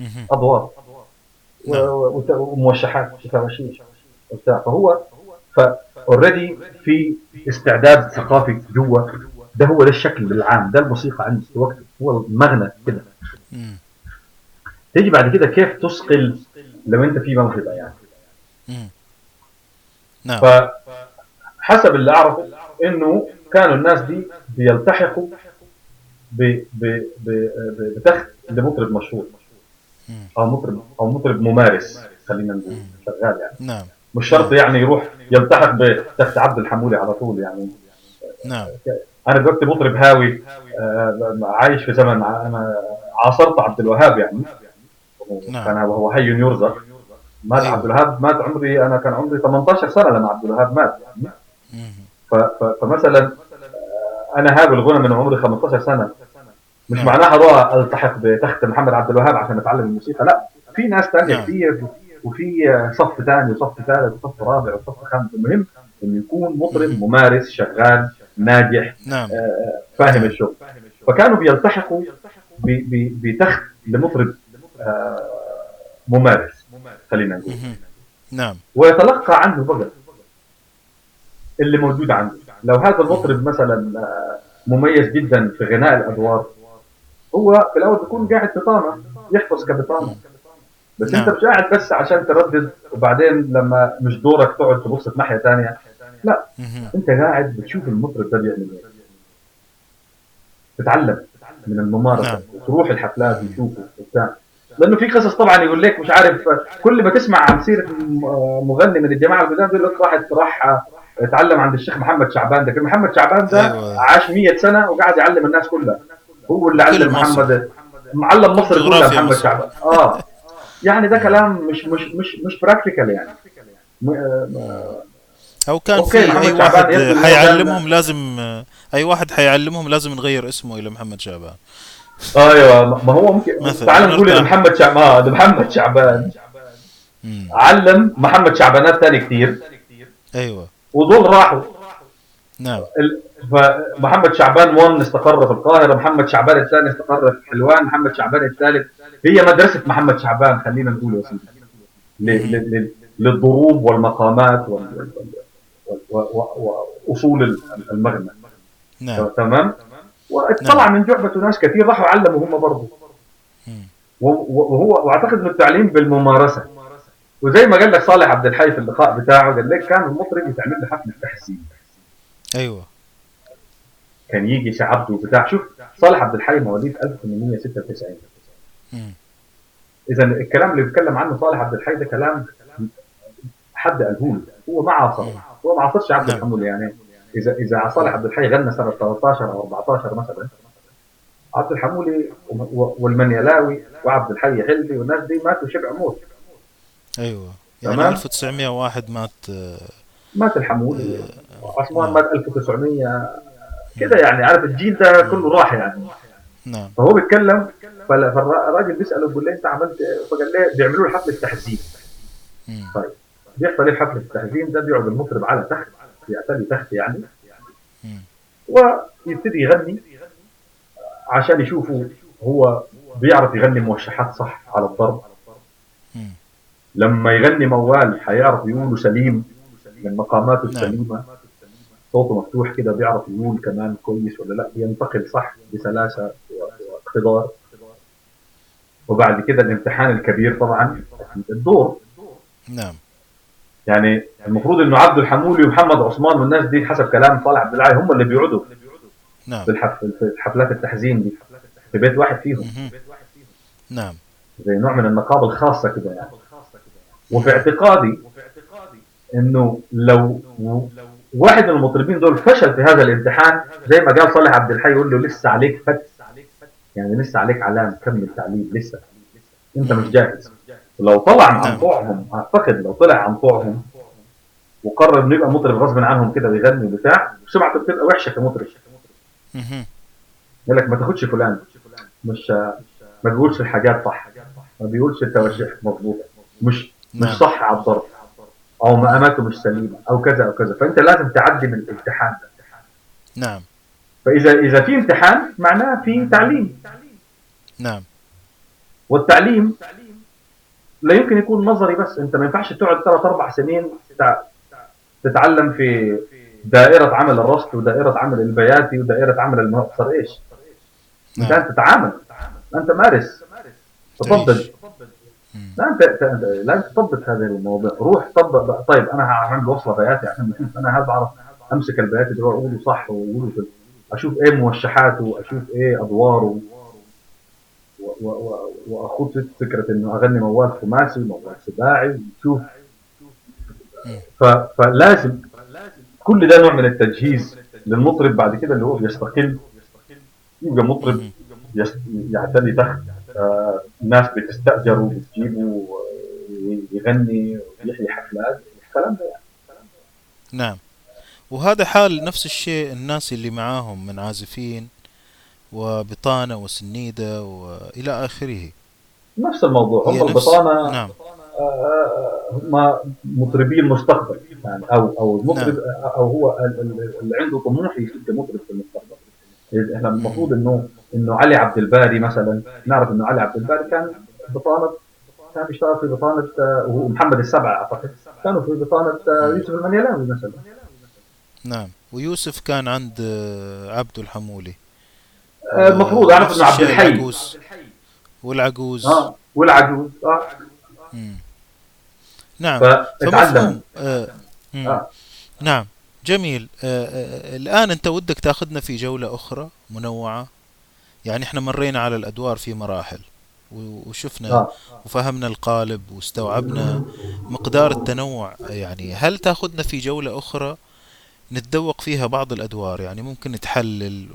مهم. ادوار و- نعم. و- وت- وموشحات وفواشير وبتاع. فهو فاوريدي في استعداد ثقافي جوا. ده هو ده الشكل العام ده الموسيقى عند وقت هو المغنى كده. تيجي بعد كده كيف تثقل لو انت في موهبه يعني. نعم. فحسب اللي أعرفه إنه كانوا الناس دي بيلتحقوا ب ب ب ب- بتخت لمطرب مشهور. أو مطرب أو مطرب ممارس خلينا نقول شغال يعني. نعم. مش شرط يعني يروح يلتحق بتخت عبد الحمولي على طول يعني. نعم. أنا دلوقتي مطرب هاوي آه، عايش في زمن أنا عاصرت عبد الوهاب يعني. نعم. كان وهو حي يرزق مات أيوة. عبد الوهاب مات عمري أنا كان عمري 18 سنة لما عبد الوهاب مات يعني. فمثلا آه، أنا هاوي الغنى من عمري 15 سنة. مش نعم. معناها أروح ألتحق بتخت محمد عبد الوهاب عشان اتعلم الموسيقى لا في ناس ثانية نعم. كثير وفي صف ثاني وصف ثالث وصف رابع وصف خامس المهم انه يكون مطرب مم. ممارس شغال ناجح نعم آه، فاهم الشغل فكانوا بيلتحقوا بتخت لمطرب آه، ممارس خلينا نقول. نعم ويتلقى عنه بقى اللي موجود عنده لو هذا المطرب مثلا آه، مميز جدا في غناء الأدوار هو في الأول بيكون قاعد بطانة يحفظ كبطانة بس نعم. انت مش قاعد بس عشان تردد وبعدين لما مش دورك تقعد تبص في ناحية ثانية لا. أنت قاعد بتشوف المطرب ده بيعمل إيه تتعلم من الممارسة نعم. تروح الحفلات وتشوفه وبتاع لأنه في قصص طبعا يقول لك مش عارف كل ما تسمع عن سيرة مغني من الجماعة القدام يقول لك واحد راح اتعلم عند الشيخ محمد شعبان ده محمد شعبان ده أيوة. عاش 100 سنة وقاعد يعلم الناس كلها هو اللي علم. محمد. معلم مصر كلها محمد. شعبان. آه. يعني ده كلام مش مش مش مش براكتيكال يعني. م- آه، أو كان في محمد أي واحد حيعلمهم لازم أي واحد حيعلمهم لازم نغير اسمه إلى محمد شعبان. أيوه ما هو ممكن تعال نقول نرجع. محمد شعبان. ده محمد شعبان. مم. علم محمد شعبانات ثاني كثير أيوه. ودول راحوا. نعم. ال- فمحمد شعبان 1 استقر في القاهرة محمد شعبان الثاني استقر في حلوان محمد شعبان الثالث. هي مدرسة محمد شعبان خلينا نقول يا سيدي. للضروب والمقامات وأصول ال- المغنى. نعم. تمام؟ واطلع من جعبته ناس كثير راحوا علموا هم برضه. وهو وأعتقد إنه التعليم بالممارسة. وزي ما قال لك صالح عبد الحي في اللقاء بتاعه قال لك كان المطرب يتعمل له حفلة تحسين. أيوه. كان يجي شعبده بتاع شوف صالح عبد الحي مواليد 1896 مم. إذا الكلام اللي بيتكلم عنه صالح عبد الحي ده كلام حد قاله له هو ما عاصر هو ما عاصرش عبد نعم. الحمول يعني إذا إذا صالح عبد الحي غنى سنة 13 أو 14 مثلا عبد الحمولي والمنيلاوي وعبد الحي حلبي والناس دي ماتوا شبع موت أيوه يعني تمام. 1901 مات آه، مات الحمولي عثمان نعم. مات 1900 كده يعني عارف الجيل ده كله راح يعني نعم فهو بيتكلم فال- فالراجل بيسأله بيقول له أنت عملت إيه؟ فقال له بيعملوا له حفله تحزين مم. طيب بيحصل إيه في حفله التحزين ده بيقعد المطرب على تخت يعتلي تخت يعني. ويبتدي يغني عشان يشوفوا هو بيعرف يغني موشحات صح على الضرب. لما يغني موال حيعرف يقوله سليم من مقاماته نعم. السليمة صوته مفتوح كده بيعرف يقول كمان كويس ولا لأ ينتقل صح بسلاسة واقتدار وبعد كده الامتحان الكبير طبعا الدور. نعم. يعني المفروض إنه عبد الحمولي ومحمد عثمان والناس دي حسب كلام صالح عبد العالي هم اللي بيقعدوا نعم. في حفلات التحزين دي. في بيت واحد فيهم. نعم. زي نوع من النقابة الخاصة كده يعني. وفي اعتقادي إنه لو واحد من المطربين دول فشل في هذا الامتحان زي ما قال صالح عبد الحي يقول له لسه عليك فت. يعني لسه عليك علام كمل تعليم لسه. أنت مش جاهز. لو طلع عن. طوعهم أعتقد لو طلع عن طوعهم وقرر إنه يبقى مطرب غصب عنهم كده ويغني وبتاع سمعته بتبقى وحشة كمطرب. يقول لك ما تاخدش فلان. مش ما بيقولش الحاجات صح. ما بيقولش التوجه مظبوطه مش مش نعم. صح على الضرب أو مقاماته مش سليمة أو كذا أو كذا. فأنت لازم تعدي من الامتحان. ده نعم. فإذا إذا في امتحان معناه في تعليم. نعم. والتعليم لا يمكن يكون نظري بس. أنت ما ينفعش تقعد ثلاث أربع سنين تع- تتعلم في دائرة عمل الرصد ودائرة عمل البياتي ودائرة عمل المنصر إيش؟ انت نعم. أنت تتعامل. أنت مارس. مم. لا انت لا تطبق هذه المواضيع روح طبق بقى. طيب أنا هعمل وصله بياتي عشان أنا هل بعرف أمسك البياتي ده واقوله صح وأقوله أشوف إيه موشحاته أشوف إيه أدواره؟ وأخوض فكرة إنه أغني موال خماسي موال سباعي شوف. ف- فلازم كل ده نوع من التجهيز للمطرب بعد كده اللي هو بيستقل يبقى مطرب يعتلي تخت آه، ناس بتستأجره وبتجيبه آه، يغني ويحيي حفلات الكلام ده يعني. نعم. وهذا حال نفس الشيء الناس اللي معاهم من عازفين وبطانة وسنيدة وإلى آخره. نفس الموضوع. هم نفس البطانه نعم. هم مطربي المستقبل يعني أو أو المطرب نعم. أو هو ال- ال- اللي عنده طموح يصير كمطرب في المستقبل. إحنا المفروض انه إنه علي عبد الباري مثلا نعرف إنه علي عبد الباري كان بطانه كان بيشتغل في بطانة آه، ومحمد السبع أعتقد. كانوا في بطانة آه، يوسف المنيلاوي مثلا. نعم. ويوسف كان عند آه، عبده الحمولي. آه، المفروض أعرف نفس إنه عبد الحي. العجوز والعجوز. آه والعجوز آه. مم. نعم. فتعلم فمفهوم آه. آه. نعم. جميل آه. آه. الآن أنت ودك تاخذنا في جولة أخرى منوعة يعني إحنا مرينا على الأدوار في مراحل وشفنا آه. وفهمنا القالب واستوعبنا مقدار التنوع يعني هل تاخذنا في جولة أخرى نتذوق فيها بعض الأدوار يعني ممكن نتحلل.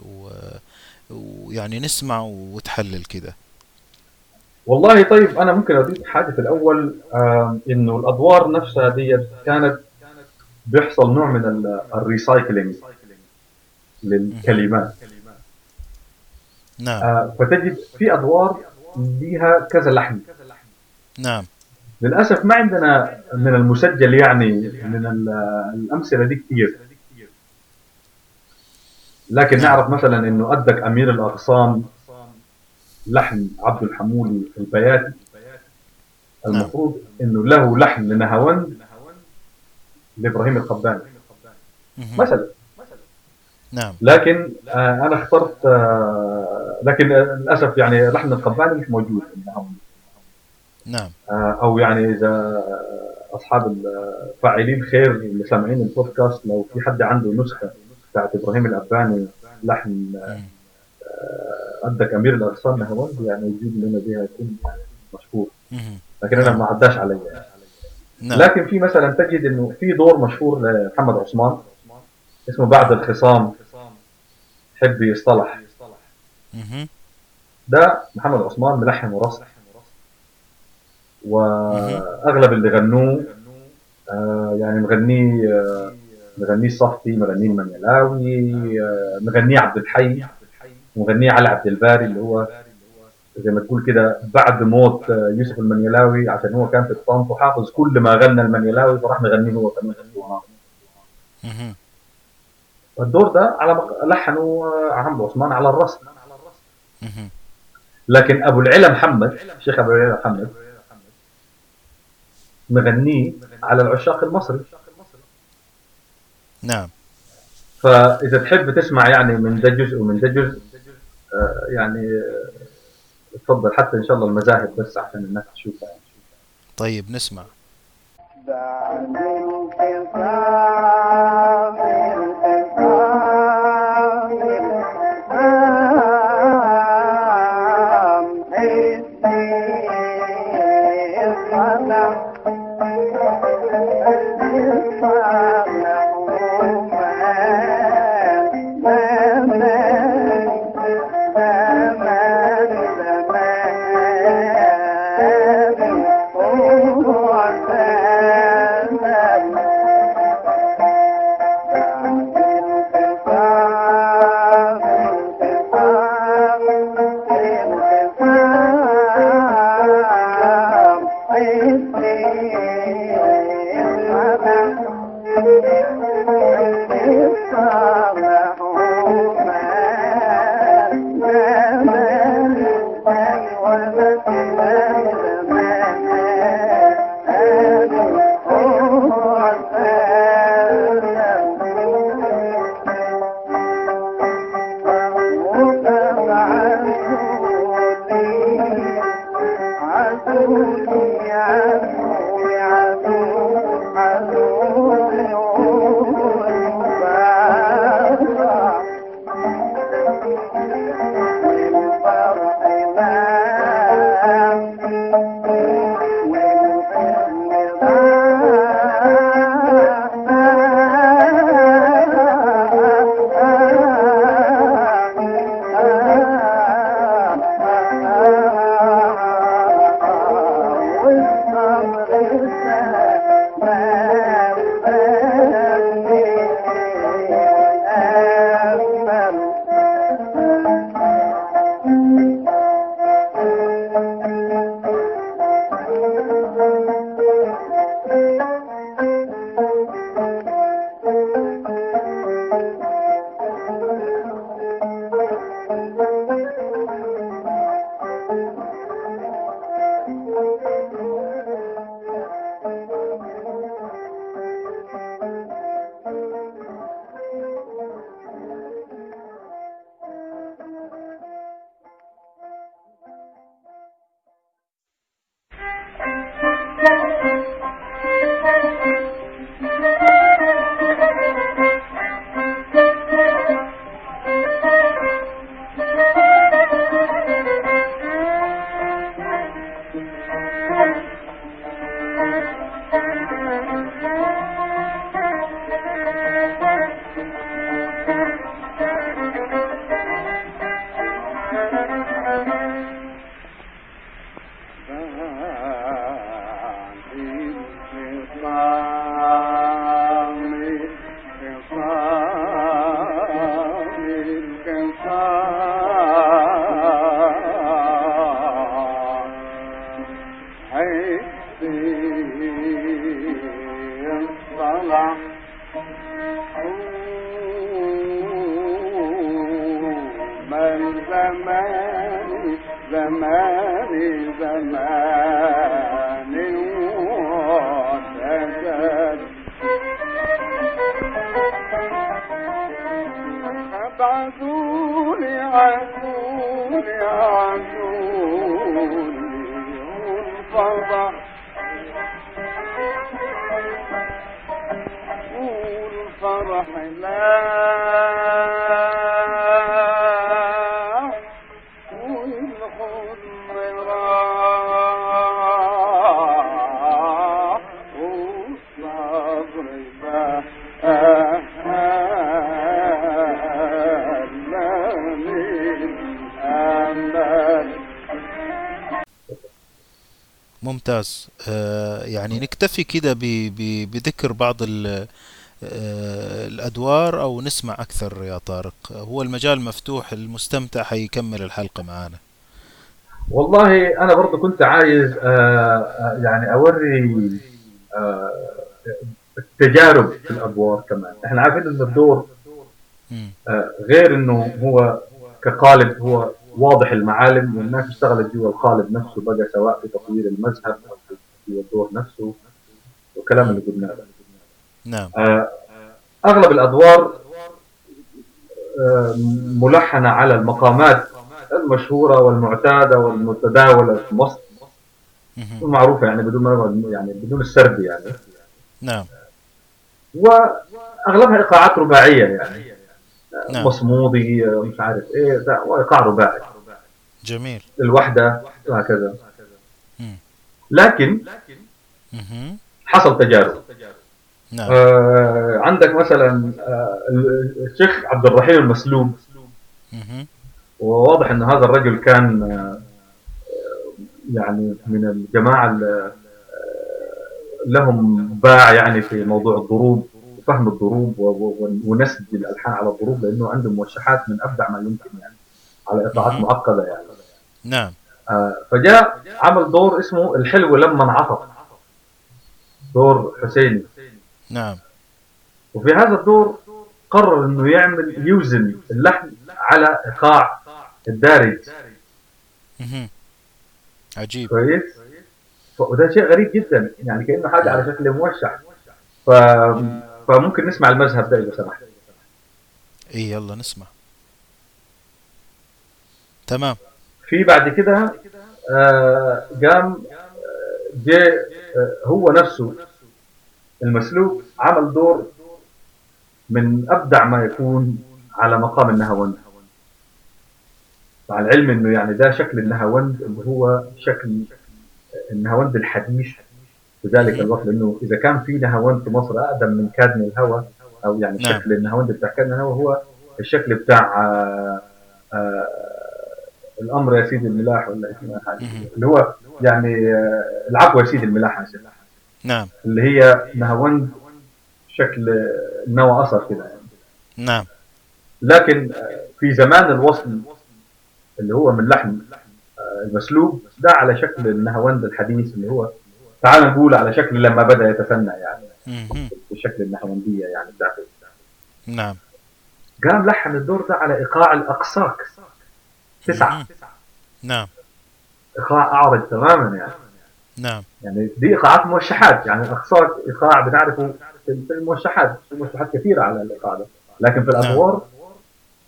ويعني نسمع وتحلل كده والله طيب أنا ممكن أضيف حاجة في الأول آه إنه الأدوار نفسها دي كانت بيحصل نوع من ال- الريسايكلينج للكلمات. نعم. آه فتجد في أدوار ليها كذا لحن. نعم. للأسف ما عندنا من المسجل يعني من ال- الأمثلة دي كثير لكن نعم. نعرف مثلا إنه أدك أمير الأغصان لحن عبد الحمولي البياتي. المفروض إنه له لحن لنهاوند. لإبراهيم القباني. مثلا نعم لكن آه أنا اخترت آه لكن آه، للأسف يعني لحن القباني مش موجود نعم آه، أو يعني إذا أصحاب الفاعلين خير اللي سامعين البودكاست لو في حد عنده نسخة بتاعت إبراهيم الأباني لحن. عندك امير الأغصان نهاوند يعني يجيب لنا بها يكون مشهور. لكن أنا ما عداش علي يعني. نعم. لكن في مثلا تجد إنه في دور مشهور لمحمد عثمان اسمه بعد الخصام حب يصطلح. ده محمد عثمان ملحن ورصد وأغلب اللي غنوه آه يعني مغنيه آه مغنيه الصفتي مغنيه المنيلاوي آه مغنيه عبد الحي مغنيه علي عبد الباري اللي هو زي ما تقول كده بعد موت آه، يوسف المنيلاوي عشان هو كان في الطنط وحافظ كل ما غنى المنيلاوي فراح مغنيه هو كمان. مهم. الدور ده على لحنه آه، محمد عثمان على الرصد مهم. لكن أبو العلا محمد الشيخ أبو العلا محمد مغنيه على العشاق المصري نعم فإذا تحب تسمع يعني من ده جزء ومن ده جزء آه، يعني اتفضل حتى إن شاء الله المذاهب بس عشان الناس تشوفها. طيب نسمع ممتاز. آه، يعني نكتفي كده بذكر بعض آه، الأدوار أو نسمع أكثر يا طارق. هو المجال مفتوح المستمتع حيكمل الحلقة معانا. والله أنا برضو كنت عايز آه، يعني أوري آه، التجارب في الأدوار كمان. إحنا عارفين إن الدور غير إنه هو كقالب هو واضح المعالم والناس اشتغلت جوا القالب نفسه بقى سواء في تطوير المذهب أو في الدور نفسه والكلام اللي قلناه. نعم آه، أغلب الأدوار آه، ملحنة على المقامات المشهورة والمعتادة والمتداولة في مصر. المعروفه يعني بدون ما يعني بدون السرد يعني نعم وأغلبها إيقاعات رباعية يعني نعم. مصمودي مش عارف إيه ده وإيقاع رباعي جميل الوحدة وهكذا. لكن. حصل تجارب نعم آه عندك مثلا آه الشيخ عبد الرحيم المسلوب مهم. وواضح إن هذا الرجل كان آه، يعني من الجماعة اللي آه، لهم باع يعني في موضوع الضروب وفهم الضروب ونسج الالحان على الضروب لأنه عنده موشحات من أبدع ما يمكن يعني على ايقاعات مهم. معقده يعني. نعم. آه، فجاء عمل دور اسمه الحلو لما انعطف. دور حسيني. نعم. وفي هذا الدور قرر إنه يعمل يوزن اللحن على إيقاع الدارج. عجيب. كويس؟ وده شيء غريب جدا يعني كأنه حاجة على شكل موشح. ف... فممكن نسمع المذهب ده إذا سمحت. اي يلا نسمع. تمام في بعد كده آه، قام آه، جاء آه، هو نفسه المسلوب عمل دور من أبدع ما يكون على مقام النهاوند مع العلم إنه يعني ده شكل النهاوند اللي هو شكل النهاوند الحديث في ذلك. الوقت لأنه إذا كان في نهاوند في مصر أقدم من كادن الهوى أو يعني نعم. شكل النهاوند بتاع كادن الهوى هو الشكل بتاع آه، آه، الأمر يا سيدي الملاح ولا. اللي هو يعني آه، العفو يا سيدي الملاح. نعم. اللي هي نهاوند شكل نوى اثر كده يعني. نعم. لكن آه، في زمان الوصل اللي هو من لحن آه، المسلوب ده على شكل النهاوند الحديث اللي هو تعال نقول على شكل لما بدأ يتثنى يعني. بشكل النهاوندية يعني بتاعته نعم. قام لحن الدور ده على إيقاع الأقصاك. تسعة مهم. نعم ايقاع اعرج تماما يعني نعم يعني دي ايقاعات موشحات يعني الاقصاك ايقاع بنعرفه في الموشحات في موشحات كثيرة على الايقاع ده لكن في نعم. الأدوار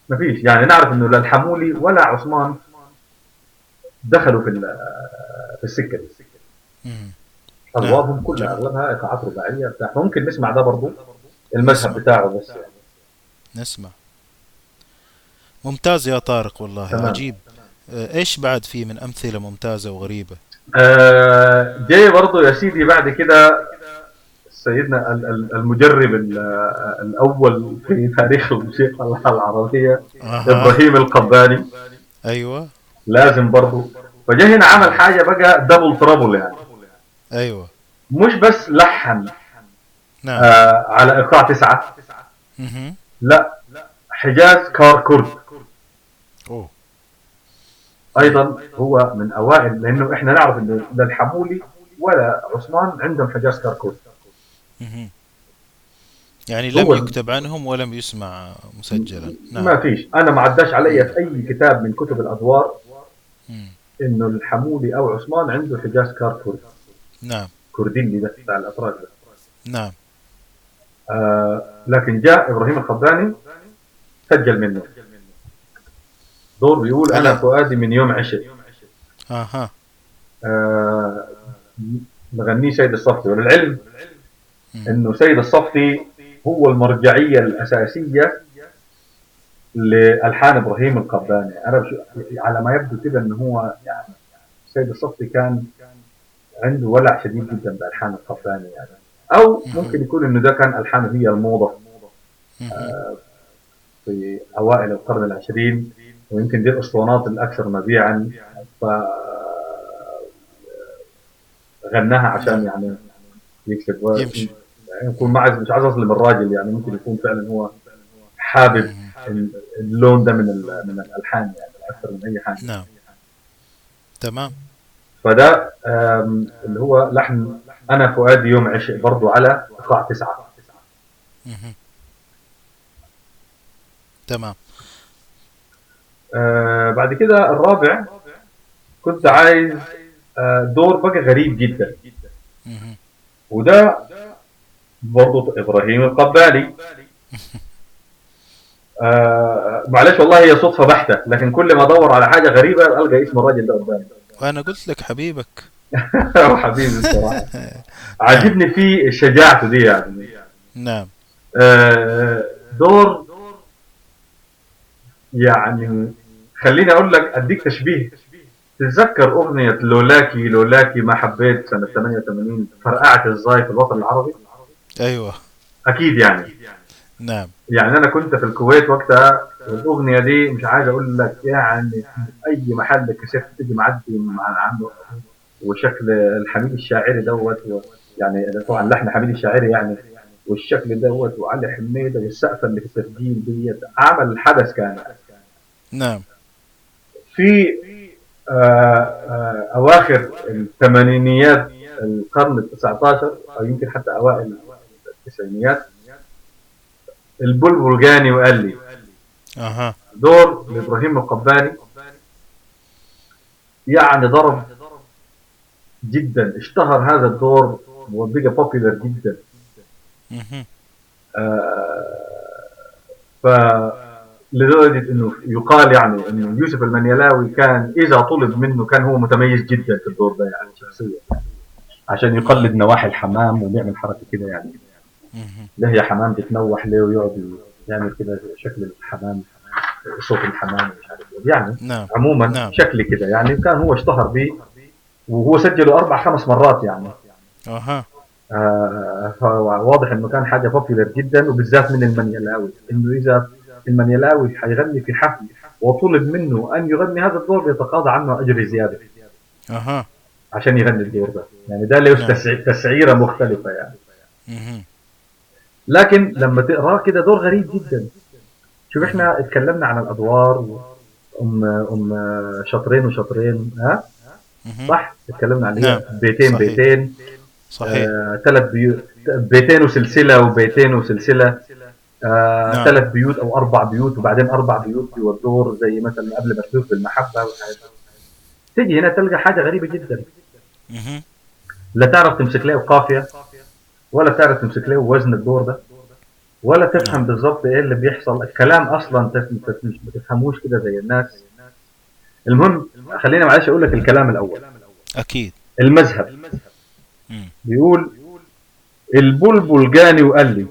ما فيش يعني نعرف إنه لا الحمولي ولا عثمان دخلوا في في السكة دي. ادوارهم نعم. كلها ايقاعات رباعية بتاع ممكن نسمع ده برضو المذهب. بتاعه بس يعني. نسمع ممتاز يا طارق والله تمام. عجيب. آه، إيش بعد في من أمثلة ممتازة وغريبة؟ آه جاي برضو يا سيدي بعد كده سيدنا ال- ال- المجرب ال- الأول في تاريخ الموسيقى العربية أها. إبراهيم القباني. أيوه. لازم برضو. فجاء هنا عمل حاجة بقى double trouble يعني. أيوه. مش بس لحن نعم. آه على ايقاع تسعة. مهم. لا حجاز كار كرد. أوه. أيضا هو من أوائل لأنه إحنا نعرف انه لا الحمولي ولا عثمان عندهم حجاز مهم. يعني لم يكتب عنهم ولم يسمع مسجلا. ما نعم. فيش. أنا ما عداش علي في أي كتاب من كتب الأدوار. إنه الحمولي أو عثمان عنده حجاز كار كرد نعم. كرديلي ده بتاع الاتراك ده. نعم. آه لكن جاء إبراهيم الخضاني سجل منه. دور بيقول أنا أنا- فؤادي من يوم عشق أها. آه مغنيه سيد الصفتي. وللعلم. إنه سيد الصفتي هو المرجعية الأساسية لألحان إبراهيم القباني. أنا على ما يبدو كده إنه هو يعني سيد الصفتي كان عنده ولع شديد جدا بألحان القباني يعني. أو ممكن يكون إنه ده كان ألحانه هي الموضة. مهم. في أوائل القرن العشرين. ويمكن دي الاسطوانات الأكثر مبيعا ف غناها عشان يعني يكسب. يمشي. يعني يكون ما عايز مش عايز اظلم الراجل يعني ممكن يكون فعلا هو حابب ال- اللون ده من من الألحان يعني أكثر من أي حاجة. نعم. تمام. فده اللي هو لحن أنا فؤادي يوم عشق برضو على إيقاع تسعة. تمام. آه بعد كده الرابع كنت عايز آه دور بقى غريب جدا. وده برضو إبراهيم القبالي. آه معلش والله هي صدفة بحتة لكن كل ما أدور على حاجة غريبة ألقى اسم الراجل ده قدامي. وأنا قلت لك حبيبك. حبيبي الصراحه عاجبني فيه شجاعته دي يعني. نعم. آه دور يعني خليني أقول لك أديك تشبيه. تتذكر أغنية لولاكي لولاكي ما حبيت سنة 88 فرقعت إزاي في الوطن العربي؟ أيوه. أكيد يعني. نعم. يعني أنا كنت في الكويت وقتها والأغنية دي مش عايز أقول لك يعني أي محل كاسيت تيجي معدي مع عنده. وشكل الحميد الشاعري دوت يعني طبعا لحن حميد الشاعري يعني والشكل دوت وعلي حميدة والسقفة اللي في التسجيل ديت عمل حدث كان. نعم. في آه آه أواخر الثمانينيات القرن ال 19 أو يمكن حتى أوائل التسعينيات البلبل جاني وقال لي أها دور لإبراهيم القباني يعني ضرب جدا اشتهر هذا الدور وبقى بوبيلر جدا مهم. ف لدرجة إنه يقال يعني إنه يوسف المنيلاوي كان إذا طلب منه كان هو متميز جدا في الدور ده يعني شخصيا عشان يقلد نواحي الحمام ويعمل حركة كده يعني. ده هي حمام بتنوح ليه ويقعد يعمل كده شكل الحمام صوت الحمام مش عارف إيه. يعني نعم عموما نعم. شكل كده يعني كان هو اشتهر به وهو سجله أربع خمس مرات يعني أها آه فواضح إنه كان حاجة بوبيلر جدا وبالذات من المنيلاوي إنه إذا المنيلاوي حيغني في حفل وطلب منه أن يغني هذا الدور بيتقاضى عنه أجر زيادة. أها. عشان يغني الدور ده. يعني ده له نعم. تسع- تسعيرة مختلفة يعني. مهم. لكن لما تقراه كده دور غريب جدا. شوف إحنا اتكلمنا عن الأدوار ام أم شطرين وشطرين ها. صح؟ اتكلمنا عن نعم. بيتين صحيح. بيتين. صحيح. آه، ثلاث بيوت بيتين وسلسلة وبيتين وسلسلة. آه، نعم. ثلاث بيوت أو أربع بيوت وبعدين أربع بيوت يودور زي مثلا قبل ما تشوف بالمحبه والحاجات. تيجي هنا تلقى حاجة غريبة جدا. لا تعرف تمسك له قافية ولا تعرف تمسك له وزن الدور ده ولا تفهم بالضبط إيه اللي بيحصل الكلام أصلا تف- تف- مش بتفهموش كده زي الناس المهم خلينا معلش أقول لك الكلام الأول أكيد المذهب. بيقول البلبل جاني وقال لي.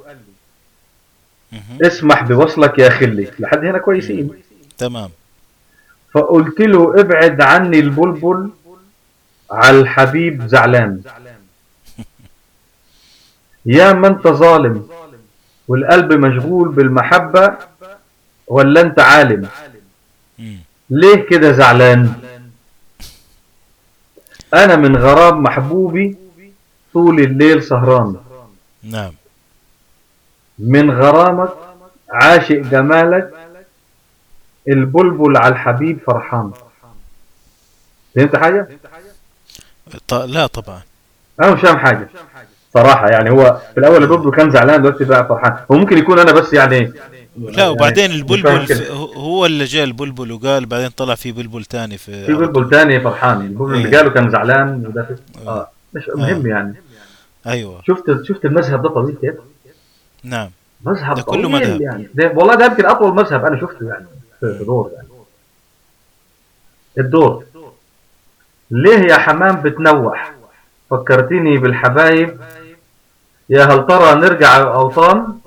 اسمح بوصلك يا خلي. لحد هنا كويسين. تمام. فقلت له ابعد عني البلبل على الحبيب زعلان. يا ما انت ظالم والقلب مشغول بالمحبة ولا انت عالم. ليه كده زعلان؟ أنا من غرام محبوبي طول الليل سهران. نعم. من غرامك عاشق جمالك البلبل على الحبيب فرحان. فهمت حاجة؟ ط... لا طبعا. أنا مش فاهم حاجة. صراحة يعني هو في الأول البلبل كان زعلان دلوقتي بقى فرحان. هو ممكن يكون أنا بس يعني لا وبعدين يعني البلبل فاهم ف- هو اللي جاء البلبل وقال بعدين طلع في بلبل تاني في في بلبل ثاني فرحان. البلبل اللي إيه. قاله كان زعلان وده آه. مش مهم يعني. أيوه. شفت شفت المذهب ده طويل كيف؟ نعم. مذهب ده كله مذهب. يعني. ده والله ده يمكن أطول مذهب أنا شفته يعني في دور يعني. الدور. ليه يا حمام بتنوح؟ فكرتني بالحبايب. يا هل ترى نرجع الأوطان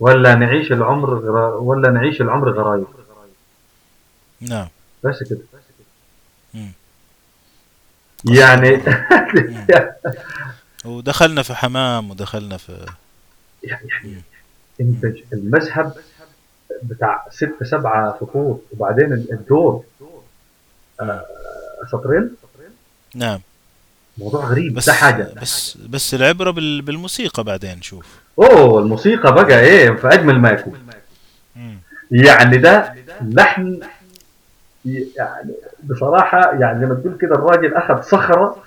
ولا نعيش العمر غرا... ولا نعيش العمر غرايب؟ نعم. بس كده. يعني ودخلنا في حمام ودخلنا في يعني يعني انت المذهب بتاع ست سبعة فصول وبعدين ال- الدور آه، سطرين؟ نعم. موضوع غريب. بس ده حاجة. بس بس العبرة بال- بالموسيقى بعدين شوف أوه الموسيقى بقى إيه؟ في أجمل ما يكون. يعني ده لحن يعني بصراحة يعني زي ما تقول كده الراجل أخذ صخرة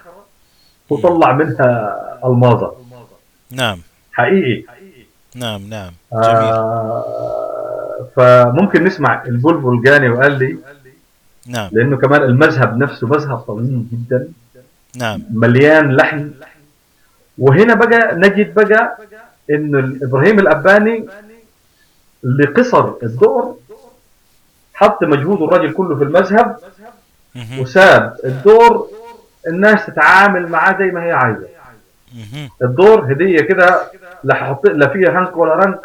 وطلع منها الماظة. نعم. حقيقي. نعم نعم. جميل. آه فممكن نسمع البلبل جاني وقال لي نعم. لأنه كمان المذهب نفسه مذهب طويل جدا نعم. مليان لحن. وهنا بقى نجد بقى إنه إبراهيم الأباني لقصر الدور حط مجهود الرجل كله في المذهب. وساب الدور الناس تتعامل معاه زي ما هي عايزة. الدور هدية كده لا حط لا فيها هنك ولا رنك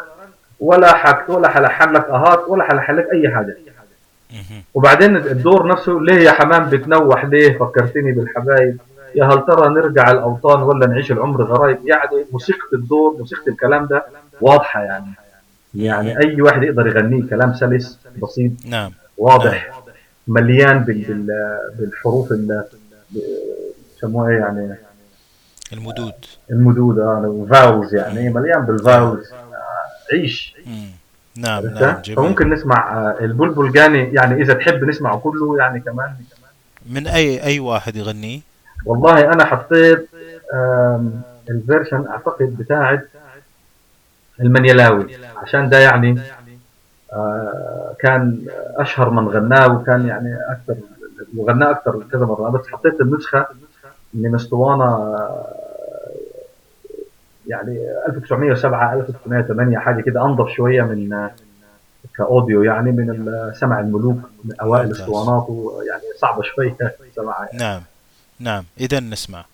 ولا حك ولا حلحن لك أهات ولا حلحن لك أي حاجة. وبعدين الدور نفسه ليه يا حمام بتنوح؟ ليه؟ فكرتني بالحبايب. يا هل ترى نرجع الأوطان ولا نعيش العمر غرايب؟ يعني موسيقى الدور موسيقى الكلام ده واضحة يعني. يعني أي واحد يقدر يغنيه كلام سلس بسيط نعم. واضح مليان بال بال بالحروف ال يسموها إيه يعني؟ المدود. المدود آه vowels يعني مليان بال vowels عيش. نعم؟ نعم جميل. فممكن نسمع آه، البلبل جاني يعني إذا تحب نسمعه كله يعني كمان. من أي أي واحد يغنيه والله أنا حطيت الفيرشن أعتقد بتاعت المنيلاوي عشان ده يعني آه، كان أشهر من غناه وكان يعني أكثر وغناه أكثر كذا مرة. بس حطيت النسخة من أسطوانة يعني 1907 1908 حاجة كده انظف شوية من كأوديو يعني من سمع الملوك من أوائل ممتاز. اسطوانات ويعني صعبة شوية سماعها نعم نعم. اذا نسمع.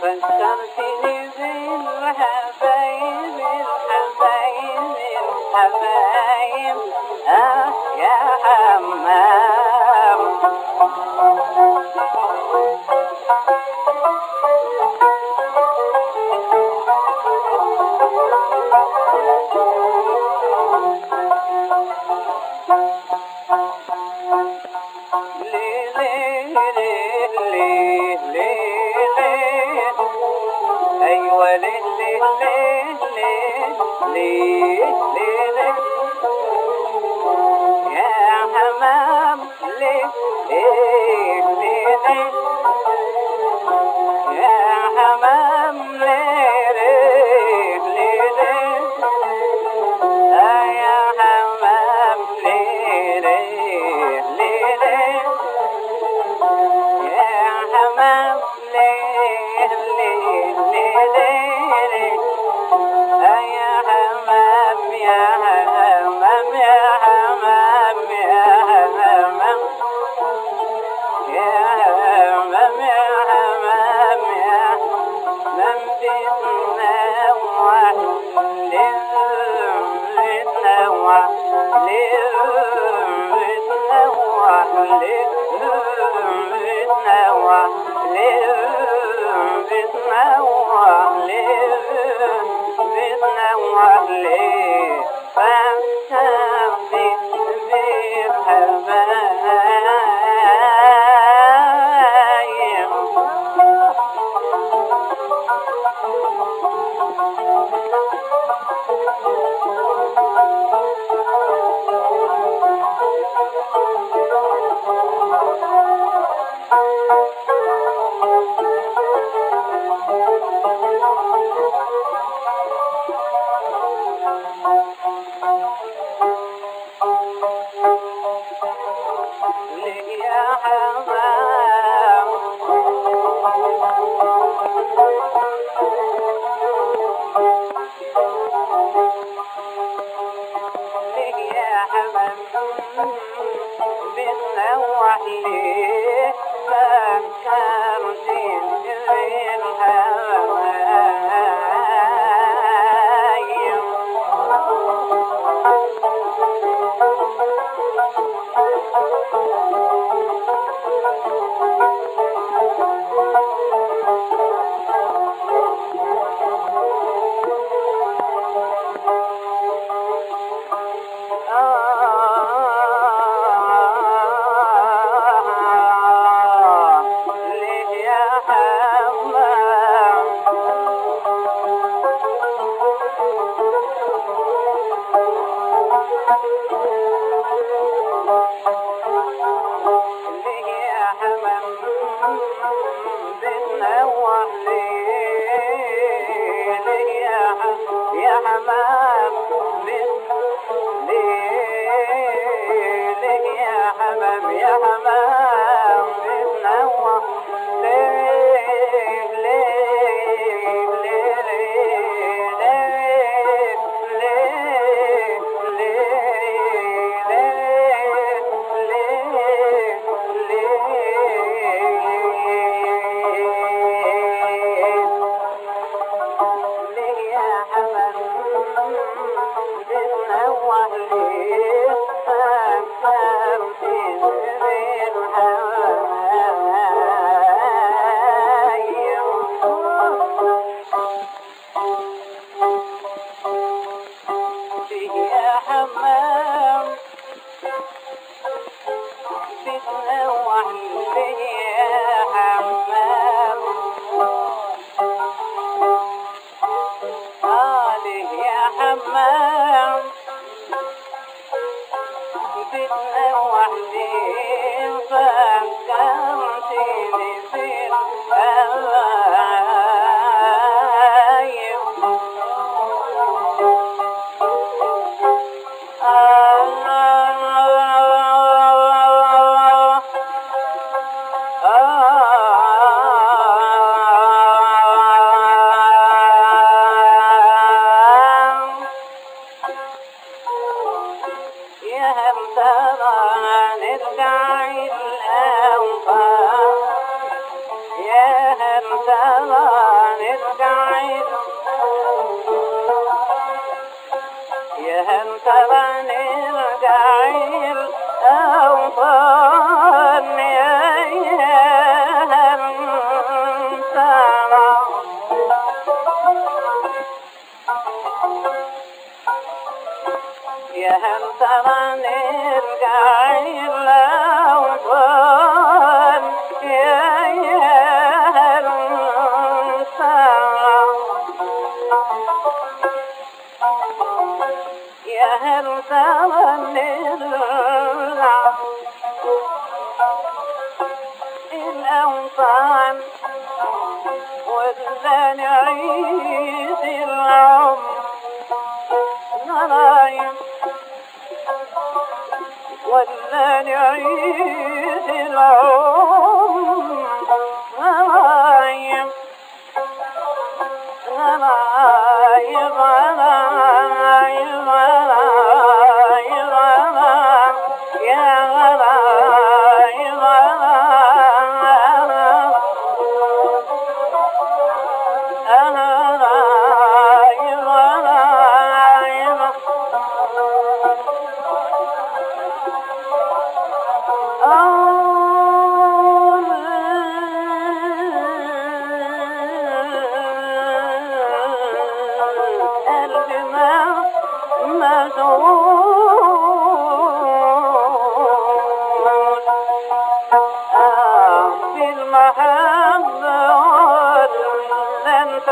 فكرتني بالحبايب الحبايب الحبايب آه يا حمام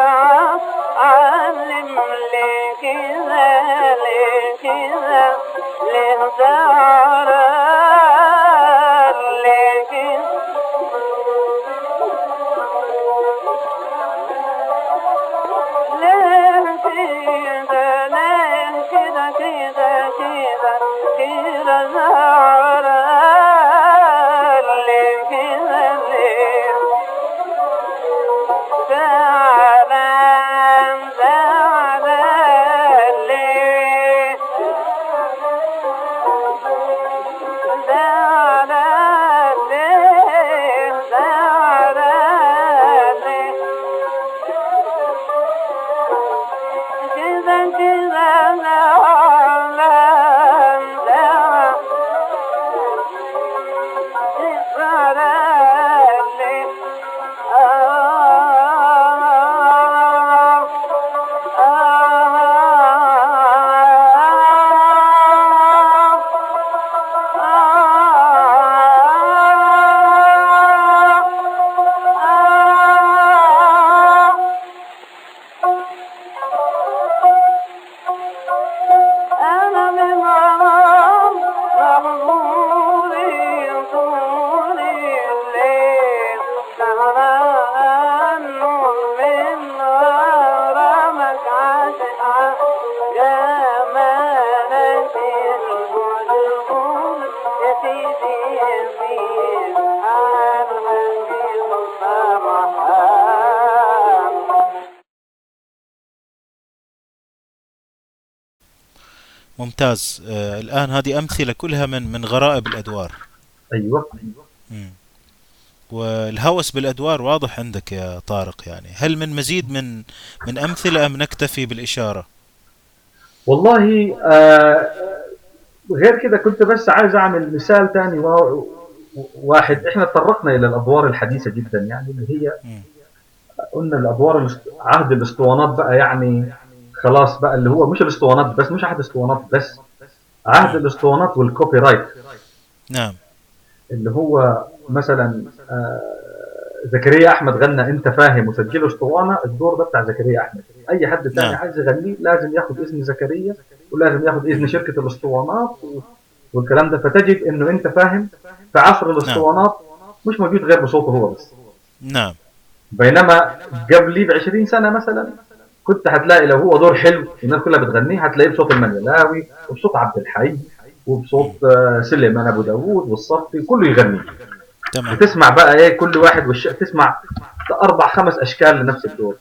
لن تعلم لي كذا لي كذا ليه تعرف ممتاز. آه الآن هذه أمثلة كلها من من غرائب الأدوار. أيوه. مم. والهوس بالأدوار واضح عندك يا طارق يعني. هل من مزيد من من أمثلة أم نكتفي بالإشارة؟ والله آه غير كده كنت بس عايز أعمل مثال تاني وا- واحد. إحنا تطرقنا إلى الأدوار الحديثة جدا يعني اللي هي. قلنا الأدوار عهد الأسطوانات بقى يعني خلاص بقى اللي هو مش الاسطوانات بس مش عهد الاسطوانات بس عهد الاسطوانات والكوبي رايت نعم. اللي هو مثلا آه، زكريا أحمد غنى أنت فاهم وسجله اسطوانة الدور ده بتاع زكريا أحمد. أي حد تاني نعم. عايز يغنيه لازم ياخد إذن زكريا ولازم ياخد إذن شركة الاسطوانات والكلام ده. فتجد إنه أنت فاهم في عصر الاسطوانات مش موجود غير بصوته هو بس. نعم. بينما قبلي ب 20 سنة مثلا كنت هتلاقي لو هو دور حلو الناس كلها بتغنيه هتلاقيه بصوت المنيلاوي وبصوت عبد الحي وبصوت آه، سليمان أبو داوود والصفي كله يغني. تمام. وتسمع بقى إيه كل واحد والش... تسمع أربع خمس أشكال لنفس الدور.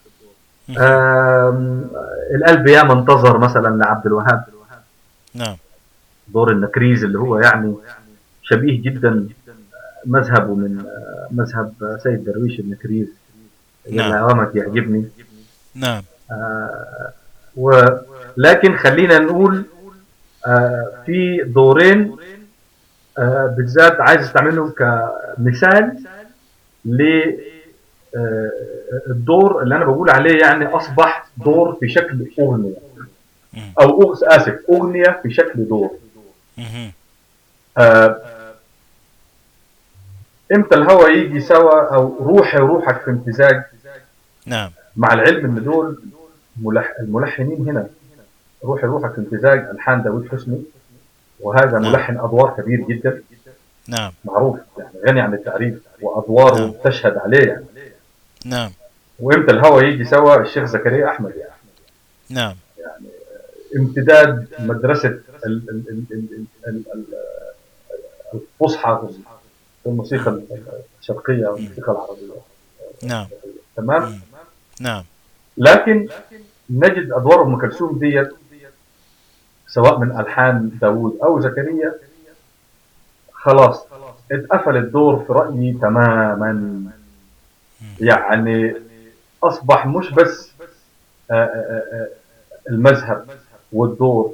القلب يا منتظر مثلا لعبد الوهاب. نعم. دور النكريز اللي هو يعني شبيه جدا مذهبه من آه، مذهب سيد درويش النكريز. نعم. يعجبني. نعم. آه، ولكن خلينا نقول آه، في دورين آه، بالذات عايز أستعملهم كمثال للدور اللي أنا بقول عليه يعني أصبح دور في شكل أغنية. أو. آسف أغنية في شكل دور. آه، إمتى الهوى يجي سوا أو روحي وروحك في امتزاج نعم مع العلم إن دول ملح... الملحنين هنا. روحي روحك امتزاج الحان داوود حسني. وهذا نعم. ملحن أدوار كبير جدا. نعم. معروف يعني غني عن التعريف وادواره نعم. تشهد عليه يعني. نعم. وامتى الهوى يجي سوا؟ الشيخ زكريا أحمد يعني. نعم. امتداد مدرسة ال- ال- ال- ال- ال- ال- الفصحى في الموسيقى الشرقية أو الموسيقى العربية. نعم. تمام. نعم. لكن نجد أدوار أم كلثوم ديت سواء من ألحان داوود أو زكريا خلاص اتقفل الدور في رأيي تماما. يعني أصبح مش بس آه، آه، آه، المذهب والدور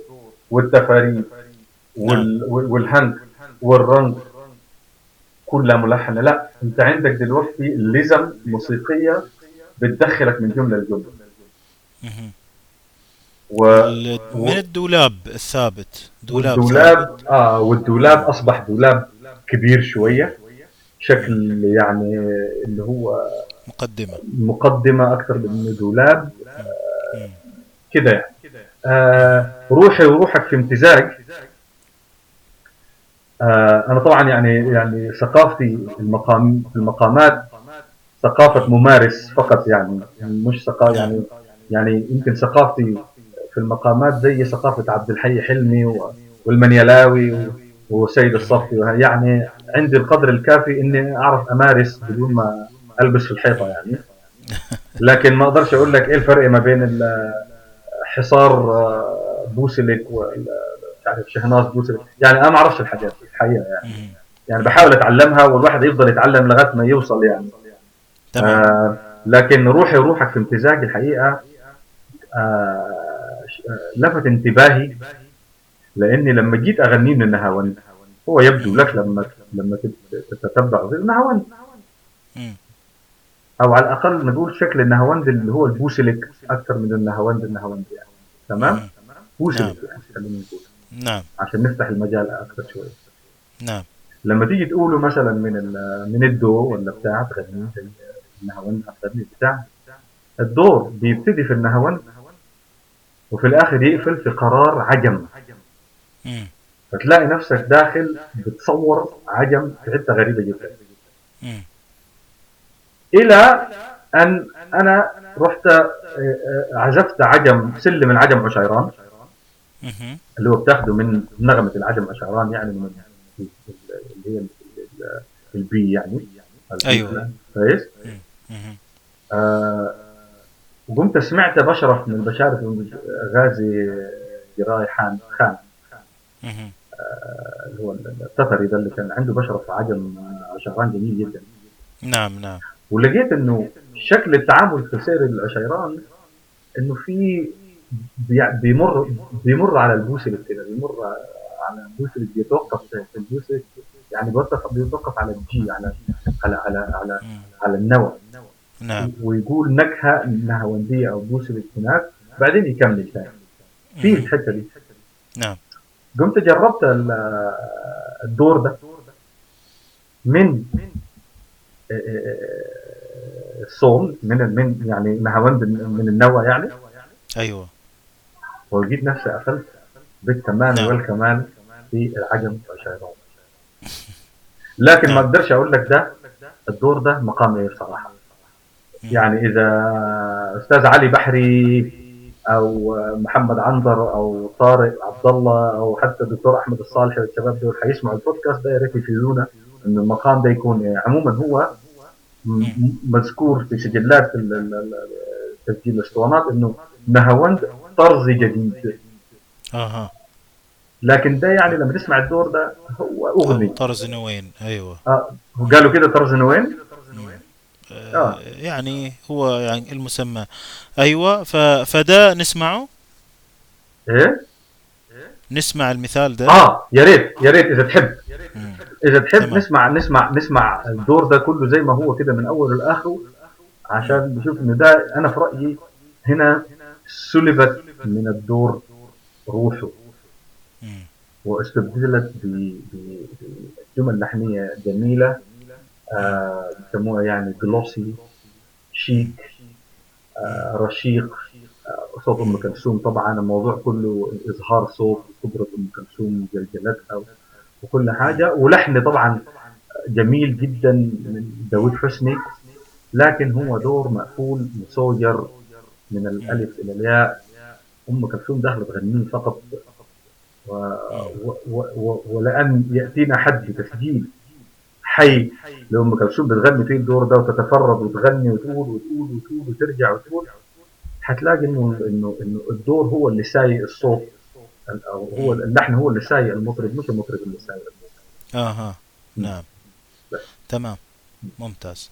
والتفاريق وال- وال- والهنك والرنج كلها ملحنه لا أنت عندك دلوقتي لزم موسيقية بتدخلك من جملة لجملة. و من الدولاب الثابت؟ دولاب والدولاب ثابت. آه والدولاب أصبح دولاب كبير شوية. شكل يعني اللي هو مقدمة. مقدمة أكثر من دولاب. مم. كده يعني. آه روحي وروحك في امتزاج. آه أنا طبعا يعني يعني ثقافتي المقام في المقامات ثقافة ممارس فقط يعني مش ثقافه يعني يعني يمكن ثقافتي في المقامات زي ثقافة عبد الحي حلمي و- والمنيلاوي و- وسيد الصفي. يعني عندي القدر الكافي إني أعرف أمارس بدون ما ألبس في الحيطة يعني. لكن ما أقدرش أقول لك إيه الفرق ما بين حصار آه، بوسلك مش عارف شهناز بوسلك. يعني أنا ما أعرفش الحاجات الحقيقة يعني. يعني بحاول أتعلمها والواحد يفضل يتعلم لغاية ما يوصل يعني. تمام. آه لكن روحي وروحك في امتزاج الحقيقة آه لفت انتباهي لأني لما جيت اغنيه من النهاوند هو يبدو لك لما لما تت- تتتبع النهاوند. أو على الأقل نقول شكل النهاوند اللي هو البوسلك أكثر من النهاوند النهاوند يعني تمام. بوسلك نقول نعم. عشان نفتح المجال أكثر شوية. نعم. لما تيجي تقوله مثلا من من الدو ولا بتاع تغنيه النهاوند بتاع الدور بيبتدي في النهاوند وفي الآخر يقفل في قرار عجم مم. فتلاقي نفسك داخل بتصور عجم في حتة غريبة جدا مم. إلى أن أنا رحت آه، آه، عزفت عجم سلم العجم عشيران. اللي هو بتاخده من نغمة العجم عشيران يعني من ال- ال- اللي هي ال- ال- البي يعني أيوة. كويس. آه وقمت سمعت بشرف من بشارة غازي جراي حان خان. اللي هو التتري ده اللي كان عنده بشرف عجم عشيران جميل جدا نعم نعم ولقيت إنه شكل التعامل في سير العشيران إنه في بي- بيمر بيمر على البوسلك كده بيمر على البوسلك بيتوقف في البوسلك يعني بيتوقف بيتوقف على الجي على على على على. على النوى نعم ويقول نكهة نهاونديه أو بوسلك هناك بعدين يكمل ثاني في. الحتة دي نعم قمت جربت ال- الدور ده من الصول من من يعني نهاوند من النوى يعني أيوة ولقيت نفسي قفلت بالتمام نعم. والكمال في العجم والشيطان لكن ما نعم. أقدرش أقول لك ده الدور ده مقام إيه بصراحة. يعني إذا أستاذ علي بحري أو محمد عنبر أو طارق عبد الله أو حتى الدكتور أحمد الصالحي والشباب دول حيسمعوا البودكاست ده يا ريت يفيدونا ان المقام ده يكون. عموما هو مذكور في سجلات تسجيل الاسطوانات إنه نهاوند طرز جديد. أها. لكن ده يعني لما تسمع الدور ده هو أغني. طرز نوين أيوة. آه قالوا كده طرز نوين؟ آه، آه. يعني هو يعني المسمى أيوه ف... فده نسمعه إيه نسمع المثال ده آه يا ريت يا ريت إذا تحب. إذا تحب تمام. نسمع نسمع نسمع الدور ده كله زي ما هو كده من اوله لآخره عشان نشوف إن ده أنا في رأيي هنا سلبت من الدور روحه. واستبدلت بجمل لحنية جميلة يسموها يعني جلوسي شيك آه رشيق آه صوت أم كلثوم. طبعا الموضوع كله إظهار صوت قدرة أم كلثوم وجلجلتها وكل حاجة. ولحن طبعا جميل جدا من داوود حسني لكن هو دور مقفول مسوجر من الألف إلى الياء. أم كلثوم داخله تغنيه فقط و... و... و... ولأن يأتينا حد بتسجيل. حي. لام كلثوم بتغني فيه الدور ده وتتفرد وتغني وتقول وتقول وتقول وترجع وتقول. حتلاقي إنه إنه إنه الدور هو اللي سايق الصوت. أو هو اللحن هو اللي سايق المطرب مش المطرب اللي سايق المطرب. أها نعم. تمام. ممتاز.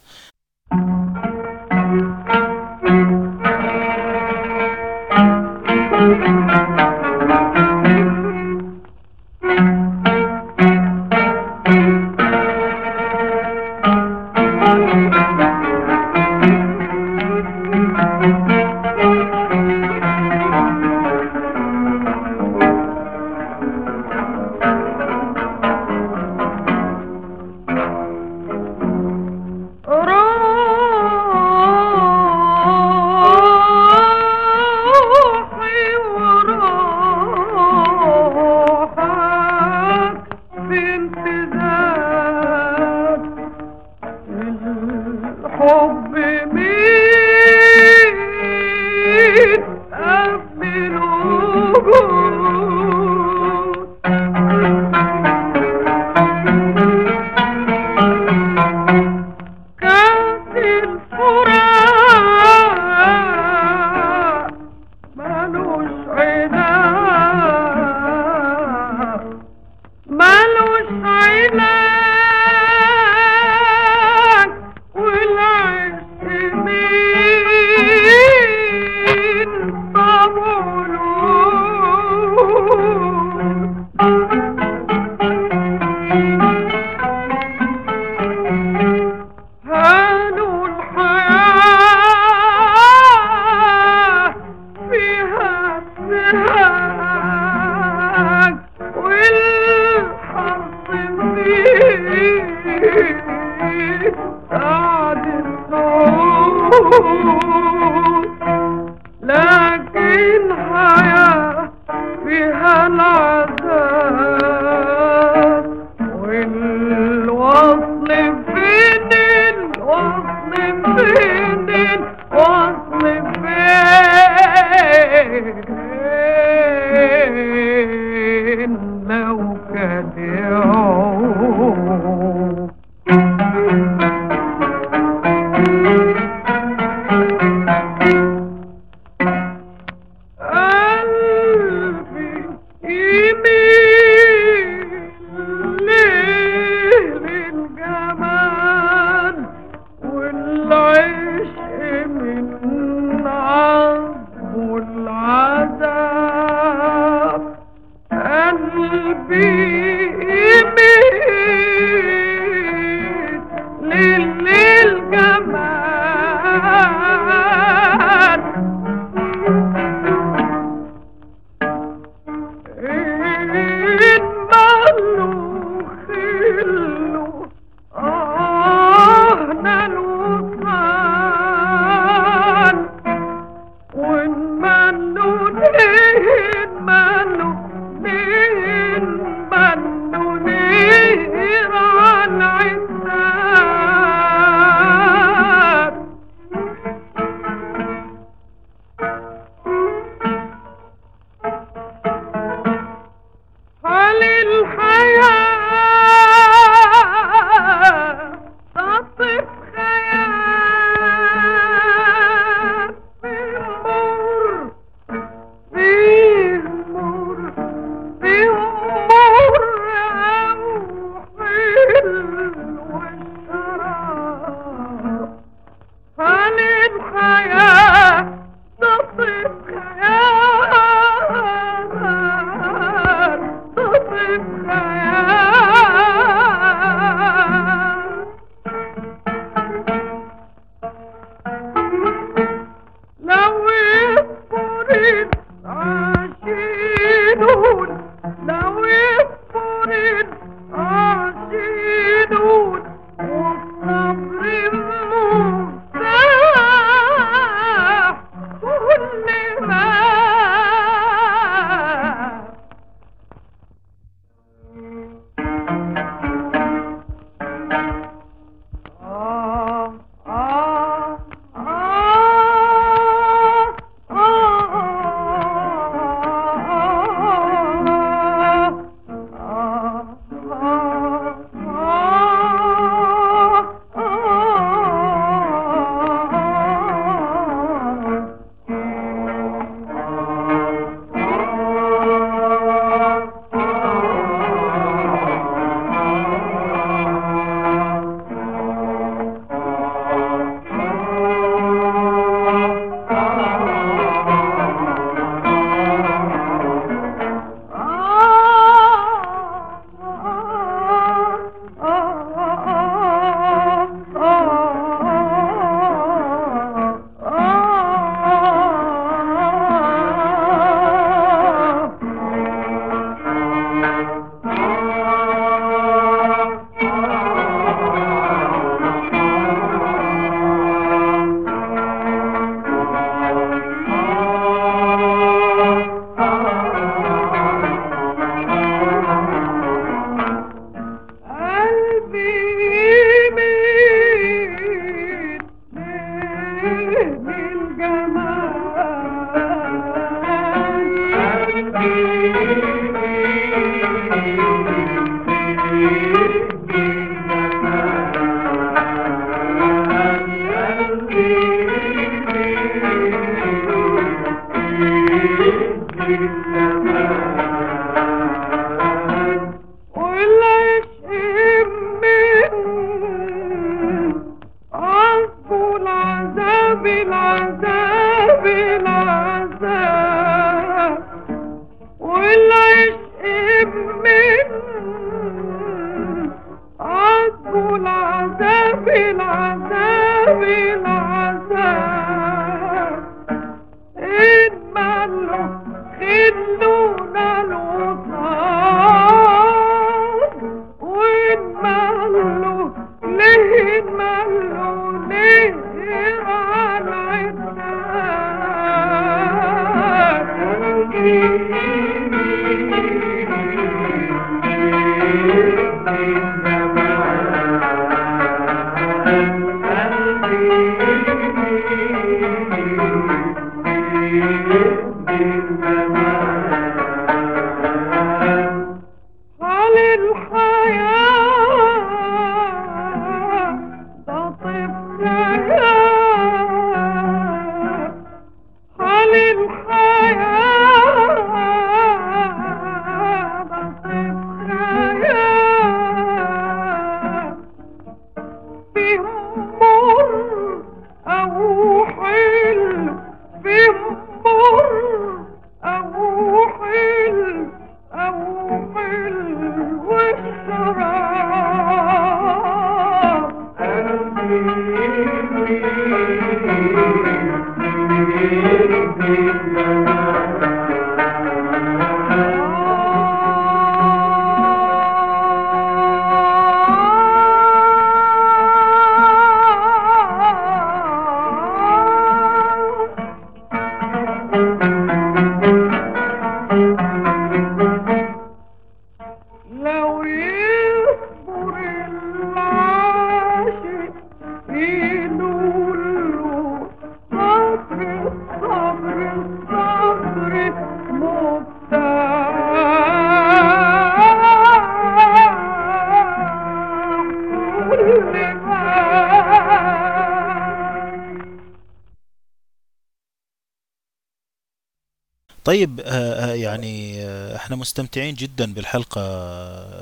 طيب آه، آه، يعني آه، إحنا مستمتعين جدا بالحلقة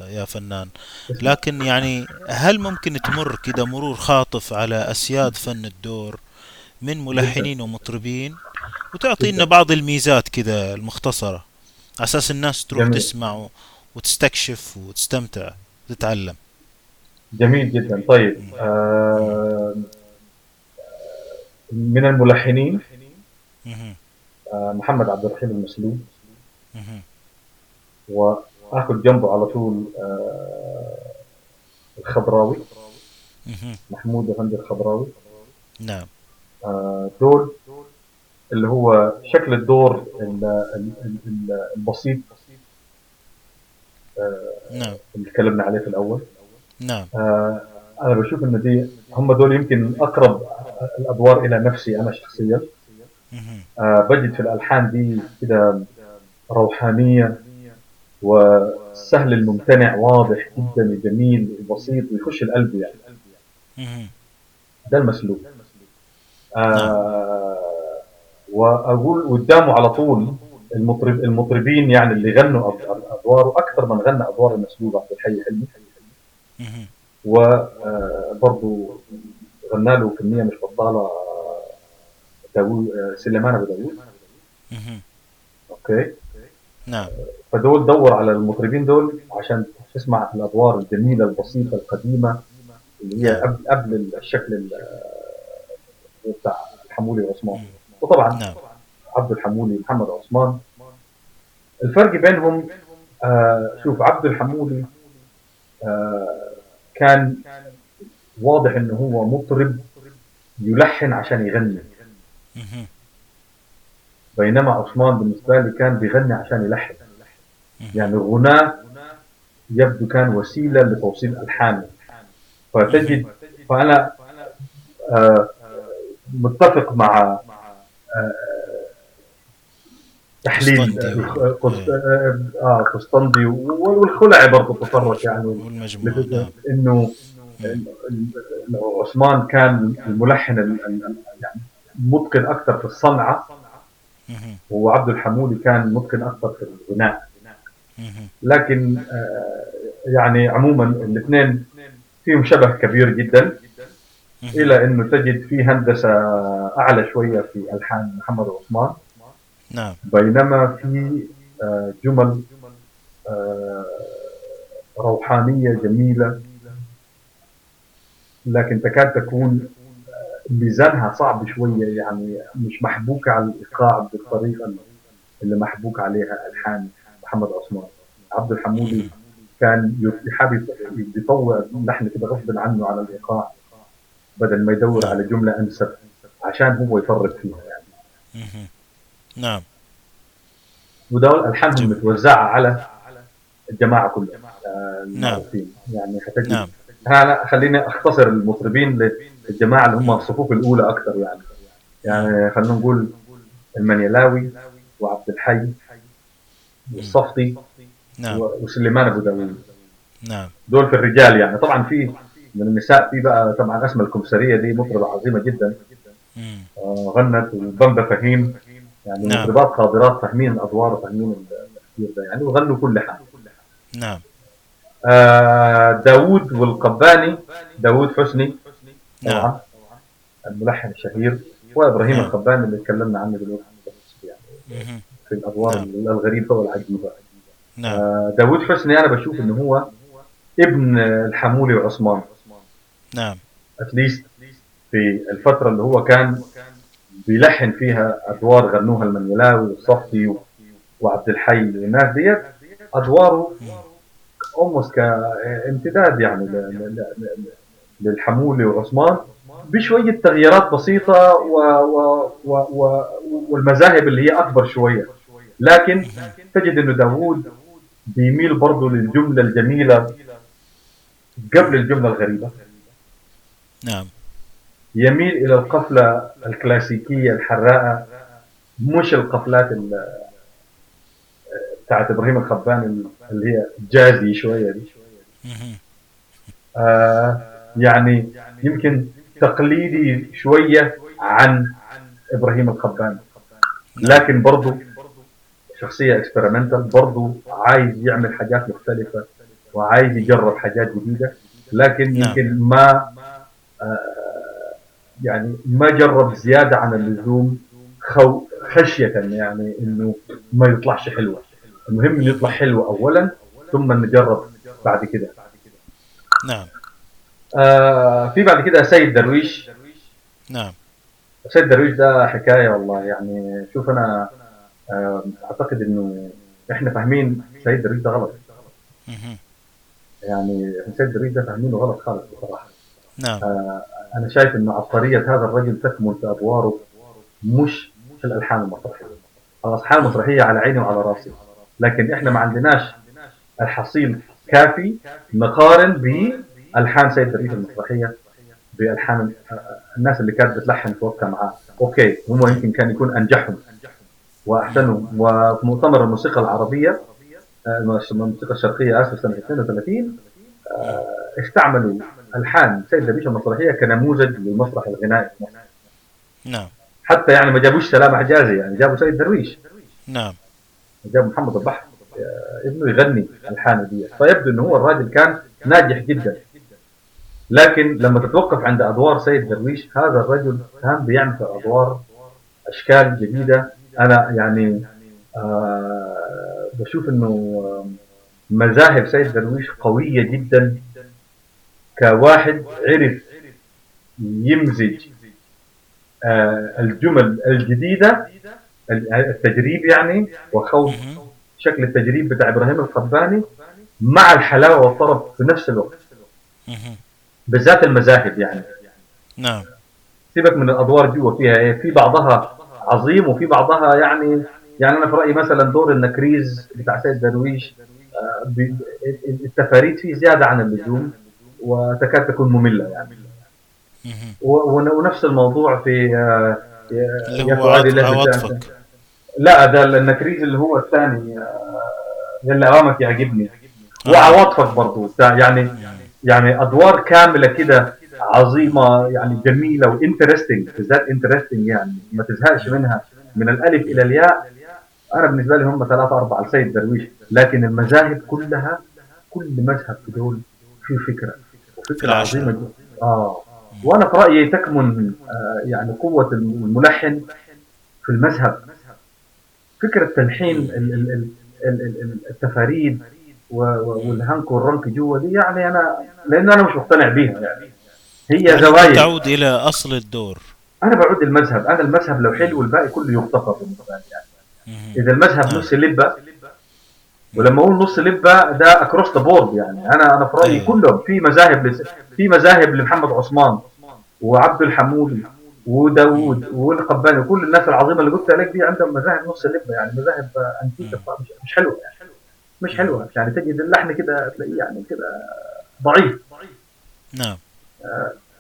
يا فنان. لكن يعني هل ممكن تمر كده مرور خاطف على أسياد فن الدور من ملحنين ومطربين وتعطينا. بعض الميزات كده المختصرة؟ على أساس الناس تروح جميل. تسمع وتستكشف وتستمتع وتتعلم جميل جدا. طيب آه من الملحنين الرحيم المسلوب. واخذ جنبه على طول آه الخضراوي. محمود افندي الخضراوي. نعم. آه دول اللي هو شكل الدور ال- ال- ال- ال- البسيط. آه نعم. اللي تكلمنا عليه في الأول. نعم. آه أنا بشوف إن دي هم دول يمكن أقرب الأدوار إلى نفسي أنا شخصيا. آه بجد في الألحان دي كده روحانية وسهل الممتنع واضح جدا وجميل وبسيط ويخش القلب يعني. ده المسلوب آه وأقول قدامه على طول المطرب المطربين يعني اللي غنوا أدواره أكثر من غنى أدوار المسلوب عبد الحي حلمي. وبرضه غنى له كمية مش بطالة آه، داوود آه، سليمان أبو داوود. أوكي. نعم. فدول دور على المطربين دول عشان تسمع الأدوار الجميلة البسيطه القديمة اللي هي نعم. قبل قبل الشكل ال- بتاع الحمولي وعثمان. وطبعا نعم. عبد الحمولي محمد عثمان. الفرق بينهم آه شوف عبد الحمولي آه كان واضح إنه هو مطرب يلحن عشان يغني. بينما عثمان بالنسبة لي كان بيغني عشان يلحن. يعني الغناء يبدو كان وسيلة لتوصيل الحانه فتجد فأنا آه متفق مع آه تحليل قسطندي آه، قسط- آه آه، قسطندي والخلعي برضه تطرق يعني. نعم. إنه عثمان كان الملحن ال- ال- ال- يعني متقن أكثر في الصنعة. وعبد الحمولي كان متقن أكثر في الغناء. لكن آه، يعني عموما الاثنين فيهم شبه كبير جدا. إلى إنه تجد في هندسة أعلى شوية في ألحان محمد عثمان نعم بينما في آه، جمل آه، روحانية جميلة لكن تكاد تكون ميزانها صعب شوية يعني مش محبوكه على الايقاع بالطريقة اللي محبوك عليها الحان محمد عثمان عبد الحمودي كان يحب يطوع لحن كده غصبا عنه على الايقاع بدل ما يدور على جملة أنسب عشان هو يفرق فيها يعني. نعم ودول الحانهم. متوزعة على الجماعة كلها آه، نعم. المعروفين يعني حتجد نعم خليني أختصر المطربين للجماعه اللي هم الصفوف الأولى أكثر يعني. يعني خلينا نقول المنيلاوي وعبد الحي والصفتي نعم. وسليمان أبو داوود. نعم. دول في الرجال يعني. طبعا في من النساء في بقى طبعا اسماء الكمساريه دي مطربة عظيمة جدا. آه، غنت وبمبا فهيم. يعني نعم. مطربات قادرات فاهمين الأدوار وفاهمين التفكير ده يعني. وغنوا كل حاجة. نعم. آه داوود والقباني. داوود حسني. نعم. طبعا. الملحن الشهير وابراهيم نعم. القباني اللي تكلمنا عنه دلوقتي يعني. في الادوار نعم. الغريبة والعجيبة. نعم. آه داوود حسني أنا بشوف إنه هو ابن الحمولي وعثمان. نعم. اتليست في الفترة اللي هو كان بيلحن فيها أدوار غنوها المنيلاوي والصفتي و- وعبد الحي والناس ديت. أدواره اولموست كامتداد يعني للحمولي وعثمان بشوية تغييرات بسيطة و و و و والمذاهب اللي هي أكبر شوية. لكن تجد إنه داوود بيميل برضه للجملة الجميلة قبل الجملة الغريبة. نعم. يميل إلى القفلة الكلاسيكية الحراءه مش القفلات ال- بتاعت إبراهيم الخباني اللي هي جازي شوية دي. آه يعني يمكن تقليدي شوية عن إبراهيم الخباني. لكن برضه شخصية اكسبيرمنتال برضه عايز يعمل حاجات مختلفة وعايز يجرب حاجات جديدة. لكن نعم. يمكن ما آه يعني ما جرب زيادة عن اللزوم خو خشية يعني إنه ما يطلعش حلوة. المهم انه يطلع حلو اولا ثم نجرب بعد كده. نعم. آه في بعد كده سيد درويش. نعم. سيد درويش ده حكاية والله يعني شوف أنا آه أعتقد إنه إحنا فاهمين سيد درويش ده غلط. يعني سيد درويش ده فاهمينه غلط خالص بصراحة. نعم. آه أنا شايف إنه عبقرية هذا الرجل تكمن في ادواره مش في الألحان المسرحية. الألحان المسرحية على عيني وعلى راسي. لكن إحنا ما عندناش الحصيل كافي نقارن بالحان سيد درويش المسرحية بألحان الناس اللي كانت بتلحن في وقتها معاه. okay هم يمكن كان يكون أنجحهم. واحسنهم وفي مؤتمر الموسيقى العربية آه، الموسيقى الشرقية آسف سنة 32 آه، استعملوا ألحان سيد درويش المسرحية كنموذج للمسرح الغنائي في مصر. نعم. حتى يعني ما جابوش سلام حجازي يعني جابوا سيد درويش. نعم. جابوا محمد البحر آه، ابنه يغني ألحان دي. فيبدو إنه هو الراجل كان ناجح جدا. لكن لما تتوقف عند أدوار سيد درويش هذا الرجل كان بيعمل في أدوار أشكال جديدة أنا يعني آه بشوف إنه آه، مذاهب سيد درويش قوية جدا كواحد عرف يمزج آه الجمل الجديدة التجريب يعني وخوض. شكل التجريب بتاع إبراهيم القباني مع الحلاوة والطرب في نفس الوقت. بالذات المذاهب يعني. نعم. سيبك من الأدوار جوا فيها إيه في بعضها عظيم وفي بعضها يعني يعني أنا في رأيي مثلا دور النكريز بتاع سيد درويش آه، التفاريد فيه زيادة عن اللزوم وتكاد تكون مملة يعني. ونفس الموضوع في آه، يا- اللي هو عواطفك لا ده النكريز اللي هو الثاني آه، يلا اوامك يعجبني. وعواطفك برضو بتاع يعني يعني أدوار كاملة كده عظيمة يعني جميلة و interesting بالذات interesting يعني. ما تزهقش منها. من الألف إلى الياء أنا بالنسبة لي هم ثلاثة أربعة لسيد درويش. لكن المذاهب كلها كل مذهب في دول فيه فكرة. في وفكره. عظيمة جدا. آه. وأنا في رأيي تكمن آه يعني قوة الملحن في المذهب. فكرة تلحين ال- ال- ال- ال- ال- ال- التفاريد والهنك والرنك جوا دي يعني أنا لأن أنا مش مقتنع بيها يعني. هي زوايا. تعود إلى أصل الدور. أنا بعود المذهب أنا المذهب لو حلو الباقي كله يغتفر لي يعني. إذا المذهب. نص لبة ولما أقول نص لبة ده across the board يعني. أنا أنا في رأيي أيوة. كلهم. في مذاهب لس... في مذاهب لمحمد عثمان وعبده الحامولي وداوود والقباني وكل الناس العظيمة اللي قلت لك دي عندهم مذاهب نص اللبه يعني. مذاهب انتيكه مش حلوة يعني. مش حلوة. يعني تجد اللحن كده تلاقيه يعني كده ضعيف. نعم.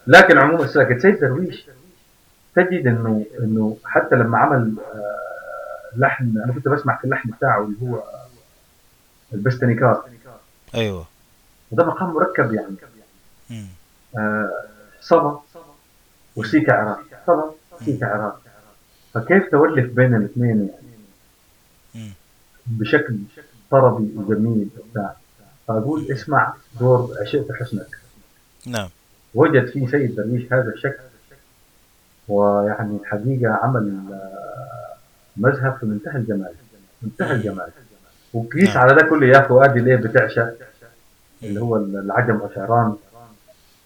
لكن عموما ساكت. سيد درويش تجد انه إنه حتى لما عمل آه، لحن أنا كنت بسمع في اللحن بتاعه اللي هو البستنيكار أيوه. وده مقام مركب يعني. آه، صبا وسيكا عراق. صبا سيكا عراق. فكيف تولف بين الاثنين يعني. بشكل طربي وجميل وبتاع فاقول اسمع دور عشقت حسنك. نعم. وجد فيه سيد درويش هذا الشكل. ويعني الحقيقة عمل آه، مذهب في منتهى الجمال منتهى الجمال. وقيس نعم. على ده كله يا فؤادي ليه بتعشق اللي هو العجم وشعران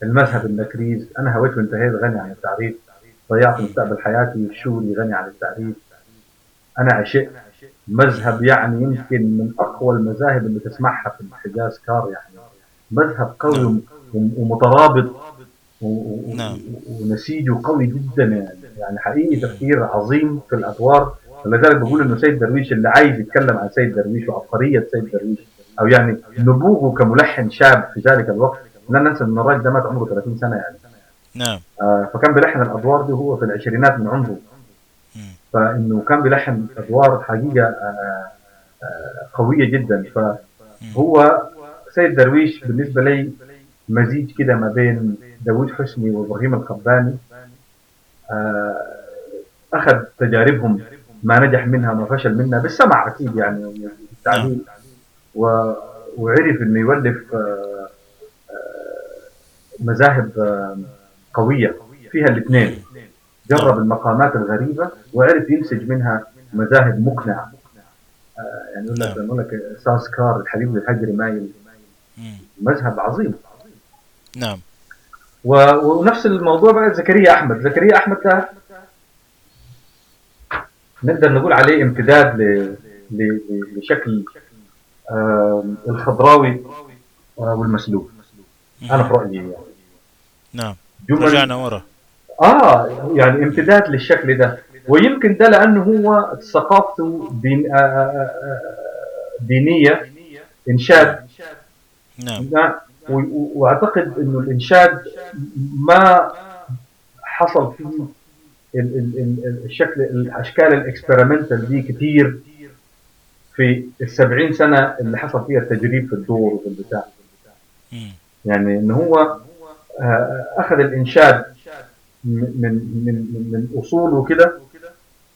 المذهب النكريز. أنا هويت وانتهيت غني عن التعريف. ضيعت مستقبل حياتي الشوري غني عن التعريف. أنا عشقت مذهب يعني يمكن من أقوى المذاهب اللي تسمعها في الحجاز كار يعني. مذهب قوي نعم. وم- ومترابط. نعم. ونسيجه قوي جدا يعني. يعني حقيقي تفكير عظيم في الأدوار. ولذلك بقول إنه سيد درويش اللي عايز يتكلم عن سيد درويش وعبقرية سيد درويش أو يعني نبوغه كملحن شاب في ذلك الوقت. لا ننسى إن الراجل ده مات عمره 30 سنة يعني. نعم. آه فكان بيلحن الأدوار دي وهو في العشرينات من عمره. فإنه كان بيلحن أدوار حقيقة آه آه قوية جدا. فهو سيد درويش بالنسبة لي مزيج كده ما بين داوود حسني وإبراهيم القباني. آه أخذ تجاربهم ما نجح منها ما فشل منها بالسمع أكيد يعني والتعليم و... وعرف إنه يولف مذاهب قوية فيها الاثنين. جرب المقامات الغريبة وعرف ينسج منها مذاهب مقنعة. آه، يعني يقول لك نعم. لك أستاذ كار الحبيب للحجر مايل. مذهب عظيم. نعم. و... ونفس الموضوع بقى زكريا أحمد. زكريا أحمد ده نقدر نقول عليه امتداد ل... ل... ل- لشكل آه الخضراوي آه والمسلوب. أنا في رأيي يعني. نعم. جمل رجعنا ورا. آه يعني امتداد للشكل ده. ويمكن ده لأنه هو ثقافته دين آه آه آه دينية إنشاد. نعم. و- وأعتقد إنه الإنشاد ما حصل فيه ال ال ال الشكل الأشكال الإكسبيرمنتال دي كتير في السبعين سنة اللي حصل فيها التجريب في الدور وفي البتاع. يعني إن هو أخذ الإنشاد من من من, من اصوله كده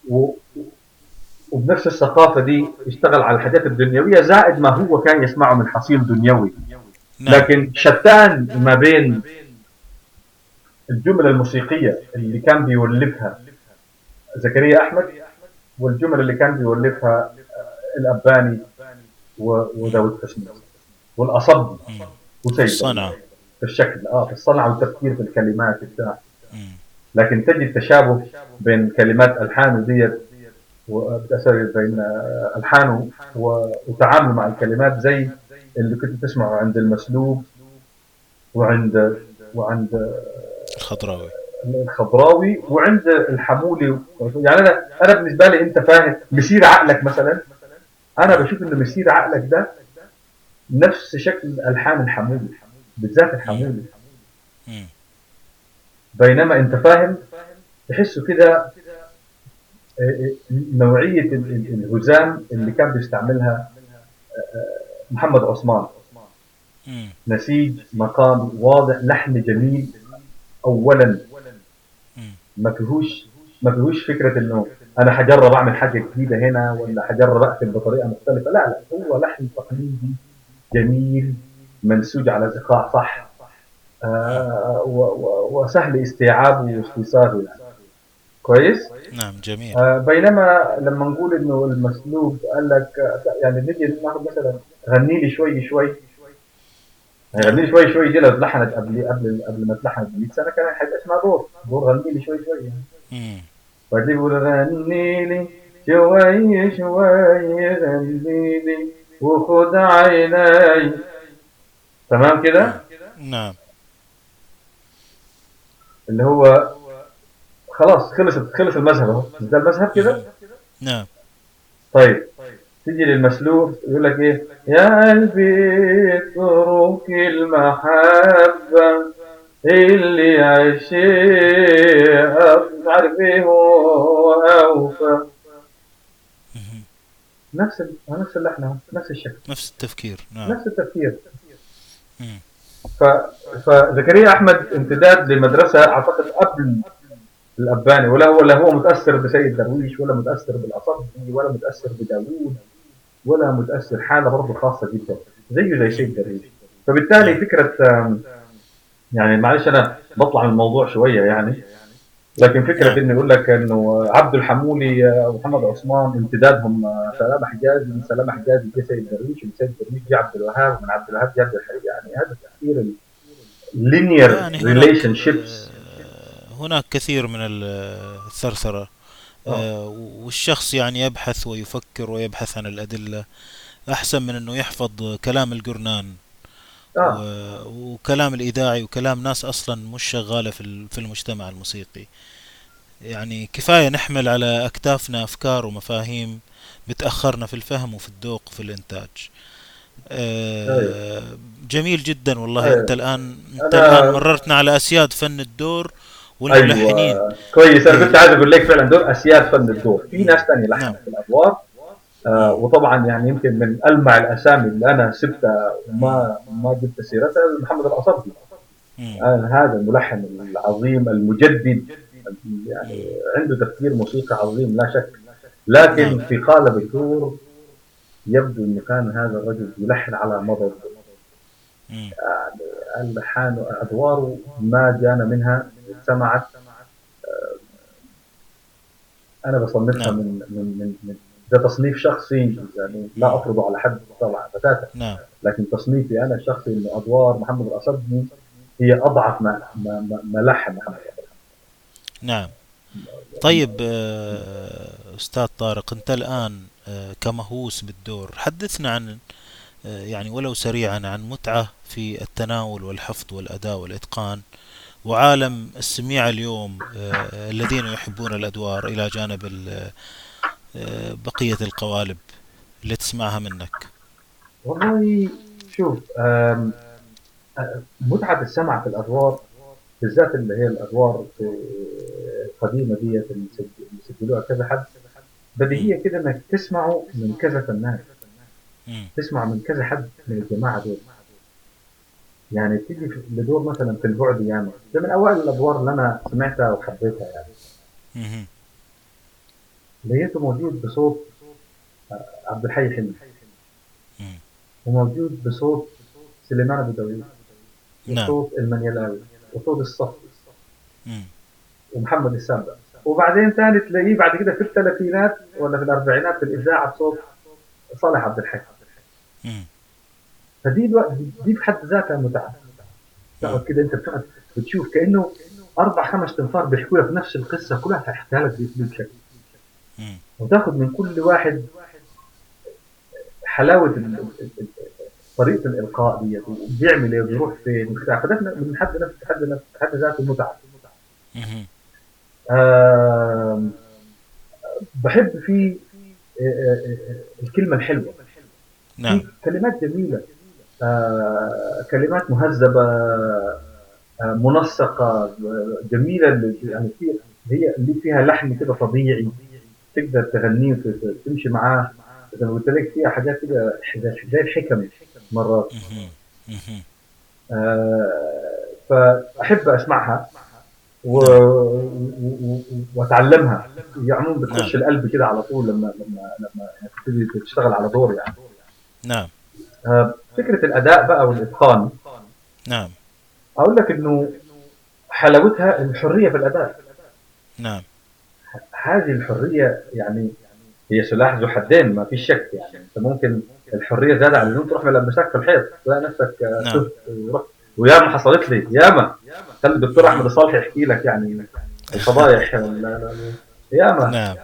و- وبنفس الثقافة دي اشتغل على الحاجات الدنيوية زائد ما هو كان يسمعه من حصيل دنيوي. نعم. لكن شتان ما بين الجمل الموسيقية اللي كان بيولفها زكريا أحمد والجمل اللي كان بيولفها آه، الأباني و- وداود حسني والأصب مم. وسيد. في الشكل آه في الصنعة والتفكير في الكلمات بتاع. لكن تجد تشابه بين كلمات ألحانه ديت وبتأثر بين آه، ألحانه و- وتعامله مع الكلمات زي اللي كنت تسمعه عند المسلوب وعند وعند الخضراوي. الخضراوي وعند الحمولي. يعني أنا أنا بالنسبة لي أنت فاهم مسير عقلك مثلا أنا بشوف إن مسير عقلك ده نفس شكل ألحان الحمولي بالذات الحمولي. بينما انت فاهم تحسه كده آه، آه، نوعية ال- ال- الهزام اللي كان بيستعملها آه، محمد عثمان. نسيج مقام واضح لحن جميل اولا. ما فيهوش ما فيهوش فكرة إنه أنا حجرب أعمل حاجة جديدة هنا ولا حجرب أكتب بطريقة مختلفة لا لا هو لحن تقليدي جميل منسوج على ذقاع صح آه وسهل استيعابه واستيصاله يعني. كويس؟ نعم جميل. آه بينما لما نقول إنه المسلوب قال لك يعني نجي ناخذ مثلا غني لي شوي شوي. غني لي شوي شوي دي لو اتلحنت قبل قبل قبل ما اتلحنت ب 100 سنة كان حيبقى اسمها دور. دور غني لي شوي شوي يعني. مم. فدي بيقول غني لي شوي شوي غني لي وخد عيني تمام كده؟ نعم. اللي هو خلاص خلصت خلص المذهب اهو. مش ده المذهب كده؟ نعم. طيب. تيجي للمسلوب يقول لك إيه؟ يا قلبي اترك المحبة اللي عشيها مش عارف إيه هو أوفى. نفس ال- نفس اللحن نفس الشكل. نفس التفكير نعم. نفس التفكير. مم. فزكريا أحمد امتداد لمدرسة أعتقد قبل الأباني ولا ولا هو متأثر بسيد درويش ولا متأثر بالاصبي ولا متأثر بداوود ولا متأثر حالة برضه خاصة جدا زيه زي سيد درويش. فبالتالي فكرة يعني معلش أنا بطلع من الموضوع شوية يعني. لكن فكرة نعم. إنه يقول لك إنه عبد الحمولي آه، ومحمد عثمان امتدادهم آه، سلامة حجازي من سلامة حجازي جه سيد درويش ومن سيد درويش جه عبد الوهاب ومن عبد الوهاب جه عبد الحليم. يعني هذا ال linear يعني هناك relationships آه، هناك كثير من آه، والشخص يعني يبحث ويفكر ويبحث عن الأدلة. أحسن من أنه يحفظ كلام الجرنان و- وكلام الإذاعي وكلام ناس أصلا مش شغالة في في المجتمع الموسيقي. يعني كفاية نحمل على أكتافنا أفكار ومفاهيم بتأخرنا في الفهم وفي الذوق وفي الإنتاج. آه، جميل جدا والله. أيوة. أنت الآن أنت أنا- الآن مررتنا على أسياد فن الدور والملحنين. أيوه. كويس. أنا كنت عايز أقول لك فعلا دول أسياد فن الدور. في ناس ثانية نعم. لحنت في الأدوار. آه وطبعا يعني يمكن من ألمع الأسامي اللي أنا سبتها وما ما جبت سيرتها محمد الاصبي. آه هذا الملحن العظيم المجدد يعني عنده تفكير موسيقى عظيم لا شك لكن. في قالب الدور يبدو إنه كان هذا الرجل يلحن على مضض مم. ألحان ادواره ما جانا منها سمعت آه، أنا بصنفها نعم. من من من من ده تصنيف شخصي يعني لا افرضه على حد طبعا بتاتا نعم. لكن تصنيفي أنا الشخصي إنه أدوار محمد الاصبي هي أضعف ما ما ما, لحن. محمد. نعم. طيب آه، أستاذ طارق أنت الآن آه، كمهووس بالدور حدثنا عن آه، يعني ولو سريعا عن متعة في التناول والحفظ والأداء والإتقان وعالم السميع اليوم الذين يحبون الأدوار إلى جانب بقية القوالب اللي تسمعها منك. والله شوف متعة السمع في الأدوار بالذات اللي هي الأدوار في- القديمة ديت اللي سج- اللي سجلوها كذا حد بديهية كده إنك تسمعه من كذا فنان. تسمع من كذا حد من الجماعة دول. يعني تيجي لدور مثلا في البعد ياما. ده من أوائل الأدوار اللي أنا سمعتها وحبيتها يعني. لقيته موجود بصوت عبد الحي حلمي. وموجود بصوت سليمان أبو داوود. نعم. وصوت المنيلاوي وصوت الصف. ومحمد السابع. وبعدين ثاني تلاقيه بعد كده في الثلاثينات ولا في الأربعينات في الإذاعة بصوت صالح عبد الحي. فدي ألو... دي في حد ذاتها متعة. تقعد كده أنت بتقعد بتشوف كأنه أربع خمس تنفار بيحكوا لك نفس القصة كلها تحكيها لك باسلوب وتاخذ من كل واحد حلاوة طريقة الإلقاء ديت وبيعمل إيه وبيروح فين وبتاع فده من حد نفس حد نفس حد ذاته متعة. مهم. آم، بحب فيه آه، آه، آه، الكلمة الحلوة. نعم. في كلمات جميلة آه، كلمات مهذبة آه، منسقة آه، جميلة اللي- يعني في هي اللي فيها لحن كده طبيعي. تقدر تغنيه وت- تمشي معاه. زي ما قلت لك فيها حاجات كده زي الحكم مرات. آه، فأحب أسمعها و... و... و... وأتعلمها. يعني عموما بتخش نعم. القلب كده على طول لما لما لما تبتدي تشتغل على دور يعني. نعم. آه، فكرة الأداء بقى والإتقان. نعم. أقول لك إنه حلاوتها الحرية في الأداء. نعم. هذه الحرية يعني هي سلاح ذو حدين ما في شك يعني. أنت ممكن الحرية زياده عن اللزوم تروح ملبسك في الحيط تلاقي نفسك آه، نعم. تهت ورحت. وياما حصلت لي ياما. خلي الدكتور أحمد الصالح يحكي لك يعني الفضايح. ياما. نعم.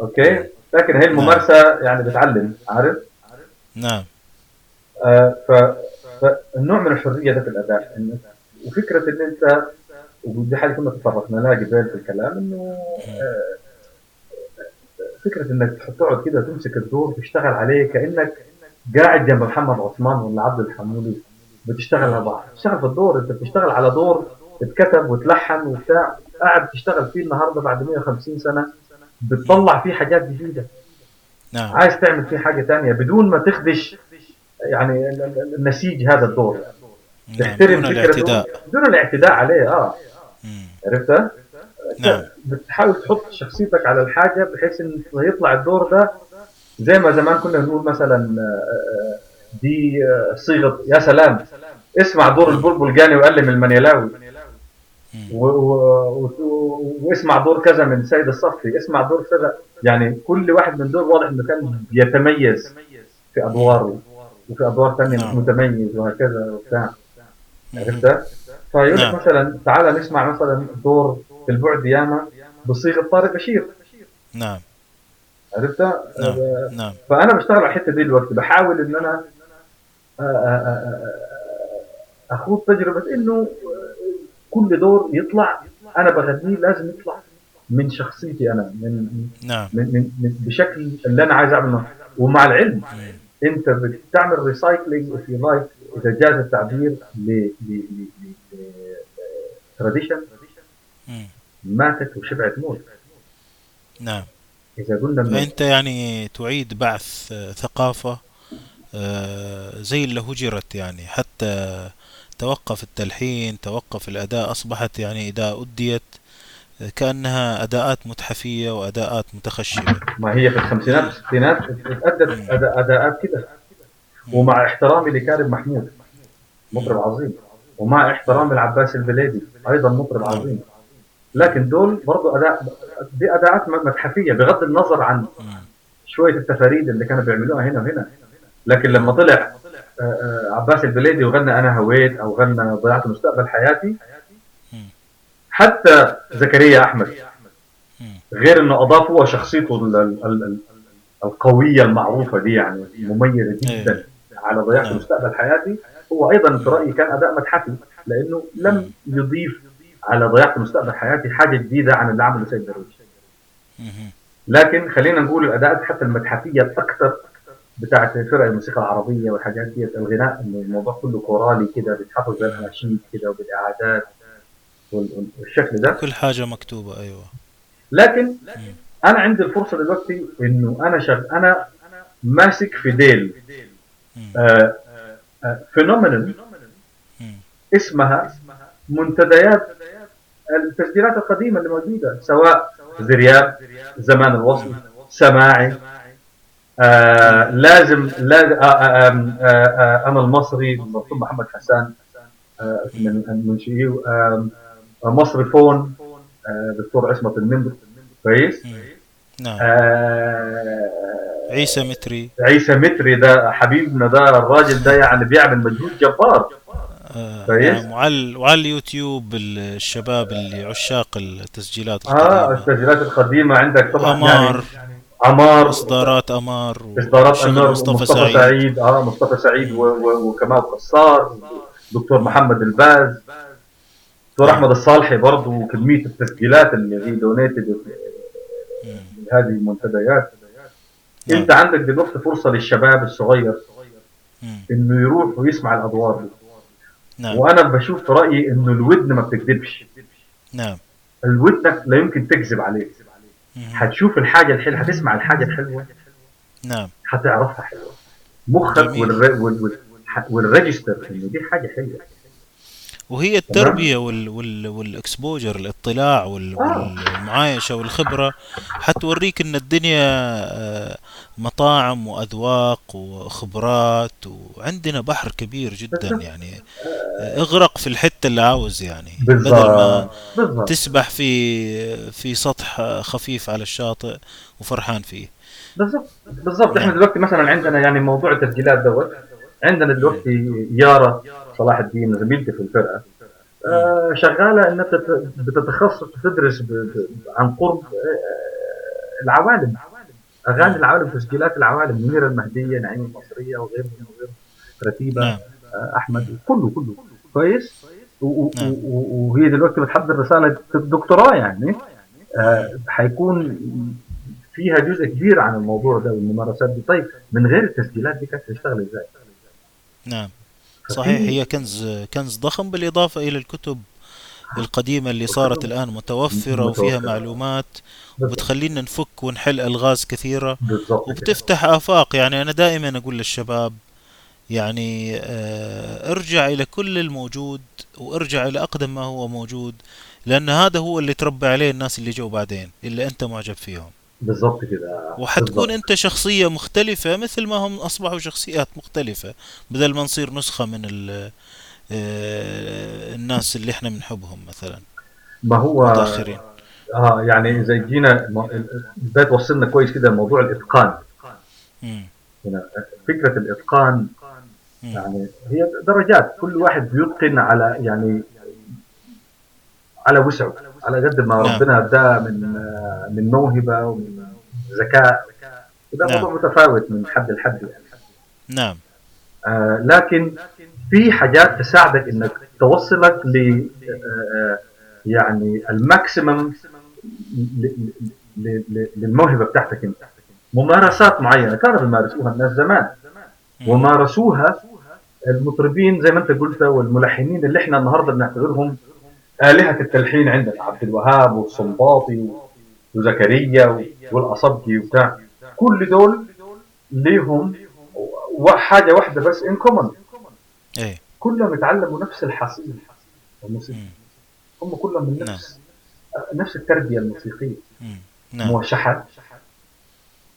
أوكي؟ لكن هي الممارسة يعني بتعلم عارف؟ نعم. آه ف فالنوع من الحرية ده في الأداء. إن وفكرة إن أنت ودي حاجة كنا تطرقنا لها قبل في الكلام إنه آه، فكرة إنك تقعد كده تمسك الدور تشتغل عليه كأنك قاعد جنب محمد عثمان ولا عبد الحمودي. بتشتغل على بعض. تشتغل في الدور أنت بتشتغل على دور اتكتب وتلحن وبتاع. قاعد تشتغل فيه النهارده بعد 150 سنة. بتطلع فيه حاجات جديدة. نعم. عايز تعمل فيه حاجة تانية بدون ما تخدش يعني ال- ال- النسيج هذا الدور. نعم. تحترم دون الاعتداء. بدون الاعتداء عليه آه. مم. نعم بتحاول تحط شخصيتك على الحاجة بحيث إن يطلع الدور ده زي ما زمان كنا نقول مثلا آه، دي آه، صيغة يا سلام اسمع دور البلبل جاني وقلم المنيلاوي. و- و- واسمع دور كذا من سيد الصفي اسمع دور كذا يعني كل واحد من دول واضح إنه كان بيتميز في أدواره وفي أدوار ثانية مش نعم. متميز وهكذا وبتاع. عرفت؟ فيقول لك نعم. مثلا تعال نسمع مثلا دور البعد ياما بصيغة طارق بشير نعم عرفت؟ نعم آه، نعم فأنا بشتغل على الحتة دي دلوقتي بحاول إن أنا آه، آه، أخوض تجربة إنه كل دور يطلع أنا بغنيه لازم يطلع من شخصيتي أنا من نعم من, من, من بشكل اللي أنا عايز أعمله ومع العلم. أنت بتعمل recycling في like إذا جاز التعبير ل tradition. ماتت وشبعت موت. نعم. إذا قلنا فأنت يعني تعيد بعث آه، ثقافة آه، زي اللي هجرت يعني. حتى توقف التلحين توقف الأداء أصبحت يعني إذا أديت آه، كأنها أداءات متحفية وأداءات متخشبة. ما هي في الخمسينات والستينات اتأدت أداء- أداءات كده. ومع احترامي لكارم محمود مطرب عظيم. ومع احترامي لعباس البليدي أيضا مطرب عظيم. لكن دول برضو اداء دي أداءات متحفية بغض النظر عن. شوية التفاريد اللي كانوا بيعملوها هنا وهنا لكن لما طلع آه، آه، عباس البليدي وغنى أنا هويت أو غنى ضيعت مستقبل حياتي. حتى زكريا أحمد. غير إنه اضاف هو شخصيته ال- ال- ال- ال- القوية المعروفة دي يعني مميزة جدا على ضيعت نعم. مستقبل حياتي هو أيضا في رأيي كان أداء متحفي لأنه لم يضيف على ضيعت مستقبل حياتي حاجة جديدة عن اللي عمله سيد درويش مم. لكن خلينا نقول الأداءات حتى المتحفية الاكثر بتاعت فرق الموسيقى العربية والحاجات دي الغناء الموضوع كله كورالي كده بيتحفظ زي الاناشيد كده وبالإعادات وال- والشكل ده كل حاجة مكتوبة أيوة لكن أنا عندي الفرصة دلوقتي إنه أنا شغ... أنا ماسك في ديل مم. آه آه phenomena مم. اسمها منتديات التسجيلات القديمة اللي موجودة سواء ذرياب زمان الوصل سماعي آه لازم لا آه آه أنا المصري المرحوم محمد حسان آه من المنشئين آه مصري فون آه دكتور عصمت المندل كويس. نعم آه عيسى متري عيسى متري ده حبيبنا ده الراجل ده يعني بيعمل مجهود جبار. نعم وعلى وعلى اليوتيوب الشباب اللي عشاق التسجيلات آه القديمة. التسجيلات القديمة عندك طبعا أمار يعني عمار أمار. إصدارات وشغل انور مصطفى, مصطفى, سعيد, سعيد آه مصطفى سعيد وكمال قصار دكتور محمد الباز دكتور أحمد الصالحي برضه وكمية التسجيلات اللي هي donated. هذه المنتديات. نعم. أنت عندك دلوقتي فرصة للشباب الصغير. إنه يروح ويسمع الأدوار دي. نعم. وأنا بشوف في رأيي إنه الودن ما بتكذبش. نعم. الودنك لا يمكن تكذب عليه. هتشوف الحاجة الحلوة هتسمع الحاجة الحلوة. نعم. هتعرفها حلوة. مخك. والر... وال... وال... وال register إنه دي حاجة حلوة. وهي التربية وال وال وال exposure الاطلاع وال آه. والمعايشة والخبرة حتوريك إن الدنيا آه، مطاعم وأذواق وخبرات وعندنا بحر كبير جدا. يعني. آه، اغرق في الحتة اللي عاوز يعني بدل ما بالظبط تسبح في في سطح خفيف على الشاطئ وفرحان فيه. بالظبط بالظبط إحنا نعم. دلوقتي مثلا عندنا يعني موضوع التسجيلات دوت. عندنا دلوقتي يارا صلاح الدين زميلتي في الفرقة آه شغالة إنها بتت- بتتخصص تدرس. عن قرب آه العوالم. أغاني العوالم تسجيلات العوالم منيره المهدية نعيم المصرية وغيرهم وغيرهم رتيبة نعم. آه أحمد كله كله. كويس نعم. وهي دلوقتي بتحضر رسالة الدكتوراه يعني آه، حيكون فيها جزء كبير عن الموضوع ده والممارسات دي طيب من غير التسجيلات دي كانت تشتغل إزاي؟ نعم صحيح هي كنز كنز ضخم بالإضافة إلى الكتب القديمة اللي صارت الآن متوفرة وفيها. معلومات. وبتخلينا نفك ونحل ألغاز كثيرة. وبتفتح آفاق يعني أنا دائما أقول للشباب يعني آه، ارجع إلى كل الموجود وارجع إلى أقدم ما هو موجود لأن هذا هو اللي تربى عليه الناس اللي جو بعدين اللي أنت معجب فيهم بالضبط كده وحتكون بالضبط. أنت شخصية مختلفة مثل ما هم أصبحوا شخصيات مختلفة بدل ما نصير نسخة من آه، الناس اللي إحنا بنحبهم مثلا ما هو متأخرين آه يعني إذا جينا بدايه توصلنا كويس كده موضوع الإتقان. هنا فكرة الإتقان. يعني هي درجات. كل واحد بيتقن على يعني على وسعه على قد ما نعم. ربنا اداه من من موهبة ومن ذكاء. وده نعم. موضوع متفاوت من حد لحد. يعني نعم. آه لكن في حاجات تساعدك إنك توصلك ل آه، آه، يعني الماكسيمم للموهبة بتاعتك أنت. ممارسات معينة كانوا بيمارسوها الناس زمان. ومارسوها المطربين زي ما انت قلت والملحنين اللي إحنا النهارده بنعتبرهم آلهة التلحين عندنا. عبد الوهاب والصنباطي وزكريا والأصبجي وبتاع. كل دول ليهم حاجة واحدة بس ان كومن إيه. كلهم اتعلموا نفس الحصيل الموسيقى. هم كلهم من نفس نفس التربية الموسيقية. نعم. موشحات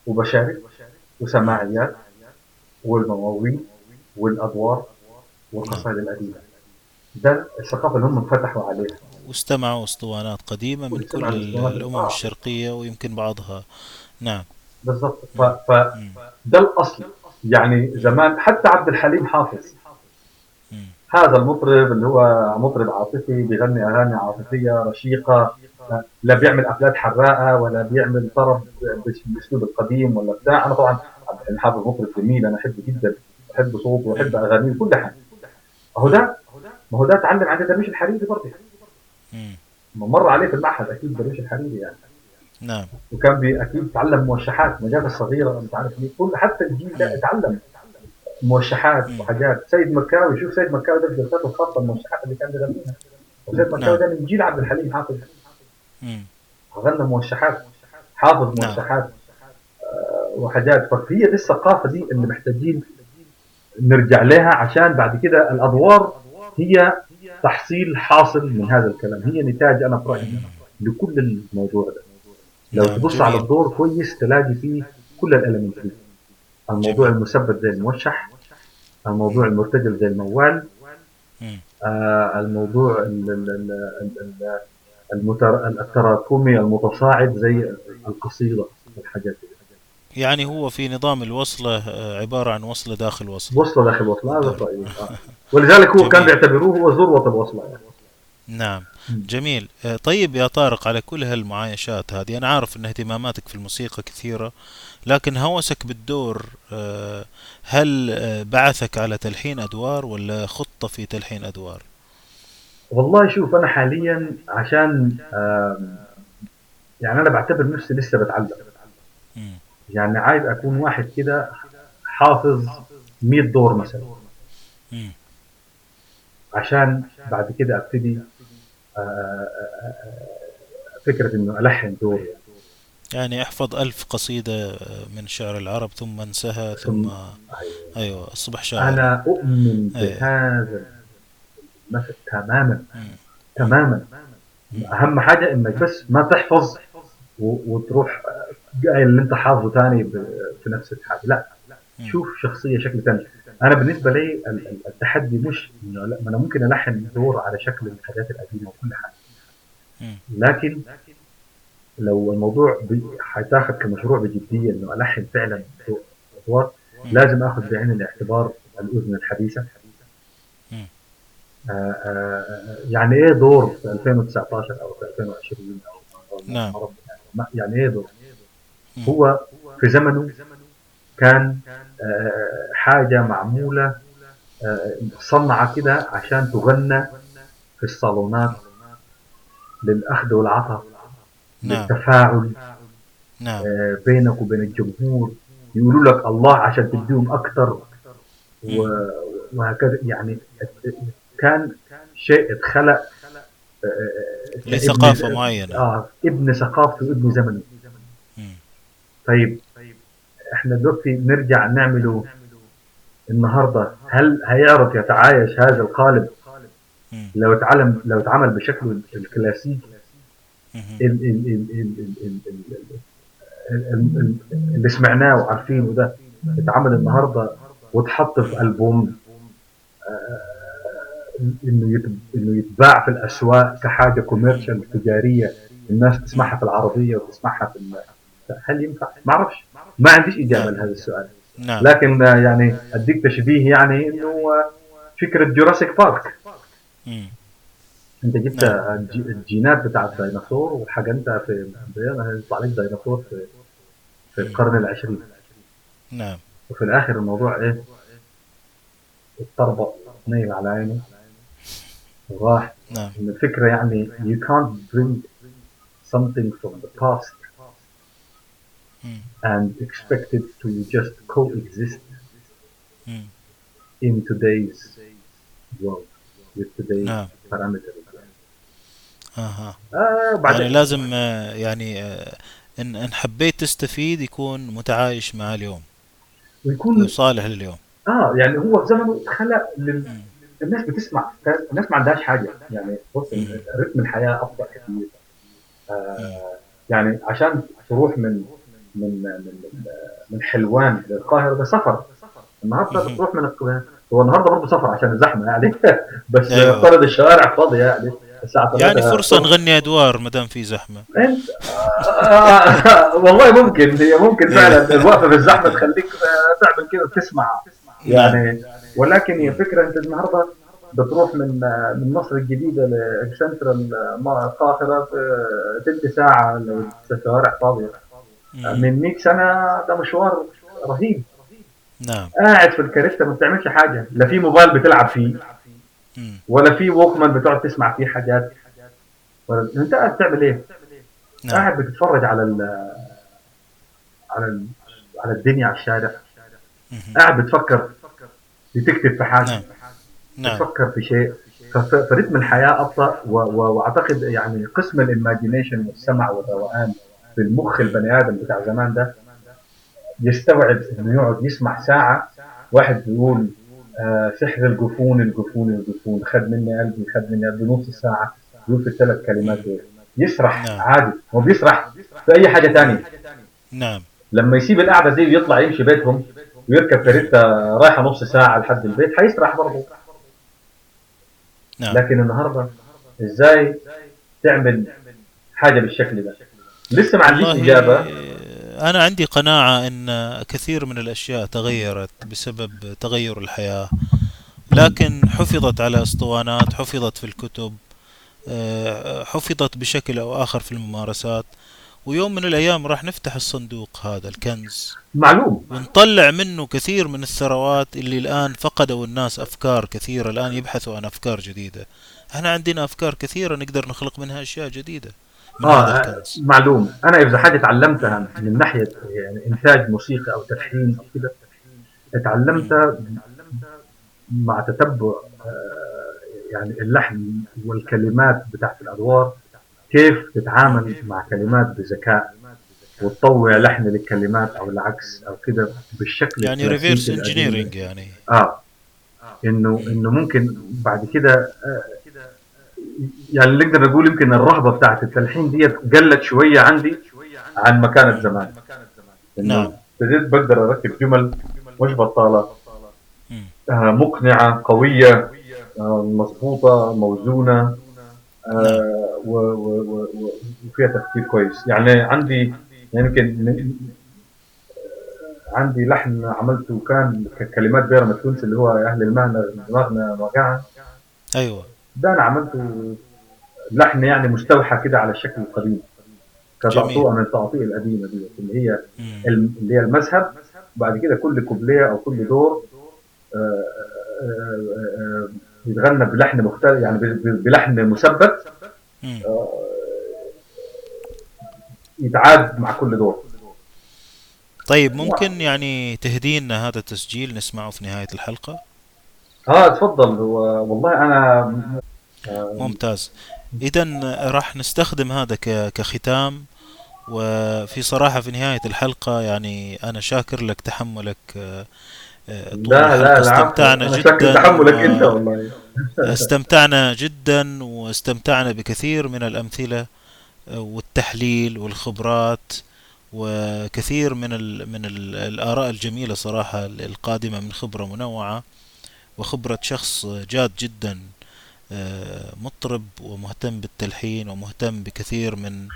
وبشارك وسماعيات والمواويل. والأدوار والقصائد القديمة. ده الثقافة اللي هم انفتحوا عليها. واستمعوا أسطوانات قديمة من كل واستمعوا ال- أسطوانات. الأمم آه. الشرقية ويمكن بعضها. نعم. بالضبط. ف... فده مم. الأصل. يعني زمان حتى عبد الحليم حافظ. مم. هذا المطرب اللي هو مطرب عاطفي بيغني أغاني عاطفية رشيقة. لا بيعمل أفلات حراقة ولا بيعمل طرب بالأسلوب القديم ولا بتاع. أنا طبعا عبد الحليم حافظ مطرب جميل أنا أحبه جدا. بحب صوته واحب اغانيه كل حاجة. ما هو ده ما هو ده اتعلم عند درويش الحريري برضه مم. ما مر عليه في المعهد أكيد درويش الحريري يعني. نعم. وكان بي أكيد تعلم موشحات مجال الصغيرة مش عارف مين كل حتى الجيل ده اتعلم موشحات. وحاجات. سيد مكاوي شوف سيد مكاوي ده جلساته الخاصه الموشحات اللي كان بيغنيها. وسيد مكاوي ده من جيل عبد الحليم حافظ. غنى موشحات حافظ نعم. موشحات آه، وحاجات. فهي دي الثقافة دي اللي محتاجين نرجع لها عشان بعد كده الأدوار هي تحصيل حاصل من هذا الكلام. هي نتاج أنا برأيي لكل الموضوع ده. لو نعم، تبص على. الدور كويس تلاقي فيه كل الالمنت دي. الموضوع المثبت زي الموشح الموضوع المرتجل زي الموال. آه الموضوع ال- ال- ال- التراكمي المتصاعد زي القصيده والحاجات دي. يعني هو في نظام الوصلة آه، عبارة عن وصلة داخل وصلة وصلة داخل وصلة هذا رايي آه. ولذلك هو كان جميل. بيعتبروه هو ذروة الوصلة يعني. نعم. جميل آه، طيب يا طارق على كل هالمعايشات هذه أنا عارف أن اهتماماتك في الموسيقى كثيرة لكن هوسك بالدور هل بعثك على تلحين أدوار ولا خطة في تلحين أدوار والله شوف أنا حاليا عشان يعني أنا بعتبر نفسي لسه بتعلم. يعني عايز أكون واحد كده حافظ 100 دور مثلا. عشان بعد كده أبتدي آه، آه، آه، فكرة إنه ألحن دور يعني. احفظ ألف قصيدة من شعر العرب ثم انسها ثم أيوة أصبح شاعر أنا أؤمن أيوة. بهذا المثل تماما مم. تماما أهم حاجة إنك بس ما تحفظ وتروح قايل اللي أنت حافظه تاني ب- في نفس الحاجة لا. شوف شخصية شكل ثاني أنا بالنسبة لي ال- ال- التحدي مش إنه لا ما أنا ممكن ألحن دور على شكل الحاجات القديمة وكل حاجة. لكن لو الموضوع حيتاخذ كمشروع بجدية إنه ألحن فعلا أدوار. لازم آخذ بعين الاعتبار الأذن الحديثة مم. آه، آه، يعني إيه دور في 2019 أو في 2020 أو نعم. ما- يعني إيه دور. هو في زمنه كان آه، حاجة معمولة آه، صنعة كده عشان تغنى في الصالونات للأخذ والعطاء نعم. للتفاعل نعم. آه، بينك وبين الجمهور. يقولوا لك الله عشان تديهم أكثر و- وهكذا. يعني كان شيء اتخلق لثقافة ابن- معينة. آه ابن ثقافته وابن زمنه. طيب إحنا دلوقتي نرجع نعمله النهارده هل هيعرف يتعايش هذا القالب لو اتعلم لو اتعمل بشكله الكلاسيكي اللي سمعناه وعارفينه ده اتعمل النهارده واتحط في البوم انه انه يتباع في الاسواق كحاجه كوميرشال تجاريه الناس تسمعها في العربيه وتسمعها في هل ينفع؟ ما أعرفش. ما عنديش إجابة لهذا السؤال. نعم. لكن آه، يعني أديك تشبيه يعني إنه آه، فكرة جوراسيك بارك مم. أنت جبت نعم. الج- الجينات بتاع الديناصور وحقنتها في يطلع لك ديناصور في في القرن العشرين. نعم. وفي الآخر الموضوع إيه؟ اتطربق نيل على عينه وراح نعم. الفكرة يعني you can't bring something from the past مم. and expect it to just coexist مم. in today's world with today's نعم. parameters. أها آه بعدين. يعني لازم آه، يعني آه، إن إن حبيت تستفيد يكون متعايش مع اليوم. ويكون وصالح لليوم. آه يعني هو زمنه خلق لل... مم. الناس بتسمع الناس ما عندهاش حاجة. يعني بص رتم الحياة ابطا كثير آه يعني عشان تروح من من من من حلوان للقاهرة. ده سفر. النهارده. بتروح من القاهرة. هو النهارده برضه سفر عشان الزحمة يعني. بس أيوة. افترض الشوارع فاضية يعني. الساعة يعني 3 فرصة نغني أدوار ما دام في زحمة. انت آه والله ممكن. هي ممكن فعلا. الوقفة في الزحمة تخليك آه، تعمل كده تسمع. يعني ولكن هي فكرة أنت النهارده بتروح من آه، من مصر الجديدة لسنترال آه، القاهرة تلت ساعة لو الشوارع فاضية. من 100 سنه ده مشوار رهيب. نعم. قاعد في الكاريستا ما بتعملش حاجة. لا في موبايل بتلعب فيه. ولا في Walkman بتقعد تسمع فيه حاجات. ولا أنت قاعد تعمل إيه؟ نعم. قاعد بتتفرج على ال على ال على الدنيا على الشارع. قاعد بتفكر بتكتب في حاجة. نعم. نعم. بتفكر في شيء. فرتم الحياة أبطأ. وأعتقد يعني قسم الايماجينيشن والسمع والروقان في المخ البني آدم بتاع زمان ده يستوعب إنه يقعد يسمع ساعة. واحد بيقول آه سحر الجفون الجفون الجفون. خد مني قلبي خد مني قلبي. نص ساعة يقول في الثلاث كلمات دول. يسرح نعم. عادي. هو بيسرح في أي حاجة ثانية نعم. لما يسيب القعدة دي ويطلع يمشي بيتهم ويركب كاريتا رايحة نص ساعة لحد البيت هيسرح برضه. نعم. لكن النهارده إزاي تعمل حاجة بالشكل ده؟ لسه ما عنديش إجابة. أنا عندي قناعة أن كثير من الأشياء تغيرت بسبب تغير الحياة. لكن حفظت على أسطوانات حفظت في الكتب آه، حفظت بشكل أو آخر في الممارسات. ويوم من الأيام راح نفتح الصندوق هذا الكنز. معلوم. ونطلع منه كثير من الثروات اللي الآن فقدوا الناس أفكار كثيرة. الآن يبحثوا عن أفكار جديدة. إحنا عندنا أفكار كثيرة نقدر نخلق منها أشياء جديدة. من هذا آه معلوم. أنا إذا حاجة تعلمتها من ناحية يعني إنتاج موسيقى أو تلحين أو كده اتعلمتها مع تتبع آه، يعني اللحن والكلمات بتاعت الأدوار. كيف تتعامل مع كلمات بذكاء وتطوع لحن للكلمات أو العكس أو كده بالشكل يعني reverse. engineering يعني. آه. إنه إنه ممكن بعد كده يعني نقدر نقول يمكن الرهبة بتاعت التلحين دي قلت شوية عندي عن ما كانت زمان نعم. ابتديت بقدر أركب جمل مش بطالة. آه، مقنعة قوية آه، مضبوطة موزونة آه، و- وفيها تفكير كويس. يعني عندي يمكن من- عندي لحن عملته كان ككلمات بيرم التونسي اللي هو أهل المهنة دماغنا وجعها أيوه. ده أنا عملته لحن يعني مستوحى كده على الشكل القديم كتعطوه من التعطيء القديمة دي اللي هي. اللي هي المذهب بعد كده كل كوبليه أو كل دور آه، آه، آه، يتغنى بلحن مختلف يعني بلحن مثبت. يتعاد مع كل دور طيب ممكن يعني تهدينا هذا التسجيل نسمعه في نهاية الحلقة آه تفضل. والله أنا ممتاز. إذا راح نستخدم هذا ك- كختام وفي صراحة في نهاية الحلقة يعني أنا شاكر لك تحملك آه، آه، طول لا لا لا استمتعنا أنا جدا تحملك أنت والله. استمتعنا جدا واستمتعنا بكثير من الأمثلة آه، والتحليل والخبرات وكثير من ال من ال الآراء الجميلة صراحة القادمة من خبرة منوعة. وخبرة شخص جاد جدا آه، مطرب ومهتم بالتلحين ومهتم بكثير من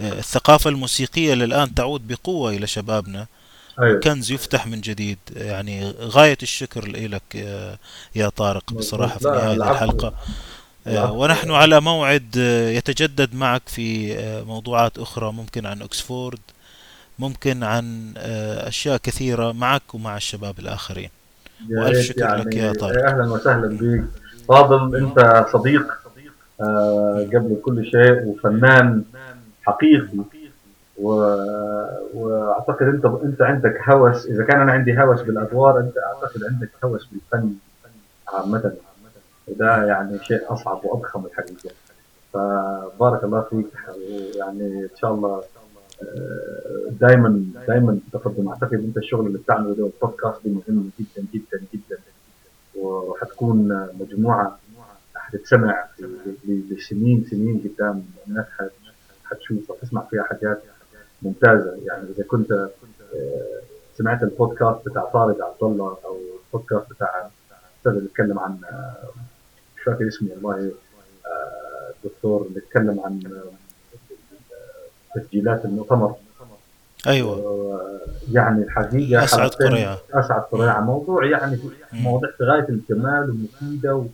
آه، الثقافة الموسيقية اللي الآن تعود بقوة إلى شبابنا. أيوه. كنز يفتح من جديد. يعني غاية الشكر لك آه، يا طارق بصراحة في نهاية العفو. الحلقة. ونحن على موعد يتجدد معك في موضوعات أخرى ممكن عن أكسفورد ممكن عن أشياء كثيرة معك ومع الشباب الآخرين. ريت شكر لك يا طارق. أهلا وسهلا بك فاضل أنت صديق آه، قبل كل شيء وفنان حقيقي. و... وأعتقد أنت أنت عندك هوس. إذا كان أنا عندي هوس بالأدوار أنت أعتقد عندك هوس بالفن عامة. وده يعني شيء أصعب وأضخم الحقيقة فبارك الله فيك يعني إن شاء الله دائما دائما تقدم اعتقد أنت الشغل اللي بتعمله ده البودكاست دي مهم جدا جدا جدا وحتكون مجموعة حتتسمع لسنين سنين قدام الناس حت- حتشوفها تسمع فيها حاجات ممتازة. يعني إذا كنت آه، سمعت البودكاست بتاع طارق عبد الله أو البودكاست بتاع الاستاذ اللي بيتكلم عن آه، مش فاكر اسمه والله آه، الدكتور اللي اتكلم عن آه، تسجيلات المؤتمر أيوة آه، يعني الحقيقة أسعد حلقتين- قريعة. أسعد قريعة موضوع يعني. مواضيع في غاية الجمال ومفيدة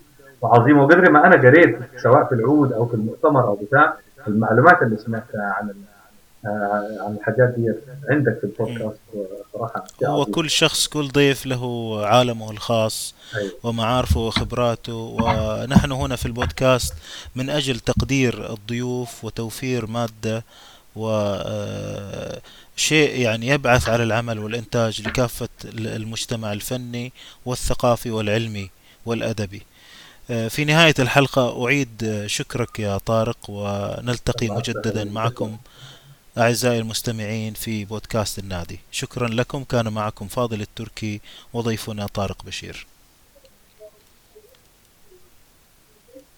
وعظيمة وقدر ما أنا قريت سواء في العود أو في المؤتمر أو بتاع المعلومات اللي سمعتها عن آه، عن الحاجات دي عندك في البودكاست صراحة هو. كل شخص كل ضيف له عالمه الخاص أيوة. ومعارفه وخبراته ونحن هنا في البودكاست من أجل تقدير الضيوف وتوفير مادة وشيء يعني يبعث على العمل والإنتاج لكافة المجتمع الفني والثقافي والعلمي والأدبي. آه، في نهاية الحلقة أعيد آه، شكرك يا طارق ونلتقي مجددا. معكم أعزائي المستمعين في بودكاست النادي. شكرا لكم. كان معكم فاضل التركي وضيفنا طارق بشير.